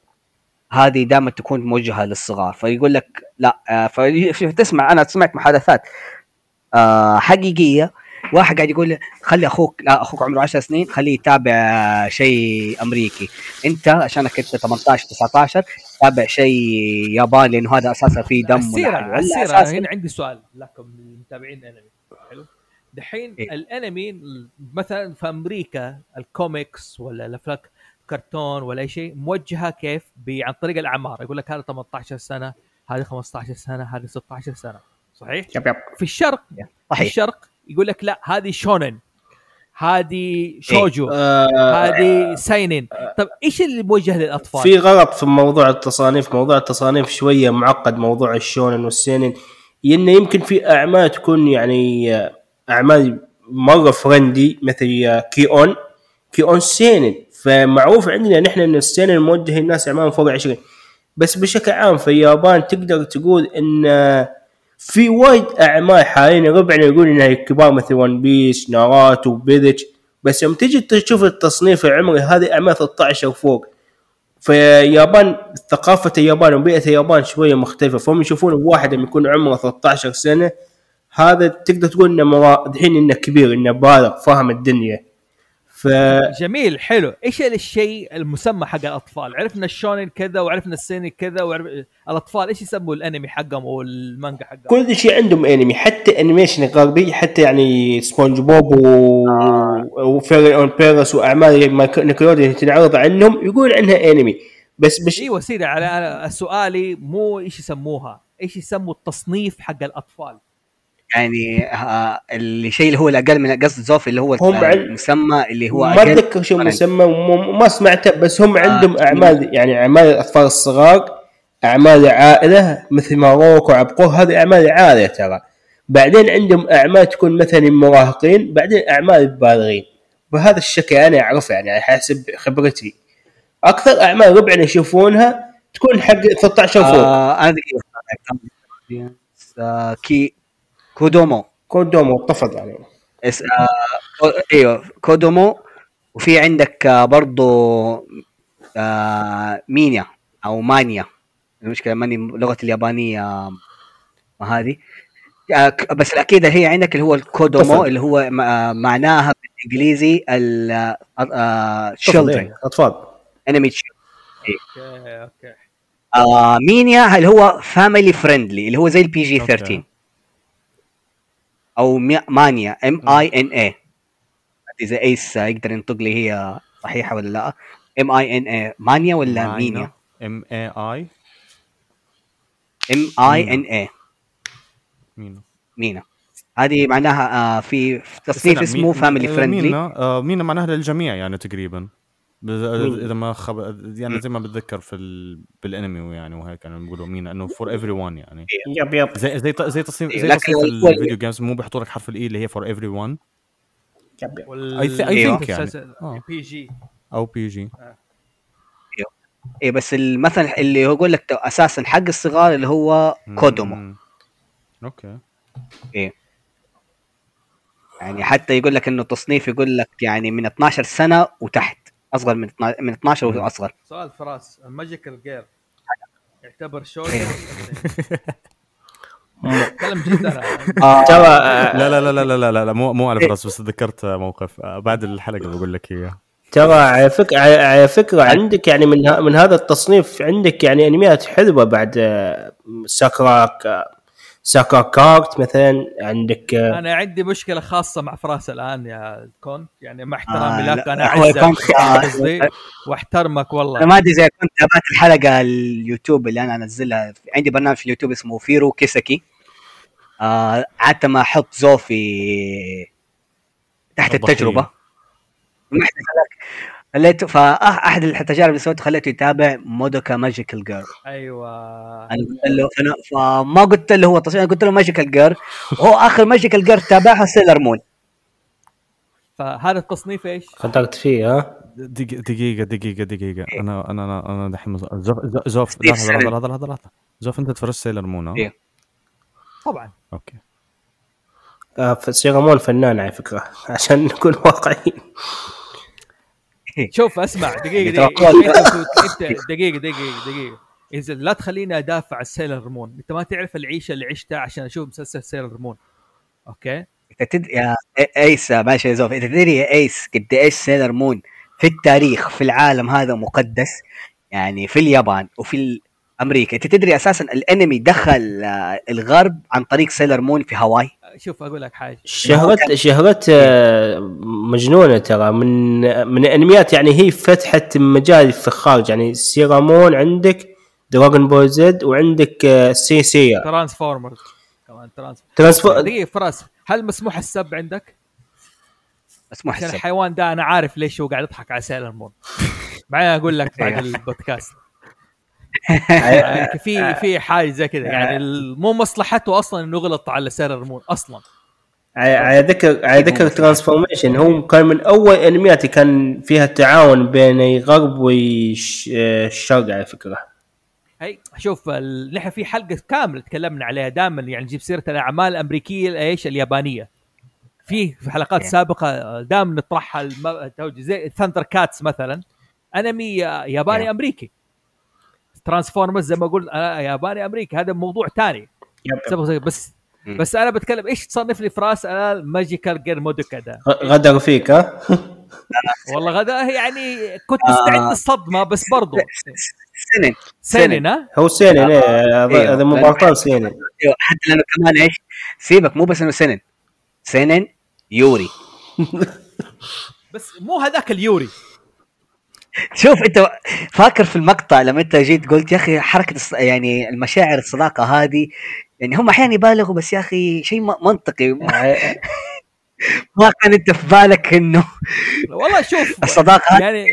هذه دائما تكون موجهة للصغار. فيقول لك لا آه، في- في- تسمع أنا سمعت محادثات آه، حقيقية. واحد قاعد يقول لي خلي أخوك لا أخوك عمره 10 سنين خليه يتابع شيء أمريكي. أنت عشانك أنت 18 19 تابع شيء ياباني لأنه هذا أساسا فيه دم السيرة السيرة أساساً هنا عندي سؤال لكم المتابعين أنمي حلو؟ دحين إيه. الأنمي مثلا في أمريكا الكوميكس ولا الافلام كرتون ولا اي شيء موجهة كيف عن طريق الأعمار. يقول لك هذا 18 سنة هذه 15 سنة هذه 16 سنة. صحيح؟ yep yep. في الشرق في صحيح. الشرق يقول لك لا هذه shounen. هذه shoujo. آه، هذه seinen. طب إيش اللي موجه للأطفال؟ في غلط في موضوع التصانيف. موضوع التصانيف شوية معقد موضوع ال shounen وال seinen انه يمكن في أعمال تكون يعني آه، أعمال مرة فرندي مثل آه، كي اون كي اون سينن فمعروف عندنا نحن إن السينن موجه للناس اعمال فوق 20 بس بشكل عام في اليابان تقدر تقول إن في وايد أعمال حاليا ربعنا يقول إنها كبار مثل ون بيس ناراتو بيدج بس يوم تجي تشوف التصنيف العمري هذه أعمال 13 وفوق. فاليابان ثقافة اليابان وبيئة اليابان شوية مختلفة. فهم يشوفون واحد لما يكون عمره 13 سنة هذا تقدر تقول إنه دحين إنه كبير إنه بالغ فاهم الدنيا. ف جميل حلو. إيش الشيء المسمى حق الأطفال؟ عرفنا ال shounen كذا وعرفنا ال seinen كذا وعرف... الأطفال إيش يسموا الأنمي حقهم أو المانجا حقهم؟ كل شيء عندهم أنمي حتى animation غربي حتى يعني سبونج بوب و... وفيري اود بيرنتس وأعمال ما- نيكلوديون تنعرض عنهم يقول عنها أنمي. بس بش إيوه سيدي على على سؤالي مو إيش يسموها؟ إيش يسموا التصنيف حق الأطفال؟ يعني آه، الشيء اللي هو الاقل من قصد زوف اللي هو هم المسمى اللي هو ما أتذكر شو. المسمى وما ما سمعته بس هم آه، عندهم أعمال يعني أعمال الأطفال الصغار أعمال عائلة مثل ماروك وعبقور هذه أعمال عائلة ترى. بعدين عندهم أعمال تكون مثلا المراهقين بعدين أعمال البالغين بهذا الشكل أنا اعرفه يعني على حسب خبرتي. أكثر أعمال ربعنا يشوفونها تكون حق 13 فوق. آه أنا دقيقه آه كي kodomo. kodomo طفل يعني اس آه أيوه kodomo. وفي عندك آه برضو آه مينيا أو مانيا. المشكلة ماني لغة اليابانية آه ما هذه. آه بس الأكيد هي عندك اللي هو ال kodomo طفل. اللي هو آه معناها بالإنجليزي ال آه طفل children. إيه، أطفال. أنمي okay okay. آه مينيا اللي هو family friendly اللي هو زي ال PG 13 okay. أو مانيا. M I N A إذا ايس يقدر ينطق لي هي صحيحة ولا لا. M I N A مانيا ولا مينيا؟ M I I M I N A minna minna هذه معناها آه في تصنيف اسمه مي- family friendly minna آه، minna معناها للجميع يعني تقريبا؟ اذا ما خب... يعني زي ما بتذكر في ال... بالانمي يعني وهيك كانوا بيقولوا minna إنه for everyone يعني. yep yep زي زي زي تصنيف زي لكن تصنيف ال video games مو بيحطوا لك حرف ال E اللي هي for everyone أيوه. think يعني. آه. PG أو PG اي بس المثل اللي هو يقول لك أساسا حق الصغار اللي هو kodomo. okay. يعني حتى يقول لك إنه تصنيف يقول لك يعني من 12 سنة وتحت. أصغر من 12 من 12 مم. واصغر سؤال فراس ال magical girl يعتبر كلام جد أنا. آه. ترى آه، لا لا لا لا لا لا, لا مو مو على فراس بس تذكرت موقف. آه، بعد الحلقة بقول لك إياه. ترى على فكره على فكرة عندك يعني من ه- من هذا التصنيف عندك يعني أنميات حلوة بعد ساكراك آه، ساكرا كارت مثلا عندك آه، أنا عندي مشكلة خاصة مع فراس الآن يا كونت يعني مع آه، احترامي لا، لك أنا اعزك آه، وأحترمك أنا والله ما أدري إذا كنت تابعت الحلقة اليوتيوب اللي أنا أنزلها. اندي برنامج في اليوتيوب اسمه فيرو كيسكي آه عادة ما أحط زوفي تحت. التجربة. ما خليته فاحد التجارب اللي سويتها خليته يتابع مادوكا magical girl أيوه. أنا قلت له أنا فما قلت له هو تصوير قلت له magical girl وهو آخر magical girl تابعها سيلر مون فهذا التصنيف إيش؟ خطرت فيه ها؟ دقيقة دقيقة دقيقة دقيقة. أنا أنا أنا أنا دحين زوف زوف- لحظة. لحظة لحظة لحظة. زوف أنت تفرجت سيلر مون ها؟ إيه. طبعا. okay. آه، ف- سيلر مون فنان على فكرة عشان نكون واقعيين. شوف أسمع دقيقة ترى دقيقه أنت أنت دقيقة دقيقة دقيقة. إذا لا تخليني أدافع عن سيلر مون أنت ما تعرف العيشه اللي عشتها عشان أشوف مسلسل سيلر مون okay؟ أنت تدري يا ايس ماشي يا زوف أنت تدري يا ايس قد إيش سيلر مون في التاريخ في العالم هذا مقدس؟ يعني في اليابان وفي أمريكا. أنت تدري أساسا الأنمي دخل آه، الغرب عن طريق سيلر مون في هاواي؟ شوف أقول لك حاجة. شهرت شهرت آه، مجنونة ترى. من من الأنميات يعني هي فتحت مجال في الخارج. يعني سيلر مون عندك دراغون بول زد وعندك آه، سي سي ترانسفورمرز. كمان ترانس ترانسفور دقيقة فراس هل مسموح السب عندك؟ مسموح السب. الحيوان ده أنا عارف ليش هو قاعد يضحك على سيلر مون معايا أقول لك بعد البودكاست. يعني في في حاجة زي كذا. يعني ال- مو مصلحته أصلا إنه يغلط على سيلر مون أصلا. على ذكر على ذكر transformation. هو كان من أول انميات كان فيها تعاون بين الغرب والشرق على فكرة. هي شوف ال- نحن في حلقة كاملة تكلمنا عليها دائما يعني نجيب سيرة الأعمال الأمريكية إيش؟ اليابانية. في في حلقات. سابقة دائما نطرحها زي ثاندر كاتس مثلا. أنمي ياباني Yeah. أمريكي. ترانسفورمرز زي ما قلت أنا ياباني أمريكي. هذا موضوع ثاني بس مم. بس أنا بتكلم إيش تصنف لي في راس أنا الماجيكال جير مودوكا ده؟ غ- غدر فيك ها؟ والله غدا يعني كنت آه. مستعد للصدمة بس برضو. سنن سنن ها هو إيه، هذا أيوه. هذا مبارطان سينن أيوه حتى لأنه كمان إيش؟ سيبك مو بس إنه سنن سينين يوري. بس مو هذاك اليوري. شوف انت فاكر في المقطع لما انت جيت قلت يا أخي حركة. يعني المشاعر الصداقة هذه يعني هم أحيانا يبالغوا بس يا أخي شيء منطقي ما ما كان أنت في بالك إنه والله شوف الصداقة يعني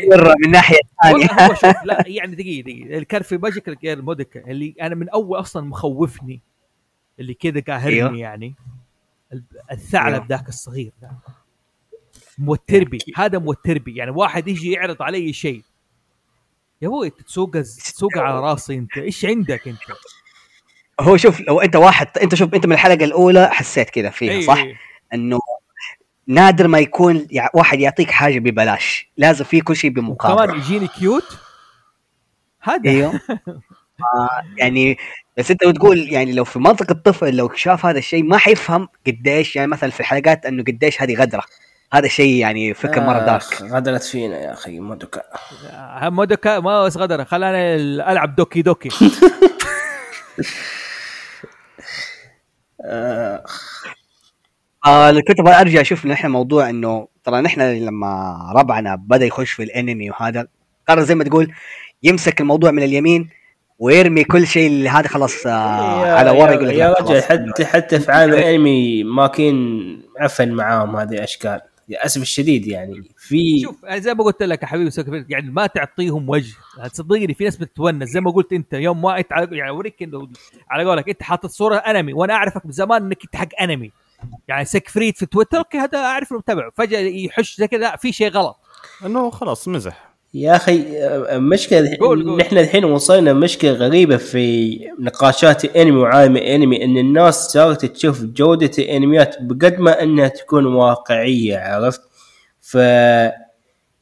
من ناحية ثانية شوف لا يعني دقيقة دقيقة اللي كان في magical girl مادوكا اللي أنا من أول أصلا مخوفني اللي كذا قاهرني أيوه. يعني ال- الثعلب أيوه. ذاك الصغير ذا موتر بي هذا موتر بي يعني واحد يجي يعرض علي شيء. يا أبوي تسوق تسوق على راسي أنت؟ إيش عندك أنت؟ هو شوف لو أنت واحد أنت شوف أنت من الحلقة الأولى حسيت كذا فيها إيه، صح؟ إيه. إنه نادر ما يكون يع- واحد يعطيك حاجة ببلاش لازم في كل شيء بمقابل. يجيني cute؟ هذا. إيوه. آه يعني بس أنت بتقول يعني لو في منطق الطفل لو شاف هذا الشيء ما حيفهم قديش يعني مثلا في الحلقات إنه قديش هذه غدرة. هذا شيء يعني فكر مرة dark آخ، غدرت فينا يا أخي مادوكا. آه، مادوكا ما بس غدر خلاني ألعب Doki Doki. آه، آه كنت أبغى أرجع أشوف نحن موضوع إنه ترى نحن لما ربعنا بدأ يخش في الأنمي وهذا قرر زي ما تقول يمسك الموضوع من اليمين ويرمي كل شيء اللي هذا خلاص آه على ورا يقول لك يا رجل. حتى حتى في عالم الأنمي ما كان عفن معاهم هذه الأشكال. للأسف الشديد يعني في شوف زي ما قلت لك يا حبيبي يعني ما تعطيهم وجه. صدقني في ناس بتتونس. زي ما قلت أنت يوم ما انت على- يعني أوريك إنه على قولك أنت حاطط صورة أنمي وأنا أعرفك من زمان إنك أنت حق أنمي. يعني سك فريد في تويتر أوكي هذا أعرف إنه متابعه فجأة يحش زي كذا لا في شيء غلط. إنه خلاص مزح. يا أخي آه، قول. نحن الحين وصلنا مشكلة غريبة في نقاشات الانمي وعالم الانمي إن الناس صارت تشوف جودة الأنميات بقد ما إنها تكون واقعية عرفت؟ ف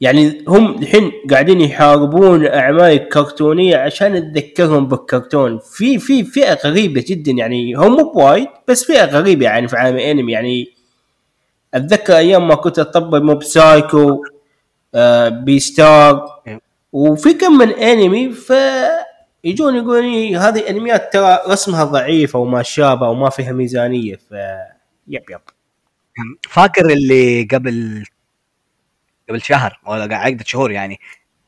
يعني هم الحين قاعدين يحاربون الاعمال الكرتونية عشان تذكرهم بالكرتون في في فئة غريبة جدا يعني هم مو بوايد بس فئة غريبة يعني في عالم الانمي يعني أتذكر أيام ما كنت اطبق Mob Psycho آه Beastars وفي كم من انمي ف يجون يقولون لي هذه انميات ترى رسمها ضعيف أو ما شابه وما فيها ميزانية ف yep yep. فاكر اللي قبل قبل شهر ولا عقدة شهور يعني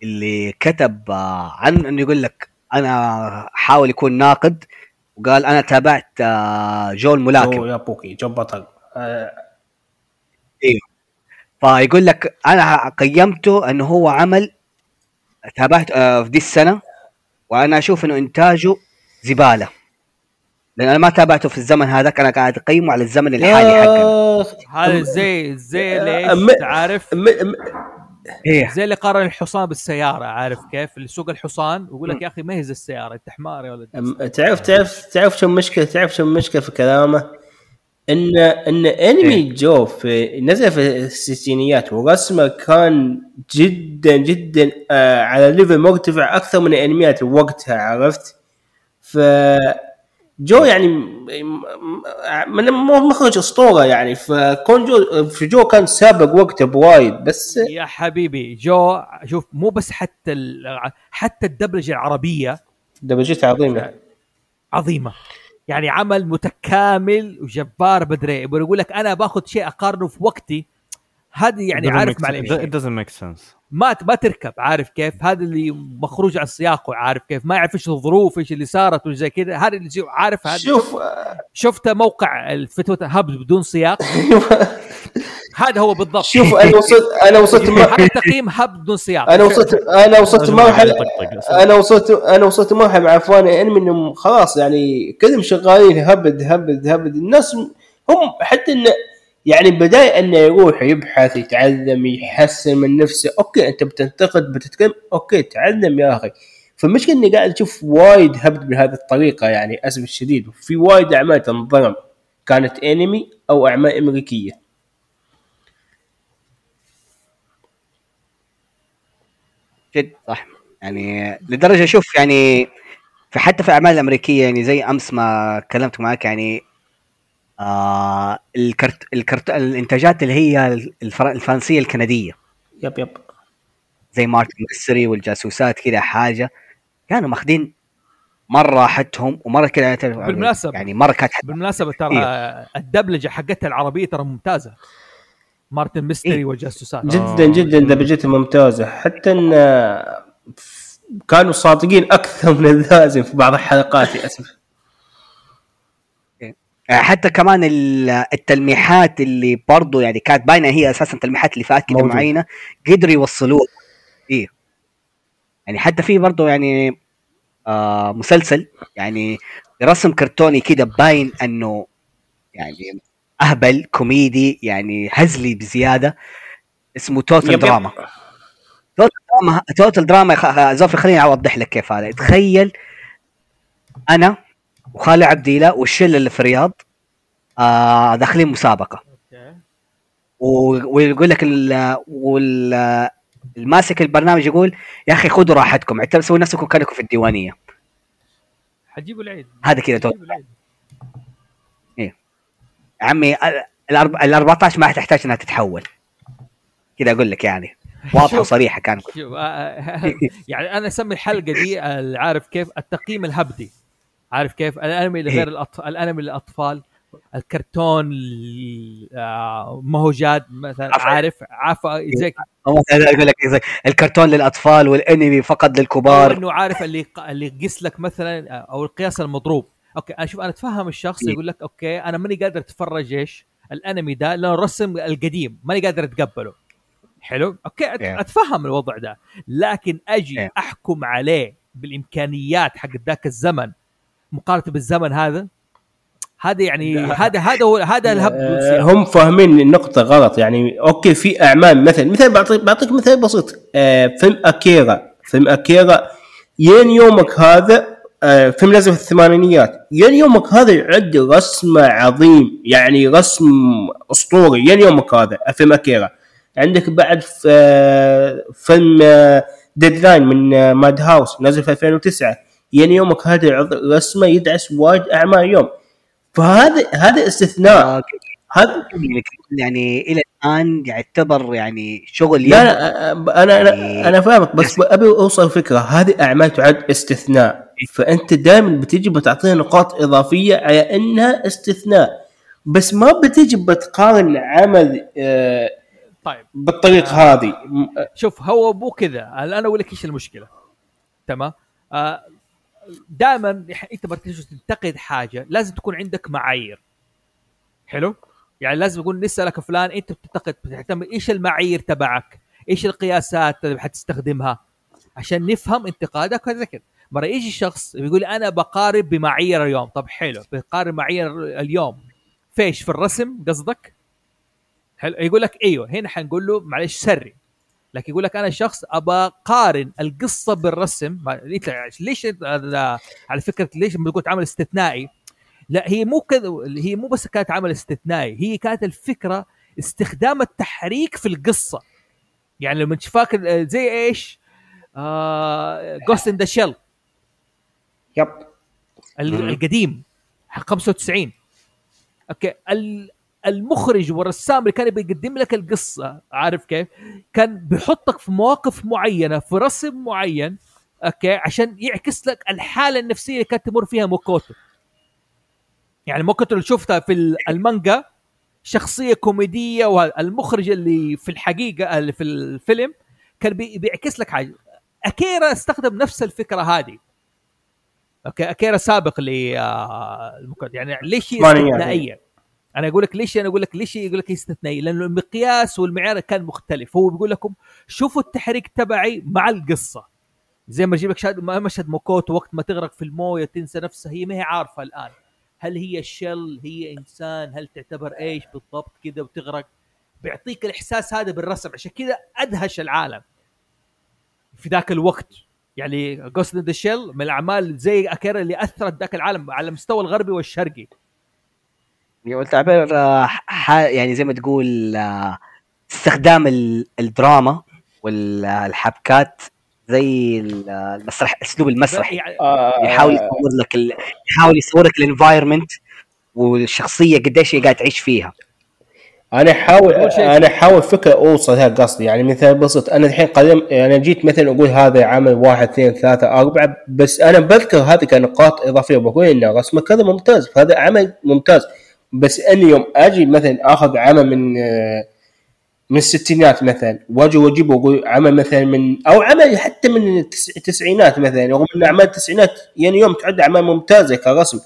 اللي كتب آه، عن إنه يقول لك أنا حاول يكون ناقد وقال أنا تابعت آه، جو جو الملاكم يا بوكي جو بطل آه. فيقول لك أنا قيمته أنه هو عمل تابعت آه، في دي السنة وأنا أشوف إنه إنتاجه زبالة. لأن أنا ما تابعته في الزمن هذاك أنا قاعد أقيمه على الزمن الحالي حقنا هذا زي زي إيش عارف م- م- إيه. زي اللي قارن الحصان بالسيارة عارف كيف؟ اللي يسوق الحصان ويقول لك يا أخي ما هي زي السيارة أنت حمار يا ولد تعرف تعرف تعرف شو المشكلة؟ تعرف شو المشكلة في كلامه؟ إن إن انمي جو في نزل في الستينيات ورسمه كان جدا جدا آه على level مرتفع أكثر من الأنميات وقتها عرفت؟ ف جو يعني من مخرج أسطورة يعني فكون جو في جو كان سابق وقته بوايد بس يا حبيبي جو شوف مو بس حتى ال- حتى الدبلجة العربية دبلجته عظيمة. عظيمة. يعني عمل متكامل وجبار بدري. يقول لك أنا باخذ شيء أقارنه في وقتي. هذه يعني عارف make مع sense. الامشي It doesn't make sense. ما ما تركب. عارف كيف؟ هذا اللي مخروج عن سياقه. عارف كيف؟ ما يعرف إيش الظروف إيش اللي صارت وزي كذا. هذا اللي عارف هذا؟ شوف شفت موقع الفتوة هب بدون سياق؟ هذا هو بالضبط. شوف أنا وصلت أنا وصلت هذا تقييم هب بدون سياق. أنا وصلت أنا وصلت مرحله. أنا وصلت أنا وصلت مرحلة مع fan انمي انهم خلاص يعني كلهم شغالين هبد هبد هبد. الناس هم حتى انه يعني بداية إنه يروح يبحث يتعلم يحسن من نفسه. أوكي أنت بتنتقد بتتكلم. أوكي تعلم يا أخي. فالمشكلة إني قاعد أشوف وايد هبد بهذه الطريقة يعني أسف الشديد. وفي وايد أعمال تنظلم. كانت انمي أو أعمال أمريكية. جد صح. يعني لدرجة شوف يعني في حتى في الاعمال الامريكيه يعني زي أمس ما كلمت معك يعني آه الكرت ال كرت الإنتاجات اللي هي الفر... الفرنسية الكندية. yep yep. زي مارتن ميستري والجاسوسات كذا حاجة. كانوا ماخذين مرة راحتهم ومرة كذا بالمناسبة. يعني مرة كانت بالمناسبة ترى الدبلجة حقتها العربية ترى ممتازة. مارتن ميستري إيه. والجاسوسات. جدا جدا دبلجته ممتازة. حتى إن كانوا صادقين أكثر من اللازم في بعض الحلقات للأسف. حتى كمان ال- التلميحات اللي برضو يعني كانت باينة هي أساسا تلميحات اللي فات موجود. معينة قدروا يوصلوها. إيه. يعني حتى في برضو يعني آه مسلسل يعني رسم كرتوني كده باين إنه يعني أهبل كوميدي يعني هزلي بزيادة اسمه Total. Drama Total Drama Total Drama شوفي خليني أوضح لك كيف هذا. تخيل أنا وخالي عبديله والشلة اللي في الرياض آه داخلين مسابقة. ويقول لك ال وال الماسك البرنامج يقول يا أخي خذوا راحتكم اعتبروا سووا نفسكم كأنكم في الديوانية. حجيبوا العيد. هذا كذا توتال عمي ال 14 ما تحتاج إنها تتحول. كذا أقول لك يعني. واضحة. وصريحة كان شوف آه، آه، يعني أنا أسمي الحلقة دي آه، عارف كيف؟ التقييم الهبدي. عارف كيف؟ الأنمي لغير الأطفال الأنمي للأطفال الكرتون آه، ما هو جاد مثلا. عارف؟ عفا زي مثلا أقول لك زي الكرتون للأطفال والأنمي فقط للكبار. إنه عارف اللي اللي يقيس لك مثلا أو القياس المضروب. أوكي أنا شوف أنا أتفهم الشخص إيه. يقول لك أوكي أنا ماني قادر أتفرج إيش الأنمي ده لأنه الرسم القديم ماني قادر أتقبله. حلو؟ أوكي إيه. أتفهم الوضع ده. لكن أجي إيه. أحكم عليه بالإمكانيات حق ذاك الزمن مقارنة بالزمن هذا؟ هذا يعني هذا هذا هو هذا الهبد هم فاهمين النقطة غلط. يعني أوكي في أعمال مثل مثال بعطيك بعطيك مثال بسيط. آه فيلم أكيرا. فيلم أكيرا ين يومك هذا فيلم نزل في الثمانينيات ين يومك هذا يعد رسمة عظيم يعني رسم أسطوري ين يومك هذا؟ فيلم أكيرا. عندك بعد ف- آه، فيلم ديدلاين من آه، ماد هاوس نزل في 2009 ين يومك هذا رسمة يدعس وايد اعمال اليوم فهذا هذا استثناء. آه، هذا يعني إلى الآن يعتبر يعني شغل لا يد. لا أنا أنا أنا فاهمك بس أبي أوصل فكرة. هذه أعمال تعد استثناء. فأنت دائما بتجي بتعطيها نقاط إضافية على إنها استثناء. بس ما بتجي بتقارن عمل آه، طيب. بالطريقة هذه. م- شوف هو مو كذا. أنا أقول لك إيش المشكلة. تمام؟ آه دائما أنت تيجي تنتقد حاجة لازم تكون عندك معايير. حلو؟ يعني لازم يقول نسألك فلان أنت بتنتقد بتعتمد إيش المعايير تبعك؟ إيش القياسات اللي حتستخدمها؟ عشان نفهم انتقادك وكذا كذا. مرة يجي شخص بيقول أنا بقارب بمعايير اليوم. طب حلو بقارب معايير اليوم. فيش في الرسم قصدك؟ حلو يقول لك إيوه هنا حنقول له معلش سري. لكن يقول لك أنا شخص أبى قارن القصة بالرسم. ما- ليش- على فكرة ليش لما تقول عمل استثنائي؟ لا هي مو كذا هي مو بس كانت عمل استثنائي هي كانت الفكرة استخدام التحريك في القصة. يعني لما تشوف فاكر زي إيش؟ Ghost in the Shell يب. ال- القديم حق 95 أوكي ال- المخرج والرسام اللي كان بيقدم لك القصة عارف كيف؟ كان بيحطك في مواقف معينة في رسم معين أوكي عشان يعكس لك الحالة النفسية اللي كانت تمر فيها موكوتو. يعني موكوتو اللي شفتها في ال- المانجا شخصية كوميدية والمخرج اللي في الحقيقة اللي في الفيلم كان بي- بيعكس لك حاجة. أكيرا استخدم نفس الفكرة هذه. أوكي اكيرا سابق ل آه، يعني ليش هي. استثنائية؟ أنا أقول لك ليش أنا أقول لك ليش يقول لك هي استثنائية؟ لأنه المقياس والمعيار كان مختلف، هو بيقول لكم شوفوا التحريك تبعي مع القصة زي ما أجيب لك شاد- مشهد موكوتو وقت ما تغرق في الموية تنسى نفسها هي ما هي عارفة الآن هل هي شل هي إنسان هل تعتبر إيش بالضبط كذا وتغرق بيعطيك الإحساس هذا بالرسم عشان كذا أدهش العالم في ذاك الوقت يعني Ghost the Shell من الأعمال زي اكيرا اللي أثرت ذاك العالم على المستوى الغربي والشرقي. تعبير آه، ح- يعني زي ما تقول آه، استخدام ال- الدراما والحبكات زي ال- المسرح أسلوب المسرحي يعني آه، يحاول يصور لك ال... يحاول يصور لك الانفايرمنت والشخصية قديش هي قاعد تعيش فيها. أنا احاول أنا احاول فكرة أوصل لها قصدي. يعني مثال بسيط أنا الحين قدم أنا جيت مثلا أقول هذا عمل واحد اثنين ثلاثة أربعة بس أنا بذكر هذه كنقاط إضافية بقول ان رسمك هذا ممتاز هذا عمل ممتاز. بس اني يوم أجي مثلا أخذ عمل من آه، من الستينات مثلا وأجي واجيبه وأقول عمل مثلا من أو عمل حتى من التس- التسعينات مثلا رغم إن أعمال التسعينات يعني يوم تعد أعمال ممتازة كرسم.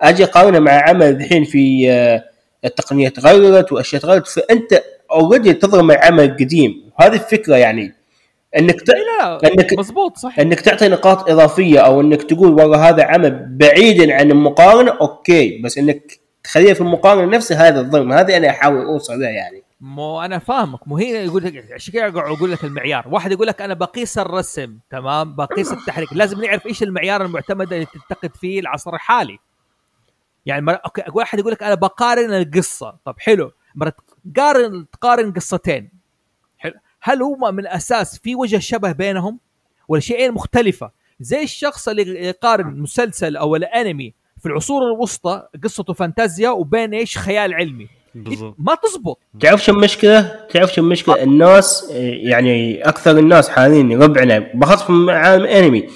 أجي أقارنها مع عمل الحين في آه، التقنية تغيرت وأشياء تغيرت فأنت already تضرب مع عمل قديم. وهذه الفكرة يعني إنك ت... لا لا لأنك- مضبوط صح إنك تعطي نقاط إضافية أو إنك تقول والله هذا عمل بعيدا عن المقارنة أوكي. بس إنك تخليها في المقارنة نفسها هذا الظلم. هذه أنا أحاول أوصل له يعني. مو أنا فاهمك. مو هي يقول لك عشان كذا أقول لك المعيار؟ واحد يقول لك أنا بقيس الرسم تمام؟ بقيس التحريك. لازم نعرف إيش المعيار المعتمد اللي تنتقد فيه العصر الحالي. يعني مر... أوكي واحد يقول لك أنا بقارن القصة. طب حلو. مرة تقارن تقارن قصتين. حلو. هل هو من الأساس في وجه شبه بينهم ولا شيئين مختلفة؟ زي الشخص اللي يقارن مسلسل أو الأنمي في العصور الوسطى قصته فانتازيا وبين إيش؟ خيال علمي. بالضبط. ما تزبط. تعرف شو المشكلة؟ تعرف شو المشكلة؟ الناس آه، يعني أكثر الناس حاليا ربعنا بخاصة عالم أنمي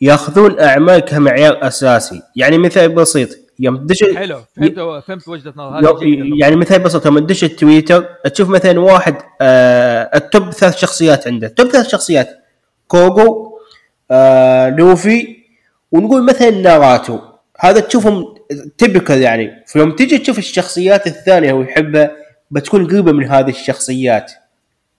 ياخذون اعمال كمعيار أساسي، يعني مثال بسيط. يوم تدش حلو فهمت فهمت وجهة نظر. يعني مثال بسيط لما تدش التويتر تشوف مثلا واحد آه ال top ثلاث شخصيات عنده. top ثلاث شخصيات غوكو آه لوفي ونقول مثلا ناروتو هذا تشوفهم تبكل يعني. فلما تيجي تشوف الشخصيات الثانية هو يحبها بتكون قريبة من هذه الشخصيات.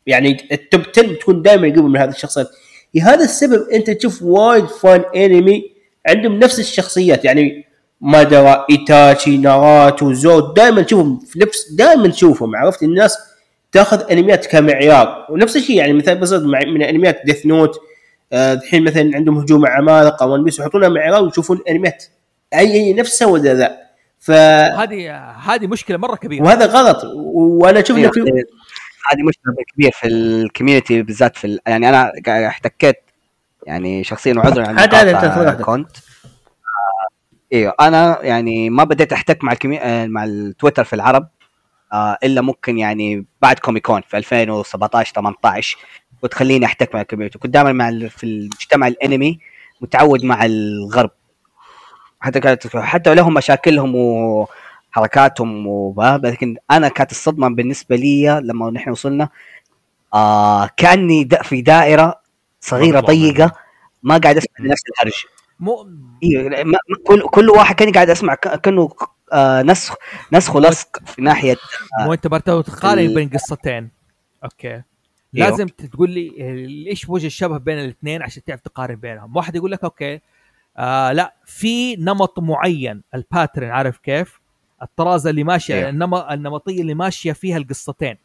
يعني التوب 10 بتكون دائما قريبة من هذه الشخصيات. لهذا السبب أنت تشوف وايد فان انمي عندهم نفس الشخصيات. يعني مادارا ايتاتشي ناراتو زود. دائما تشوفهم في نفس دائما تشوفهم عرفت؟ الناس تاخذ أنميات كمعيار. ونفس الشيء يعني بسيط مع- من أنميات ديث نوت آه، الحين مثلا عندهم هجوم عمالقة ون بيس يحطونها معيار ويشوفون أنميات. اي أي نفسها ولا لا؟ ف هذه هذه مشكلة مرة كبيرة. وهذا غلط. وأنا أشوف إنه في يعني هذه مشكلة كبيرة في ال community بالذات في ال... يعني أنا احتكيت يعني شخصيا وعذرا عن عادي، عادي، المقاطعة أنت تفضل. كنت آه، أيوه أنا يعني ما بديت أحتك مع الكمي... آه، مع التويتر في العرب آه إلا ممكن يعني بعد كوميكون في 2017 18 وتخليني أحتك مع الكوميونتي. كنت دائما مع ال- في المجتمع الأنمي متعود مع الغرب. حتى كانت حتى لهم مشاكلهم وحركاتهم وباب لكن أنا كانت الصدمة بالنسبة لي لما نحن وصلنا آه كأني دا في دائرة صغيرة. ضيقة ما قاعد أسمع نفس الهرج. مو ما- كل كل واحد كاني قاعد اسمع كأنه آه نسخ نسخ ولصق في ناحية مو أنت برتو تقارن بين قصتين. أوكي. لازم تقول لي إيش وجه الشبه بين الاثنين عشان تعرف تقارن بينهم؟ واحد يقول لك أوكي آه لا في نمط معين ال pattern عارف كيف؟ الطرازة اللي ماشية أيوه. النمط النمطية اللي ماشية فيها القصتين.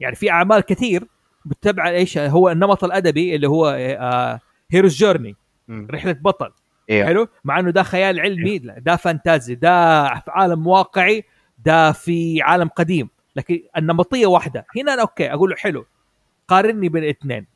يعني في أعمال كثير بتتبع إيش؟ هو النمط الأدبي اللي هو آه hero's journey مم. رحلة بطل. أيوه حلو؟ مع إنه ده خيال علمي لا ده fantasy ده في عالم واقعي ده في عالم قديم. لكن النمطية واحدة. هنا أنا أوكي أقول له حلو قارني بين الاثنين.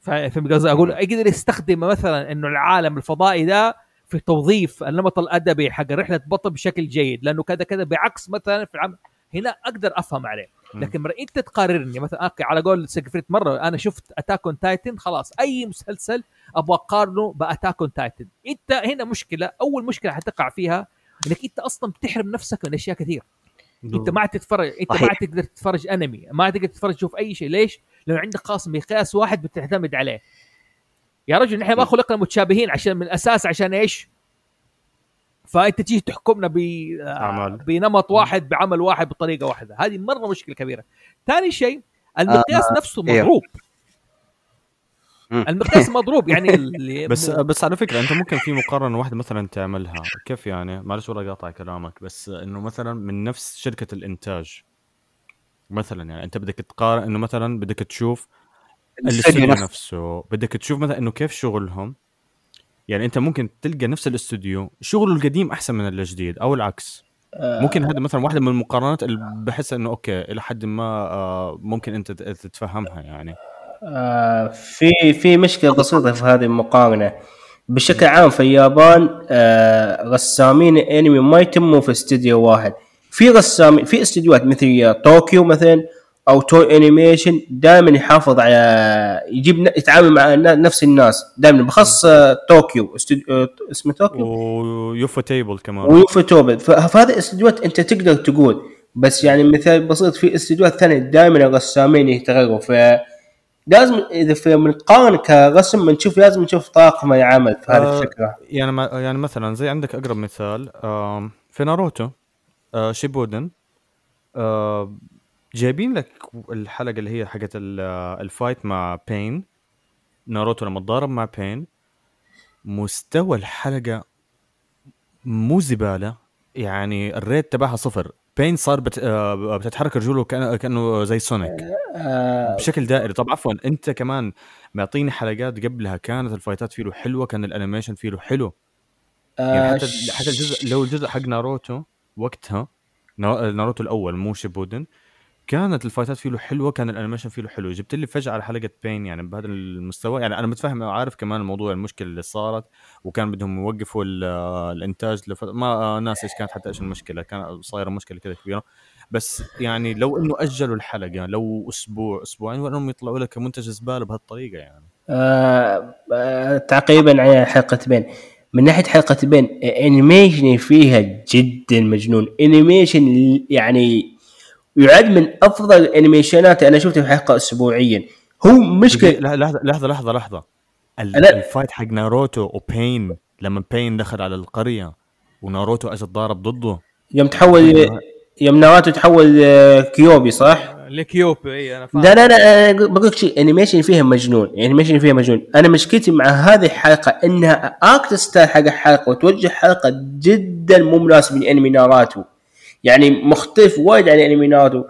فا- فهمت قصدي؟ أقول يقدر يستخدم مثلا إنه العالم الفضائي ده في توظيف النمط الأدبي حق رحلة بطل بشكل جيد لأنه كذا كذا بعكس مثلا في العمل. هنا أقدر أفهم عليه. لكن مرة أنت تقارني مثلا أوكي على قول سيجفريد مرة أنا شفت Attack on Titan خلاص أي مسلسل أبغى أقارنه ب Attack on Titan أنت هنا مشكلة أول مشكلة حتقع فيها إنك أنت أصلا بتحرم نفسك من أشياء كثير. أنت ما عاد تتفرج أنت ما صحيح. عاد تقدر تتفرج أنمي ما عاد تقدر تتفرج تشوف أي شيء. ليش؟ لأنه عندك خاص مقياس واحد بتعتمد عليه. يا رجل نحن ما خلقنا متشابهين عشان من الأساس عشان إيش؟ فأنت تيجي تحكمنا ب. بنمط واحد بعمل واحد بطريقة واحدة. هذه مرة مشكلة كبيرة. ثاني شيء المقياس نفسه إيوه. مضروب. المقياس مضروب. يعني اللي بس بس على فكرة أنت ممكن في مقارنة واحدة مثلا تعملها. كيف يعني؟ معلش ولا قاطع كلامك بس إنه مثلا من نفس شركة الإنتاج. مثلا يعني أنت بدك تقارن إنه مثلا بدك تشوف الاستوديو نفسه. نفسه. بدك تشوف مثلا إنه كيف شغلهم. يعني انت ممكن تلقى نفس الاستوديو شغله القديم احسن من الجديد أو العكس. ممكن هذا مثلا واحدة من المقارنات اللي بحس إنه أوكي إلى حد ما آه، ممكن أنت تت- تتفهمها يعني. آه، في في مشكلة بسيطة في هذه المقارنة. بشكل عام في اليابان آه، رسامين الانمي ما يتموا في استديو واحد. في رسامين في استديوهات مثل طوكيو مثلا أو Toei Animation دائما يحافظ على يجيب يتعامل مع نفس الناس. دائما بخص آه، طوكيو استوديو آه، اسمه طوكيو ويوفوتيبل كمان. ويوفو تيبل فهذه الاستديوهات أنت تقدر تقول. بس يعني مثال بسيط في استديوهات ثانية دائما الرسامين يتغيروا ف لازم إذا في بنقارن كرسم بنشوف لازم نشوف طاقم العمل في هذه آه، الفكرة. يعني ما يعني مثلا زي عندك أقرب مثال في ناروتو آه، شيبودن آه، جايبين لك الحلقة اللي هي حقت ال- آه، ال fight مع بين ناروتو لما تضارب مع بين مستوى الحلقة مو زباله يعني ال rate تبعها صفر. بين صار بت... آه، بتتحرك رجوله كأنه, كأنه زي سونيك آه بشكل دائري. طب عفوا أنت كمان معطيني حلقات قبلها كانت ال fightات فيه حلوة كان ال animation فيه حلو. يعني آه حتى حتى الجزء لو الجزء حق ناروتو وقتها نا- ناروتو الأول مو شيبودن كانت ال fightات فيه حلوة كان ال animation فيه حلو. جبت لي فجأة على حلقة بين يعني بهذا المستوى. يعني أنا متفهم وعارف كمان الموضوع المشكلة اللي صارت وكان بدهم يوقفوا ال- الإنتاج لفت... ما ناس إيش كانت حتى إيش المشكلة كان صايرة مشكلة كذا كبيرة. بس يعني لو إنه أجلوا الحلقة لو أسبوع أسبوعين وإنهم يطلعوا لك منتج زبالة بهالطريقة يعني. آه آه تعقيبا على حلقة بين من ناحية حلقة بين animation فيها جدا مجنون. animation يعني يعد من أفضل ال animation ات أنا شفتها في حلقة اسبوعيا. هو مشكله لا لحظة لحظة لحظة لحظة. أنا- ال fight حق ناروتو وبين لما بين دخل على القرية وناروتو اجى ضارب ضده. يوم تحول يوم ناروتو تحول آه، كيوبي صح؟ لكيوب إي أنا فاهم. لا لا لا أنا بقول لك شيء animation فيها مجنون animation فيها مجنون. أنا مشكلتي مع هذه الحلقة إنها art style حق الحلقة وتوجه حلقة جدا مو مناسب لأنمي ناروتو يعني مختلف وايد عن انمي ناروتو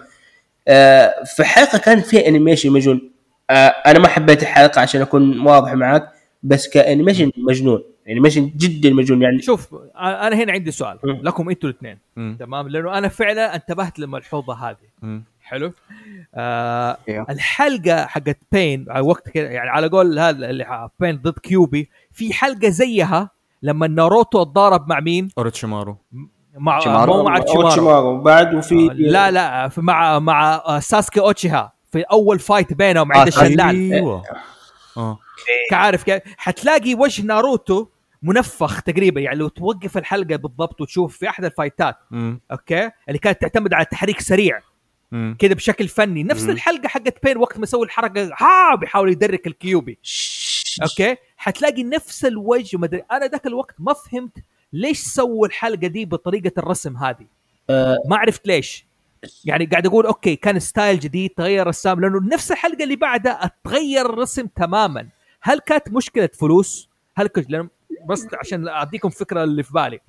آه في حلقه كانت فيها animation مجنون آه أنا ما حبيت الحلقة عشان أكون واضح معك بس ك animation مجنون animation جدا مجنون يعني شوف أنا هنا عندي سؤال مم. لكم أنتوا الاثنين. تمام لأنه أنا فعلا انتبهت للملحوظة هذه مم. حلو آه أيوه. الحلقة حقت بين على وقت كده يعني على قول هذا اللي بين ضد كيوبي في حلقة زيها لما ناروتو اتضارب مع مين؟ اوروتشيمارو مع اوروتشيمارو؟ مو مع اوروتشيمارو. بعد وفي لا لا في- مع مع آه، ساسكي اوتشيها في أول fight بينهم عند آه، الشلال. أيوه. آه. عارف كيف؟ حتلاقي وجه ناروتو منفخ تقريبا يعني لو توقف الحلقة بالضبط وتشوف في أحد ال fight ات مم. okay؟ اللي كانت تعتمد على تحريك سريع. كذا بشكل فني. نفس مم. الحلقة حقت بين وقت ما يسوي الحركة ها بيحاول يدرك الكيوبي. okay؟ حتلاقي نفس الوجه ومدري أنا ذاك الوقت ما فهمت ليش سووا الحلقة دي بطريقة الرسم هذه؟ آه ما عرفت ليش. يعني قاعد أقول okay كان style جديد تغير الرسام. لأنه نفس الحلقة اللي بعدها تغير الرسم تماما. هل كانت مشكلة فلوس؟ هل كنت بس عشان أعطيكم فكرة اللي في بالي.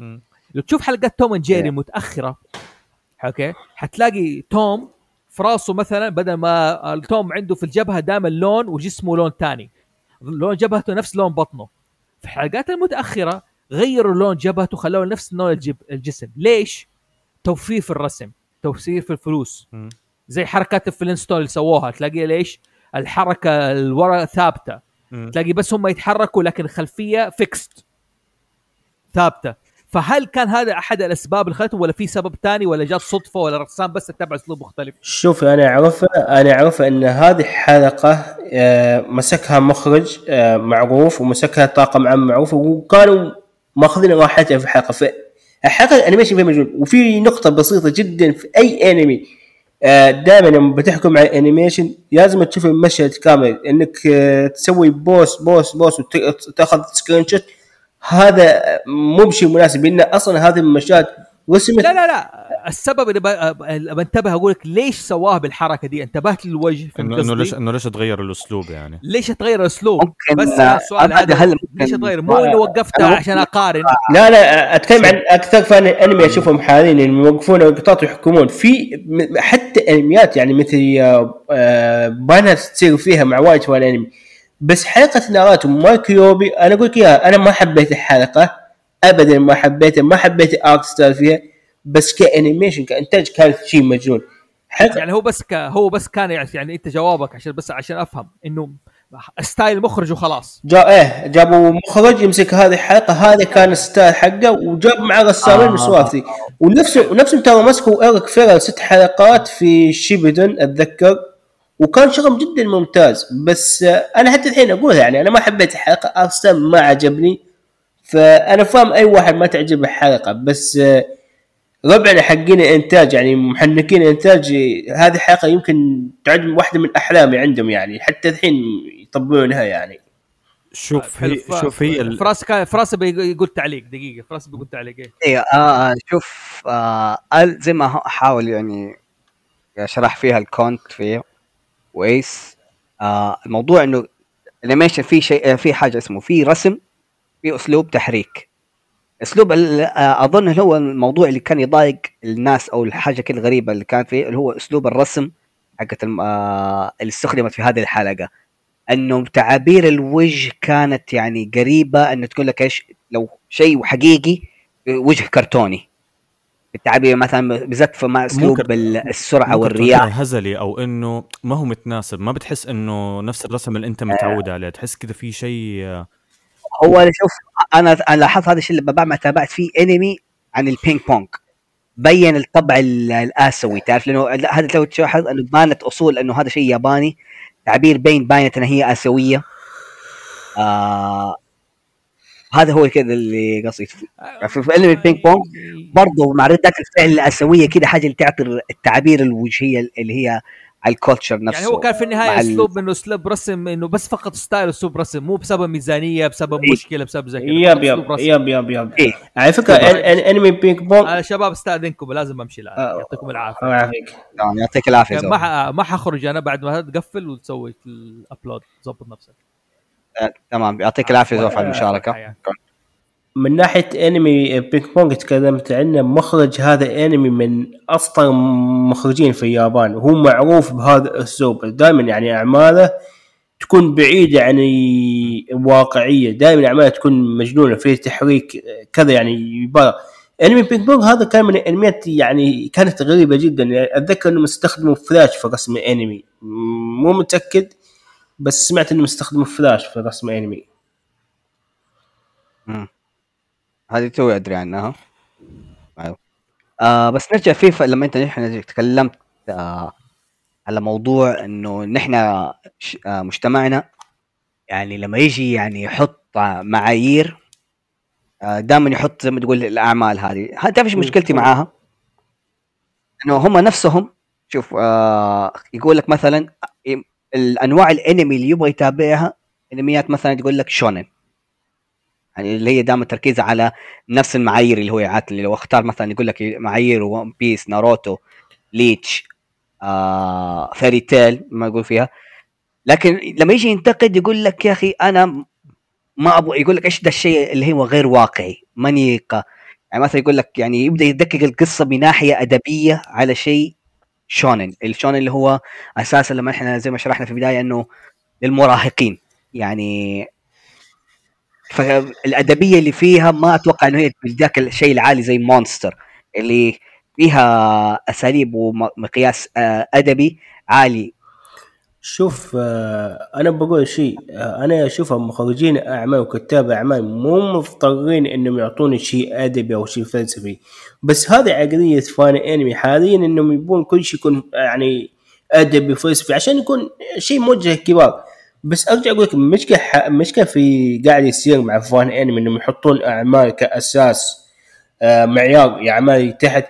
لو تشوف حلقات توم اند جيري متأخرة okay حتلاقي توم في راسه مثلا بدل ما توم عنده في الجبهة دائما لون وجسمه لون تاني. لون جبهته نفس لون بطنه. في الحلقات المتأخرة غيروا لون جبهته خلوه نفس لون الجسم. ليش؟ توفير في الرسم توفير في الفلوس. زي حركات الفلينتستون اللي سووها تلاقي ليش؟ الحركة الورا ثابتة. تلاقي بس هم يتحركوا لكن الخلفيه fixed ثابتة. فهل كان هذا أحد الأسباب اللي خلته ولا في سبب ثاني ولا جات صدفة ولا الرسام بس اتبع أسلوب مختلف؟ شوف أنا اعرفه أنا أعرفه إن هذه حلقه آه، مسكها مخرج آه، معروف ومسكها طاقم عام معروف وكانوا ماخذين راحتها في الحلقة. فالحلقه ال animation فيها مجنون وفي نقطة بسيطة جدا في أي انمي دائما لما بتحكم على ال animation لازم تشوف المشهد كامل. إنك آه، تسوي pause pause pause وتاخذ screenshot هذا مو بشيء مناسب لأن أصلا هذه المشاهد رسمت لا لا لا. السبب اللي ب- اللي بنتبه أقول لك ليش سواها بالحركة دي؟ انتبهت للوجه انه إنه؟ ليش إنه ليش تغير الأسلوب يعني؟ ليش تغير الأسلوب؟ ممكن بس السؤال هذا هل ليش تغير؟ مو انه وقفتها عشان أقارن. لا لا أتكلم عن أكثر fan أنمي أشوفهم حاليا اللي يوقفون لقطات ويحكمون. في حتى أنميات يعني مثل آه، بانها تصير فيها مع وايد fan أنمي. بس حلقة ناروتو مع كيوبي أنا أقول لك إياها أنا ما حبيت الحلقة. ابدا ما حبيتها ما حبيت ال art style فيها بس ك animation كإنتاج كانت شيء مجنون. حلقه يعني هو بس ك... هو بس كان يعني, يعني أنت جوابك عشان بس عشان أفهم إنه ستايل مخرج وخلاص. جا إيه جابوا مخرج يمسك هذه الحلقة هذا كان الستايل حقه وجاب معاه رسامين آه. من سوالفي ونفسه ونفسهم ترى مسكوا إيريك فيرل ست حلقات في شيبدون أتذكر. وكان شغل جدا ممتاز بس أنا حتى الحين اقولها يعني أنا ما حبيت الحلقة ارسل ما عجبني. فأنا فاهم أي واحد ما تعجبه الحلقة بس آه، ربعنا حقين إنتاج يعني محنكين إنتاج آه، هذه الحلقة يمكن تعد واحدة من احلامي عندهم يعني حتى الحين يطبقونها يعني شوف. هي شوف هي ال- فراس كان فراس بيقول تعليق دقيقة فراس بيقول تعليق إيه إيه آه آه، شوف آه زي ما احاول يعني أشرح فيها الكونت فيه كويس آه الموضوع إنه الانيميشن في شيء في حاجة اسمه في رسم في أسلوب تحريك. أسلوب آه، أظن هو الموضوع اللي كان يضايق الناس أو الحاجة كده الغريبة اللي كان فيه اللي هو أسلوب الرسم حقت آه اللي استخدمت في هذه الحلقة. إنه تعابير الوجه كانت يعني قريبة إنه تقول لك إيش لو شيء حقيقي وجه كرتوني. التعابير مثلا بالذات في مع أسلوب السرعة والرياح. هزلي أو إنه ما هو متناسب ما بتحس إنه نفس الرسم اللي أنت متعود عليه تحس كذا في شيء آه، هو اللي شوف أنا أنا لاحظت هذا الشيء لما ما تابعت فيه انمي عن البينج بونج بين الطبع ال- الآسيوي تعرف؟ لأنه هذا لو تلاحظ إنه بانت أصول إنه هذا شيء ياباني تعبير بين باينه إنها هي آسيوية. آه هذا هو كذا اللي قصدي. في في فيلم البينج بونج برضه مع ردات الفعل الآسيوية كده حاجة اللي تعطي التعابير الوجهية اللي هي على ال culture نفسه يعني هو كان في النهاية أسلوب إنه أسلوب رسم إنه بس فقط style أسلوب رسم مو بسبب ميزانية بسبب إيه. مشكلة بسبب زي كذا يب يب. يب يب يب إيه. على فكرة أن- أنمي بينج بونج آه شباب استاذنكم لازم أمشي الان آه. يعطيكم العافية الله يعافيك تمام، يعطيك العافية ما زوف. ح- ما حخرج أنا بعد ما تقفل وتسوي ال upload ظبط نفسك آه، تمام يعطيك العافية زوف على المشاركه. من ناحية انمي بينج بونج تكلمت عنه مخرج هذا انمي من افضل مخرجين في اليابان. وهو معروف بهذا الاسلوب دائما يعني أعماله تكون بعيدة عن الواقعية. دائما أعماله تكون مجنونة فيه تحريك كذا يعني يبالغ انمي بينج بونج هذا كان من الأنميات يعني كانت غريبة جدا. أتذكر إنهم استخدموا فلاش في رسم الانمي مو متأكد بس سمعت إنهم استخدموا فلاش في رسم الانمي مم. هذه توي أدري عنها. أيوه. آه بس نرجع فيه لما أنت نحن تكلمت آه على موضوع إنه نحن آه مجتمعنا يعني لما يجي يعني يحط آه، معايير آه دائما يحط زي ما تقول الأعمال هذه. تعرف إيش مشكلتي معاها؟ إنه هم نفسهم شوف آه يقول لك مثلا إيه، الأنواع الأنمي اللي يبغى يتابعها أنميات مثلا تقول لك شونن. يعني اللي هي دائما تركيزها على نفس المعايير اللي هو اللي لو اختار مثلا يقول لك معايير ون بيس ناروتو ليتش آه فيري تيل ما يقول فيها. لكن لما يجي ينتقد يقول لك يا أخي أنا ما أبغى يقول لك إيش ده الشيء اللي هو غير واقعي؟ ماني يعني مثلا يقول لك يعني يبدأ يدقق القصة بناحية أدبية على شيء شونن. الشونن اللي هو أساسا لما إحنا زي ما شرحنا في البداية إنه للمراهقين. يعني فالأدبية اللي فيها ما أتوقع إنه هي ذاك الشيء العالي زي مونستر اللي فيها أساليب ومقياس آه، أدبي عالي. شوف آه، أنا بقول شيء آه، أنا أشوف مخرجين أعمال وكتاب أعمال مو مضطرين إنهم يعطوني شيء أدبي أو شيء فلسفي. بس هذه عقلية فان أنمي حاليا إنهم يبون كل شيء يكون يعني أدبي فلسفي عشان يكون شيء موجه كبار. بس أرجع أقول لك المشكلة المشكلة في قاعد يصير مع فان انمي إنهم يحطون أعمال كأساس آه، معيار اعمال تحت.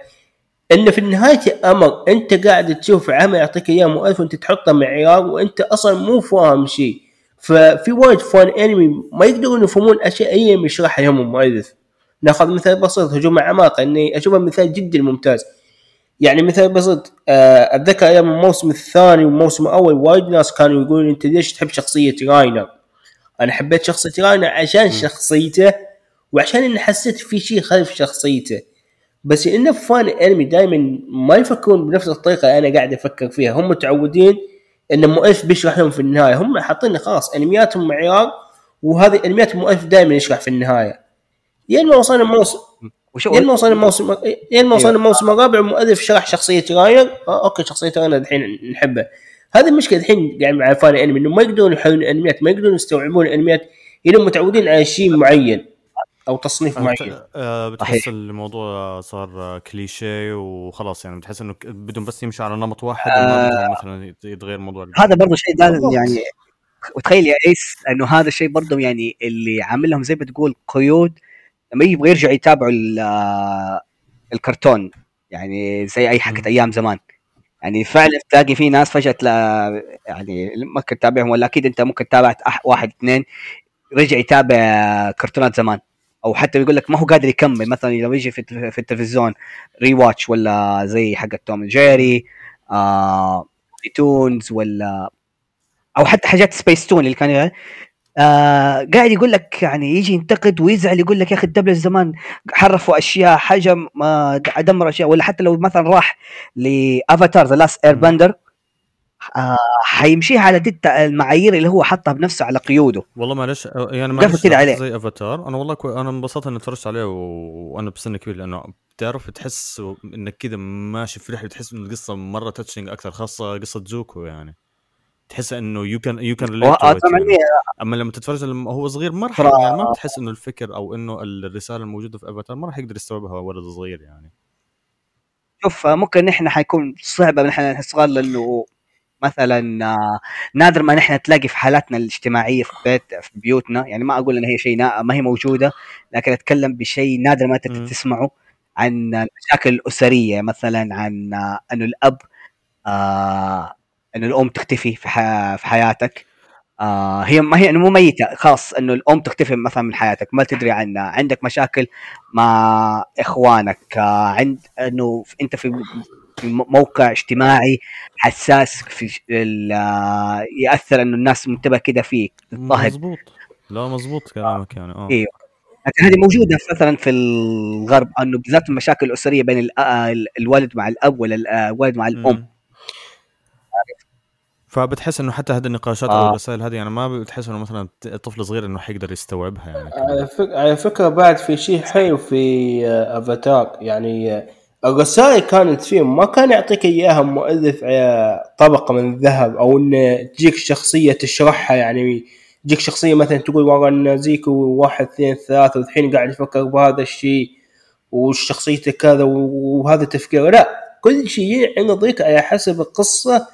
انه في نهاية الأمر أنت قاعد تشوف عمل يعطيك إياه مؤلف وأنت تحطه معيار وأنت أصلا مو فاهم شيء. ففي وايد فان انمي ما يقدرون يفهمون أشياء أي يشرحها يوم المؤلف. ناخذ مثال بسيط هجوم العمالقه إني أشوفه مثال جدا ممتاز. يعني مثال بسيط آه، أتذكر أيام الموسم الثاني والموسم الأول وايد ناس كانوا يقولون أنت ليش تحب شخصية راينر؟ أنا حبيت شخصية راينر عشان شخصيته وعشان إني حسيت في شيء خلف شخصيته. بس انه فان أنمي دائما ما يفكرون بنفس الطريقة اللي أنا قاعد أفكر فيها. هم متعودين إن المؤلف بيشرح لهم في النهاية. هم حاطين خلاص أنمياتهم معيار وهذه انميات المؤلف دائما يشرح في النهاية. يا ما وصلنا الموسم يا ما وصلنا الموسم يا ما وصلنا. الموسم الرابع المؤلف شرح شخصية راير. آه أوكي شخصية راير الحين نحبه. هذه المشكلة الحين قاعد مع فان أنمي إنه ما يقدرون يحلون الانميات ما يقدرون يستوعبون الانميات لانهم متعودين على شيء معين أو تصنيف معين. آه بتحس الموضوع صار كليشيه وخلاص يعني بتحس إنه بدهم بس يمشوا على نمط واحد آه. مثلا يتغير الموضوع هذا برضه شيء يعني وتخيل يا إيس إنه هذا الشيء برضه يعني اللي عامل لهم زي ما تقول قيود لما يبغوا يرجعوا يتابعوا الكرتون يعني زي أي حاجة أيام زمان. يعني فعلا تلاقي في ناس فجأة يعني ما كنت تتابعهم ولا أكيد أنت ممكن تابعت واحد اثنين رجع يتابع كرتونات زمان. أو حتى يقول لك ما هو قادر يكمل مثلا لو يجي في, في التلفزيون rewatch ولا زي حق توم جيري آه Toons ولا أو حتى حاجات سبيس تون اللي كان آه قاعد يقول لك يعني يجي ينتقد ويزعل يقول لك يا أخي الدبلج زمان حرفوا أشياء حاجة ما دمر أشياء ولا حتى لو مثلا راح ل Avatar The Last Airbender آه حيمشيها على دي المعايير اللي هو حطها بنفسه على قيوده. والله معلش يعني معلش كده عليه. زي أفاتار أنا والله كوي أنا انبسطت إني اتفرجت عليه و... وأنا بسن كبير لأنه بتعرف تحس إنك كذا ماشي في رحلة تحس إن القصة مرة touching أكثر خاصة قصة زوكو يعني. تحس إنه you can you can relate أما لما تتفرج لما هو صغير ما راح يعني ما بتحس إنه الفكر أو إنه الرسالة الموجودة في أفاتار ما راح يقدر يستوعبها ولد صغير يعني. شوف ممكن نحن حيكون صعبة نحن صغار لأنه مثلا نادر ما نحن تلاقي في حالاتنا الاجتماعية في بيت في بيوتنا. يعني ما أقول ان هي شيء ما هي موجودة لكن أتكلم بشيء نادر ما تسمعه عن المشاكل الأسرية مثلا عن إنه الأب آه إنه الأم تختفي في, في حياتك. آه هي ما هي مو ميتة خاص إنه الأم تختفي مثلا من حياتك ما تدري عنها. عندك مشاكل مع إخوانك آه عند إنه أنت في موقع اجتماعي حساس في آه، يأثر إنه الناس منتبه كده فيك مظبوط. لا مظبوط كلامك يعني آه. أيوه لكن هذه موجودة مثلا في الغرب إنه بالذات المشاكل الأسرية بين آه، الوالد مع الأب ولا الوالد مع الأم. فبتحس إنه حتى هذه النقاشات آه. أو الرسائل هذه يعني ما بتحس إنه مثلا طفل صغير إنه حيقدر يستوعبها يعني على فكرة بعد في شيء حلو في أفاتار يعني الرسائل كانت فيه ما كان يعطيك إياها مؤلف على طبقة من الذهب أو انه تجيك شخصية تشرحها يعني تجيك شخصية مثلا تقول والله ان زيكو واحد اثنين ثلاثة والحين قاعد يفكر بهذا الشيء وشخصيته كذا وهذا تفكيره لا كل شيء عندك على حسب القصة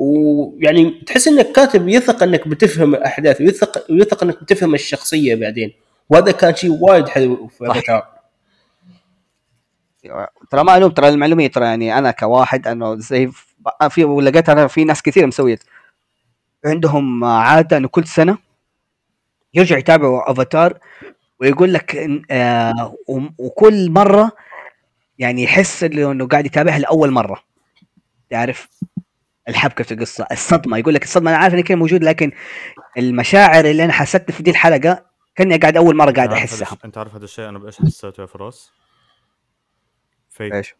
ويعني تحس إنك كاتب يثق إنك بتفهم الأحداث ويثق ويثق إنك بتفهم الشخصية بعدين. وهذا كان شيء وايد حلو في افاتار ترى ما ألوم ترى المعلومية ترى يعني أنا كواحد أنه زي في لقيت أنا في ناس كثير مسوية. عندهم عادة إنه كل سنة يرجع يتابعوا أفاتار ويقول لك آه وكل مرة يعني يحس إنه قاعد يتابعها لأول مرة. تعرف؟ الحبكة في القصة الصدمة يقول لك الصدمة أنا عارف انها كان موجود لكن المشاعر اللي أنا حسيت في دي الحلقة كأني قاعد أول مرة قاعد أحسها أنت عارف هذا الشيء أنا بإيش حسيته يا فراس؟ فيت إيش؟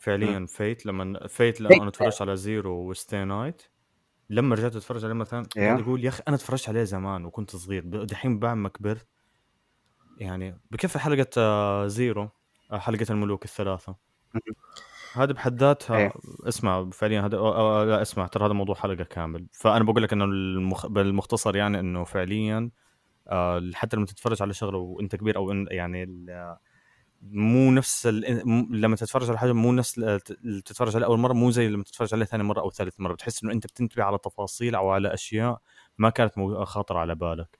فعليا فيت لما فيت لما أنا تفرجت على زيرو وستي نايت لما رجعت أتفرج عليه مثلا إيه. قاعد أقول يا أخي أنا اتفرجت عليه زمان وكنت صغير دحين بعد ما كبرت يعني بكفي حلقة آه، زيرو آه، حلقة الملوك الثلاثة هذا بحد ذاتها إيه. اسمع فعليا هذا أو- أو- لا اسمع ترى هذا موضوع حلقة كامل. فأنا بقول لك إنه المخ... بالمختصر يعني إنه فعليا آه، حتى لما تتفرج على شغلة وإنت كبير أو إن يعني ال- مو نفس ال... لما تتفرج على حاجة مو نفس ال- اللي تتفرج عليه أول مرة مو زي لما تتفرج عليه ثاني مرة أو ثالث مرة. بتحس إنه إنت بتنتبه على تفاصيل أو على أشياء ما كانت مو- خاطرة على بالك.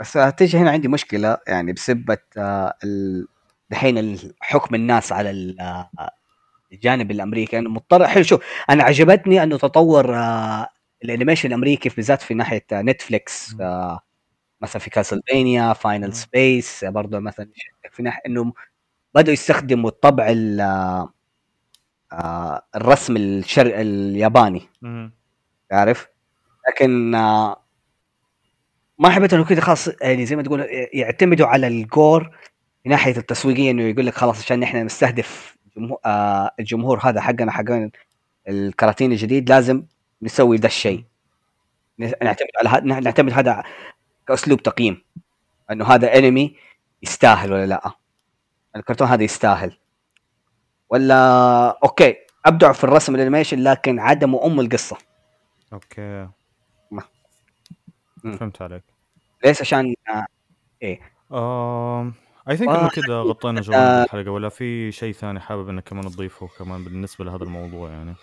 بس تيجي هنا عندي مشكلة يعني بسبه آه، ال- دحين حكم الناس على ال- آه، الجانب الأمريكي انه مضطر حلو شوف أنا عجبتني أنه تطور آه، ال animation الأمريكي بالذات في ناحية آه، Netflix مم. آه، مثلا في كاسلفينيا. Final Space برضه مثلا في ناحيه إنه بدأوا يستخدموا الطبع ال- آه، آه، الرسم الشرق الياباني. عارف لكن آه، ما حبيت أنه كذا خلاص يعني زي ما تقول يعتمدوا على الجور من ناحية التسويقية إنه يقول لك خلاص عشان إحنا نستهدف آه الجمهور هذا حقنا حقنا الكراتين الجديد لازم نسوي ذا الشيء. نعتمد على هذا نعتمد هذا كأسلوب تقييم. إنه هذا انمي يستاهل ولا لا؟ الكرتون هذا يستاهل. ولا okay ابدعوا في الرسم ال animation لكن عدموا ام القصة. okay. ما. فهمت عليك. ليش؟ عشان آه، آم اي ثينك آه، إنه كذا غطينا آه. جوانب الحلقة ولا في شيء ثاني حابب إنك كمان تضيفه كمان بالنسبة لهذا الموضوع يعني؟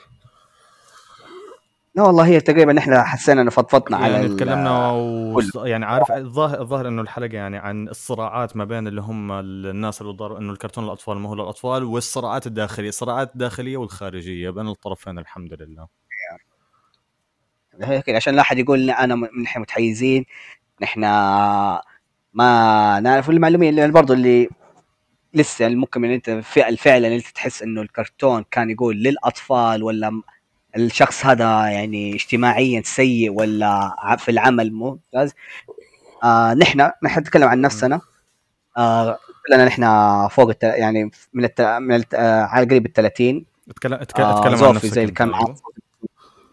لا والله هي تقريبا إحنا حسينا إنه فضفضنا على يعني ال- تكلمنا و... يعني عارف الظاهر الظاهر إنه الحلقة يعني عن الصراعات ما بين اللي هم الناس اللي ضار إنه الكرتون للاطفال ما هو للاطفال والصراعات الداخلية الصراعات الداخلية والخارجية. بين الطرفين الحمد لله. هيك عشان لا أحد يقول أنا نحن متحيزين نحن ما نعرف المعلوميه اللي برضه اللي لسه ممكن إن أنت فعل فعلا أنت تحس إنه الكرتون كان يقول للأطفال ولا الشخص هذا يعني اجتماعيا سيء ولا في العمل ممتاز. آه نحن نحن نتكلم عن نفسنا. آه كلنا نحن فوق الت... يعني من الت... من الت... آه على قريب ال 30 اتكلم اتك- آه اتكلم عن زوفي نفسك زي اللي كان أيوه. معاه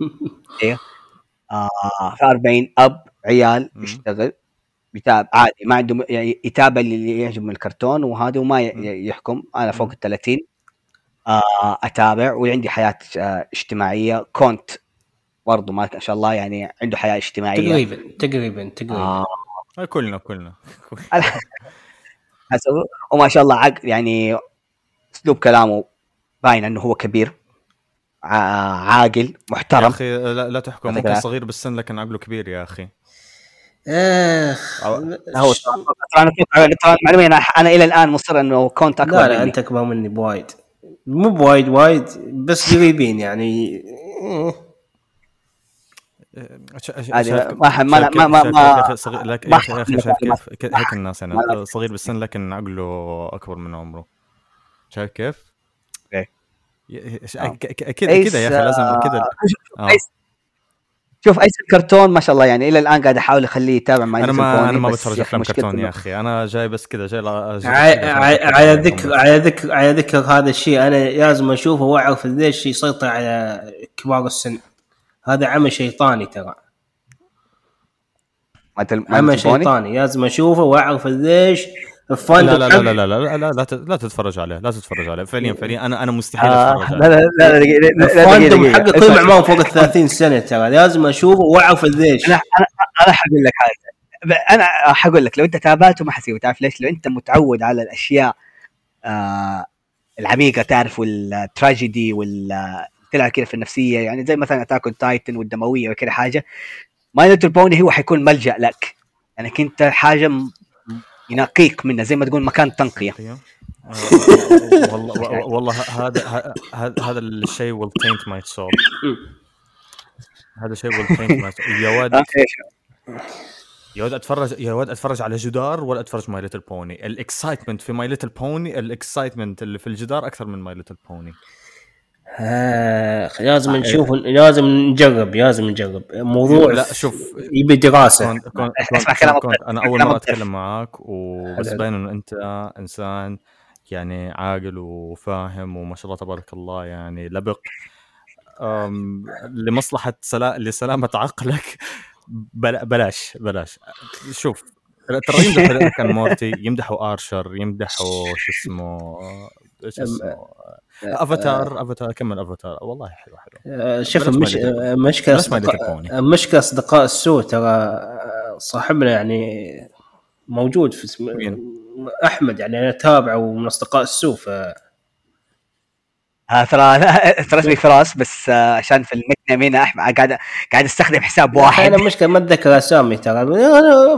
إيه. آه 40 أب عيال. يشتغل يتابع. عادي ما عنده يعني يتابع اللي يعجبه من الكرتون وهذا وما. يحكم. أنا فوق. ال 30 آه أتابع وعندي حياة آه اجتماعية. كونت برضه ما شاء الله يعني عنده حياة اجتماعية. تقريبا تقريبا تقريبا. آه. آه، كلنا كلنا. وما شاء الله عق يعني أسلوب كلامه باين إنه هو كبير. ع- عاقل يا محترم. أخي لا, لا تحكم ممكن. صغير بالسن لكن عقله كبير يا أخي. آخ. هو ترى أنا ترى المعلومه أنا إلى الآن مصر إنه كونت اكبر لا لا أنت أكبر مني بوايد. مو بوايد وايد بس قريبين يعني. ما ما ما ما ما هيك الناس يعني صغير بالسن لكن عقله أكبر من عمره. شايف كيف؟ إيه. أكيد كذا يا أخي لازم كذا شوف ايس الكرتون ما شاء الله يعني إلى الآن قاعد أحاول أخليه يتابع مع أنا ما أنا ما بتفرج يا أخي افلام كرتون يا أخي أنا جاي بس كذا جاي على كرتون. ذكر على ذكر على ذكر هذا الشيء أنا لازم أشوفه وأعرف قديش يسيطر على كبار السن هذا عمل شيطاني ترى عمل؟ شيطاني لازم أشوفه وأعرف الفن لا لا لا لا لا لا لا لا, لا, لا تتفرج عليه لا تتفرج عليه فعليا فعليا أنا أنا مستحيل آه، اتفرج لا عليه لا لا لا لا- لا الفاندوم. حقه كل معمار فوق ال 30 سنه ترى لازم اشوفه واعرف قديش أنا أنا أنا حقول لك حاجة أنا حقول لك لو انت تابعته ما حسيبه تعرف ليش؟ لو انت متعود على الاشياء آه العميقه تعرف والتراجيدي وال تلعب كذا في النفسيه يعني زي مثلا اتاك اون تايتن والدمويه وكذا حاجة My Little Pony هو حيكون ملجا لك انك انت حاجة ينقيك منها زي ما تقول مكان تنقية. آه، والله و- والله هذا هذا هذا الشيء will taint my soul. هذا شيء will taint my soul. يا ولد؟ يا ولد أتفرج يا ولد أتفرج على جدار ولا أتفرج My Little Pony ال excitement في My Little Pony ال excitement اللي في الجدار أكثر من My Little Pony آه لازم نشوف لازم نجرب لازم نجرب. موضوع لا شوف يبي دراسة. كنت كنت اسمع كلام أنا أول مرة. أتكلم. معاك وبس. باين انه أنت إنسان يعني عاقل وفاهم وما شاء الله تبارك الله يعني لبق. لمصلحة سلا... لسلامة عقلك بلا... بلاش بلاش. شوف ترى يمدحوا and Morty يمدحوا آرشر يمدحوا شو اسمه إيش اسمه أفاتار أفاتار كمل أفاتار والله حلو حلو آه، شوف يدري. آه، مشكله. كوني. مشكله اصدقاء السوء ترى صاحبنا يعني موجود في اسم... أحمد يعني أنا أتابعه ومن أصدقاء السوء ف ترى لا، ترى اسمي فراس بس آه عشان في النيك نيم هنا احمد قاعد قاعد أستخدم حساب واحد. أنا مشكلة ما أتذكر أسامي ترى.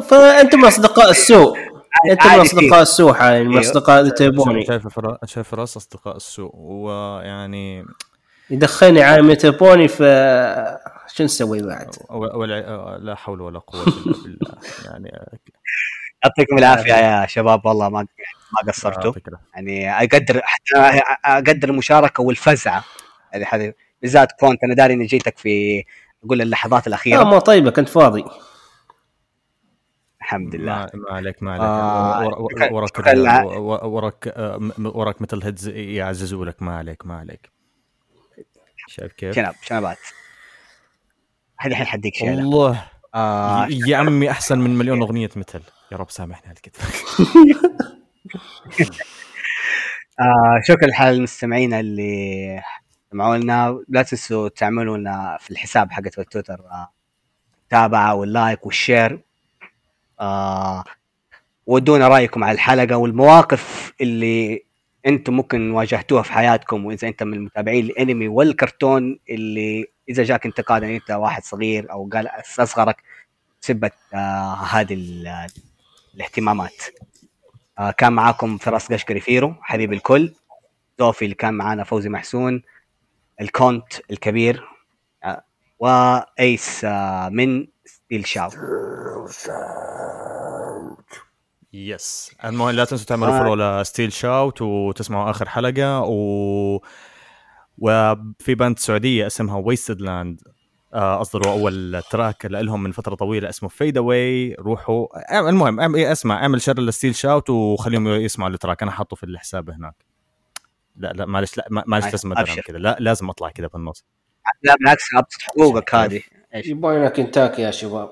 فانتم من أصدقاء السوء. أنتم من أصدقاء السوء حاليا من أيوه. أصدقاء اللي تبوني. شايف. شايف راس أصدقاء السوء ويعني يدخلني عالم يتبوني ف شو نسوي بعد؟ ولا لا حول ولا قوة إلا بالله. يعني يعطيكم العافية يا شباب والله ما ما قصرتوا. فكرة. يعني أقدر حتى أقدر المشاركة والفزعة. هذه بالذات كونت أنا داري إني جيتك في أقول اللحظات لا الاخيره ما طيبة كنت فاضي. الحمد لله. ما, عليك ما عليك. آه، وراك وراك آه، وراك مثل هيدز يعززوا لك. ما عليك ما عليك. شايف كيف؟ شنب شنبات. هذه الحين حديك شيء. والله. آه يا عمي أحسن من مليون أغنية مثل. يا رب سامحني على الكذب. آه شكرا لحال المستمعين اللي سمعوا لنا لا تنسوا تعملوا لنا في الحساب حق التويتر آه متابعه وال like وال share. آه ودونا رأيكم على الحلقة والمواقف اللي أنتم ممكن واجهتوها في حياتكم وإذا أنت من المتابعين الانمي والكرتون اللي إذا جاك انتقاد ان أنت واحد صغير أو قال استصغرك بسبب آه هذه ال- الاهتمامات. آه كان معاكم فراس قشقري فيرو حبيب الكل. زوفي اللي كان معانا فوزي محسون. الكونت الكبير آه وأيس آه من ستيل شاو. يس المهم لا تنسوا تعملوا آه. فولو لستيل شاوت وتسمعوا آخر حلقة و وفي باند سعودية اسمها ويستد لاند أصدروا أول تراك لهم من فترة طويلة اسمه فيد اواي روحوا آه، المهم إيه، اسمع اعمل شر لستيل شاوت وخليهم يسمعوا التراك. أنا حاطه في الحساب هناك. لا لا معلش لا ما- معلش لازم ادرم. كذا لا لازم أطلع كذا في النص لا بالعكس حقوقك هذه. يبغى كنتاكي يا شباب.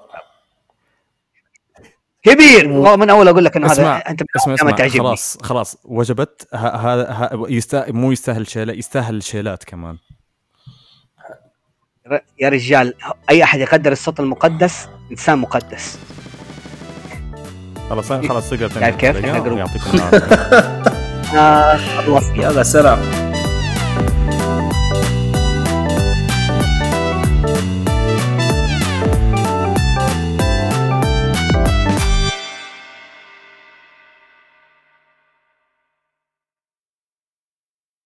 كبير! والله من أول أقول لك إنه هذا أنت اسمع اسمع تعجبني. خلاص خلاص وجبت هذا مو يستاهل شيلات يستاهل شيلات كمان. يا رجال أي أحد يقدر الصوت المقدس؟ إنسان مقدس. خلاص خلاص تقدر كيف؟ ويعطيكم العافية. آه يلا سلام.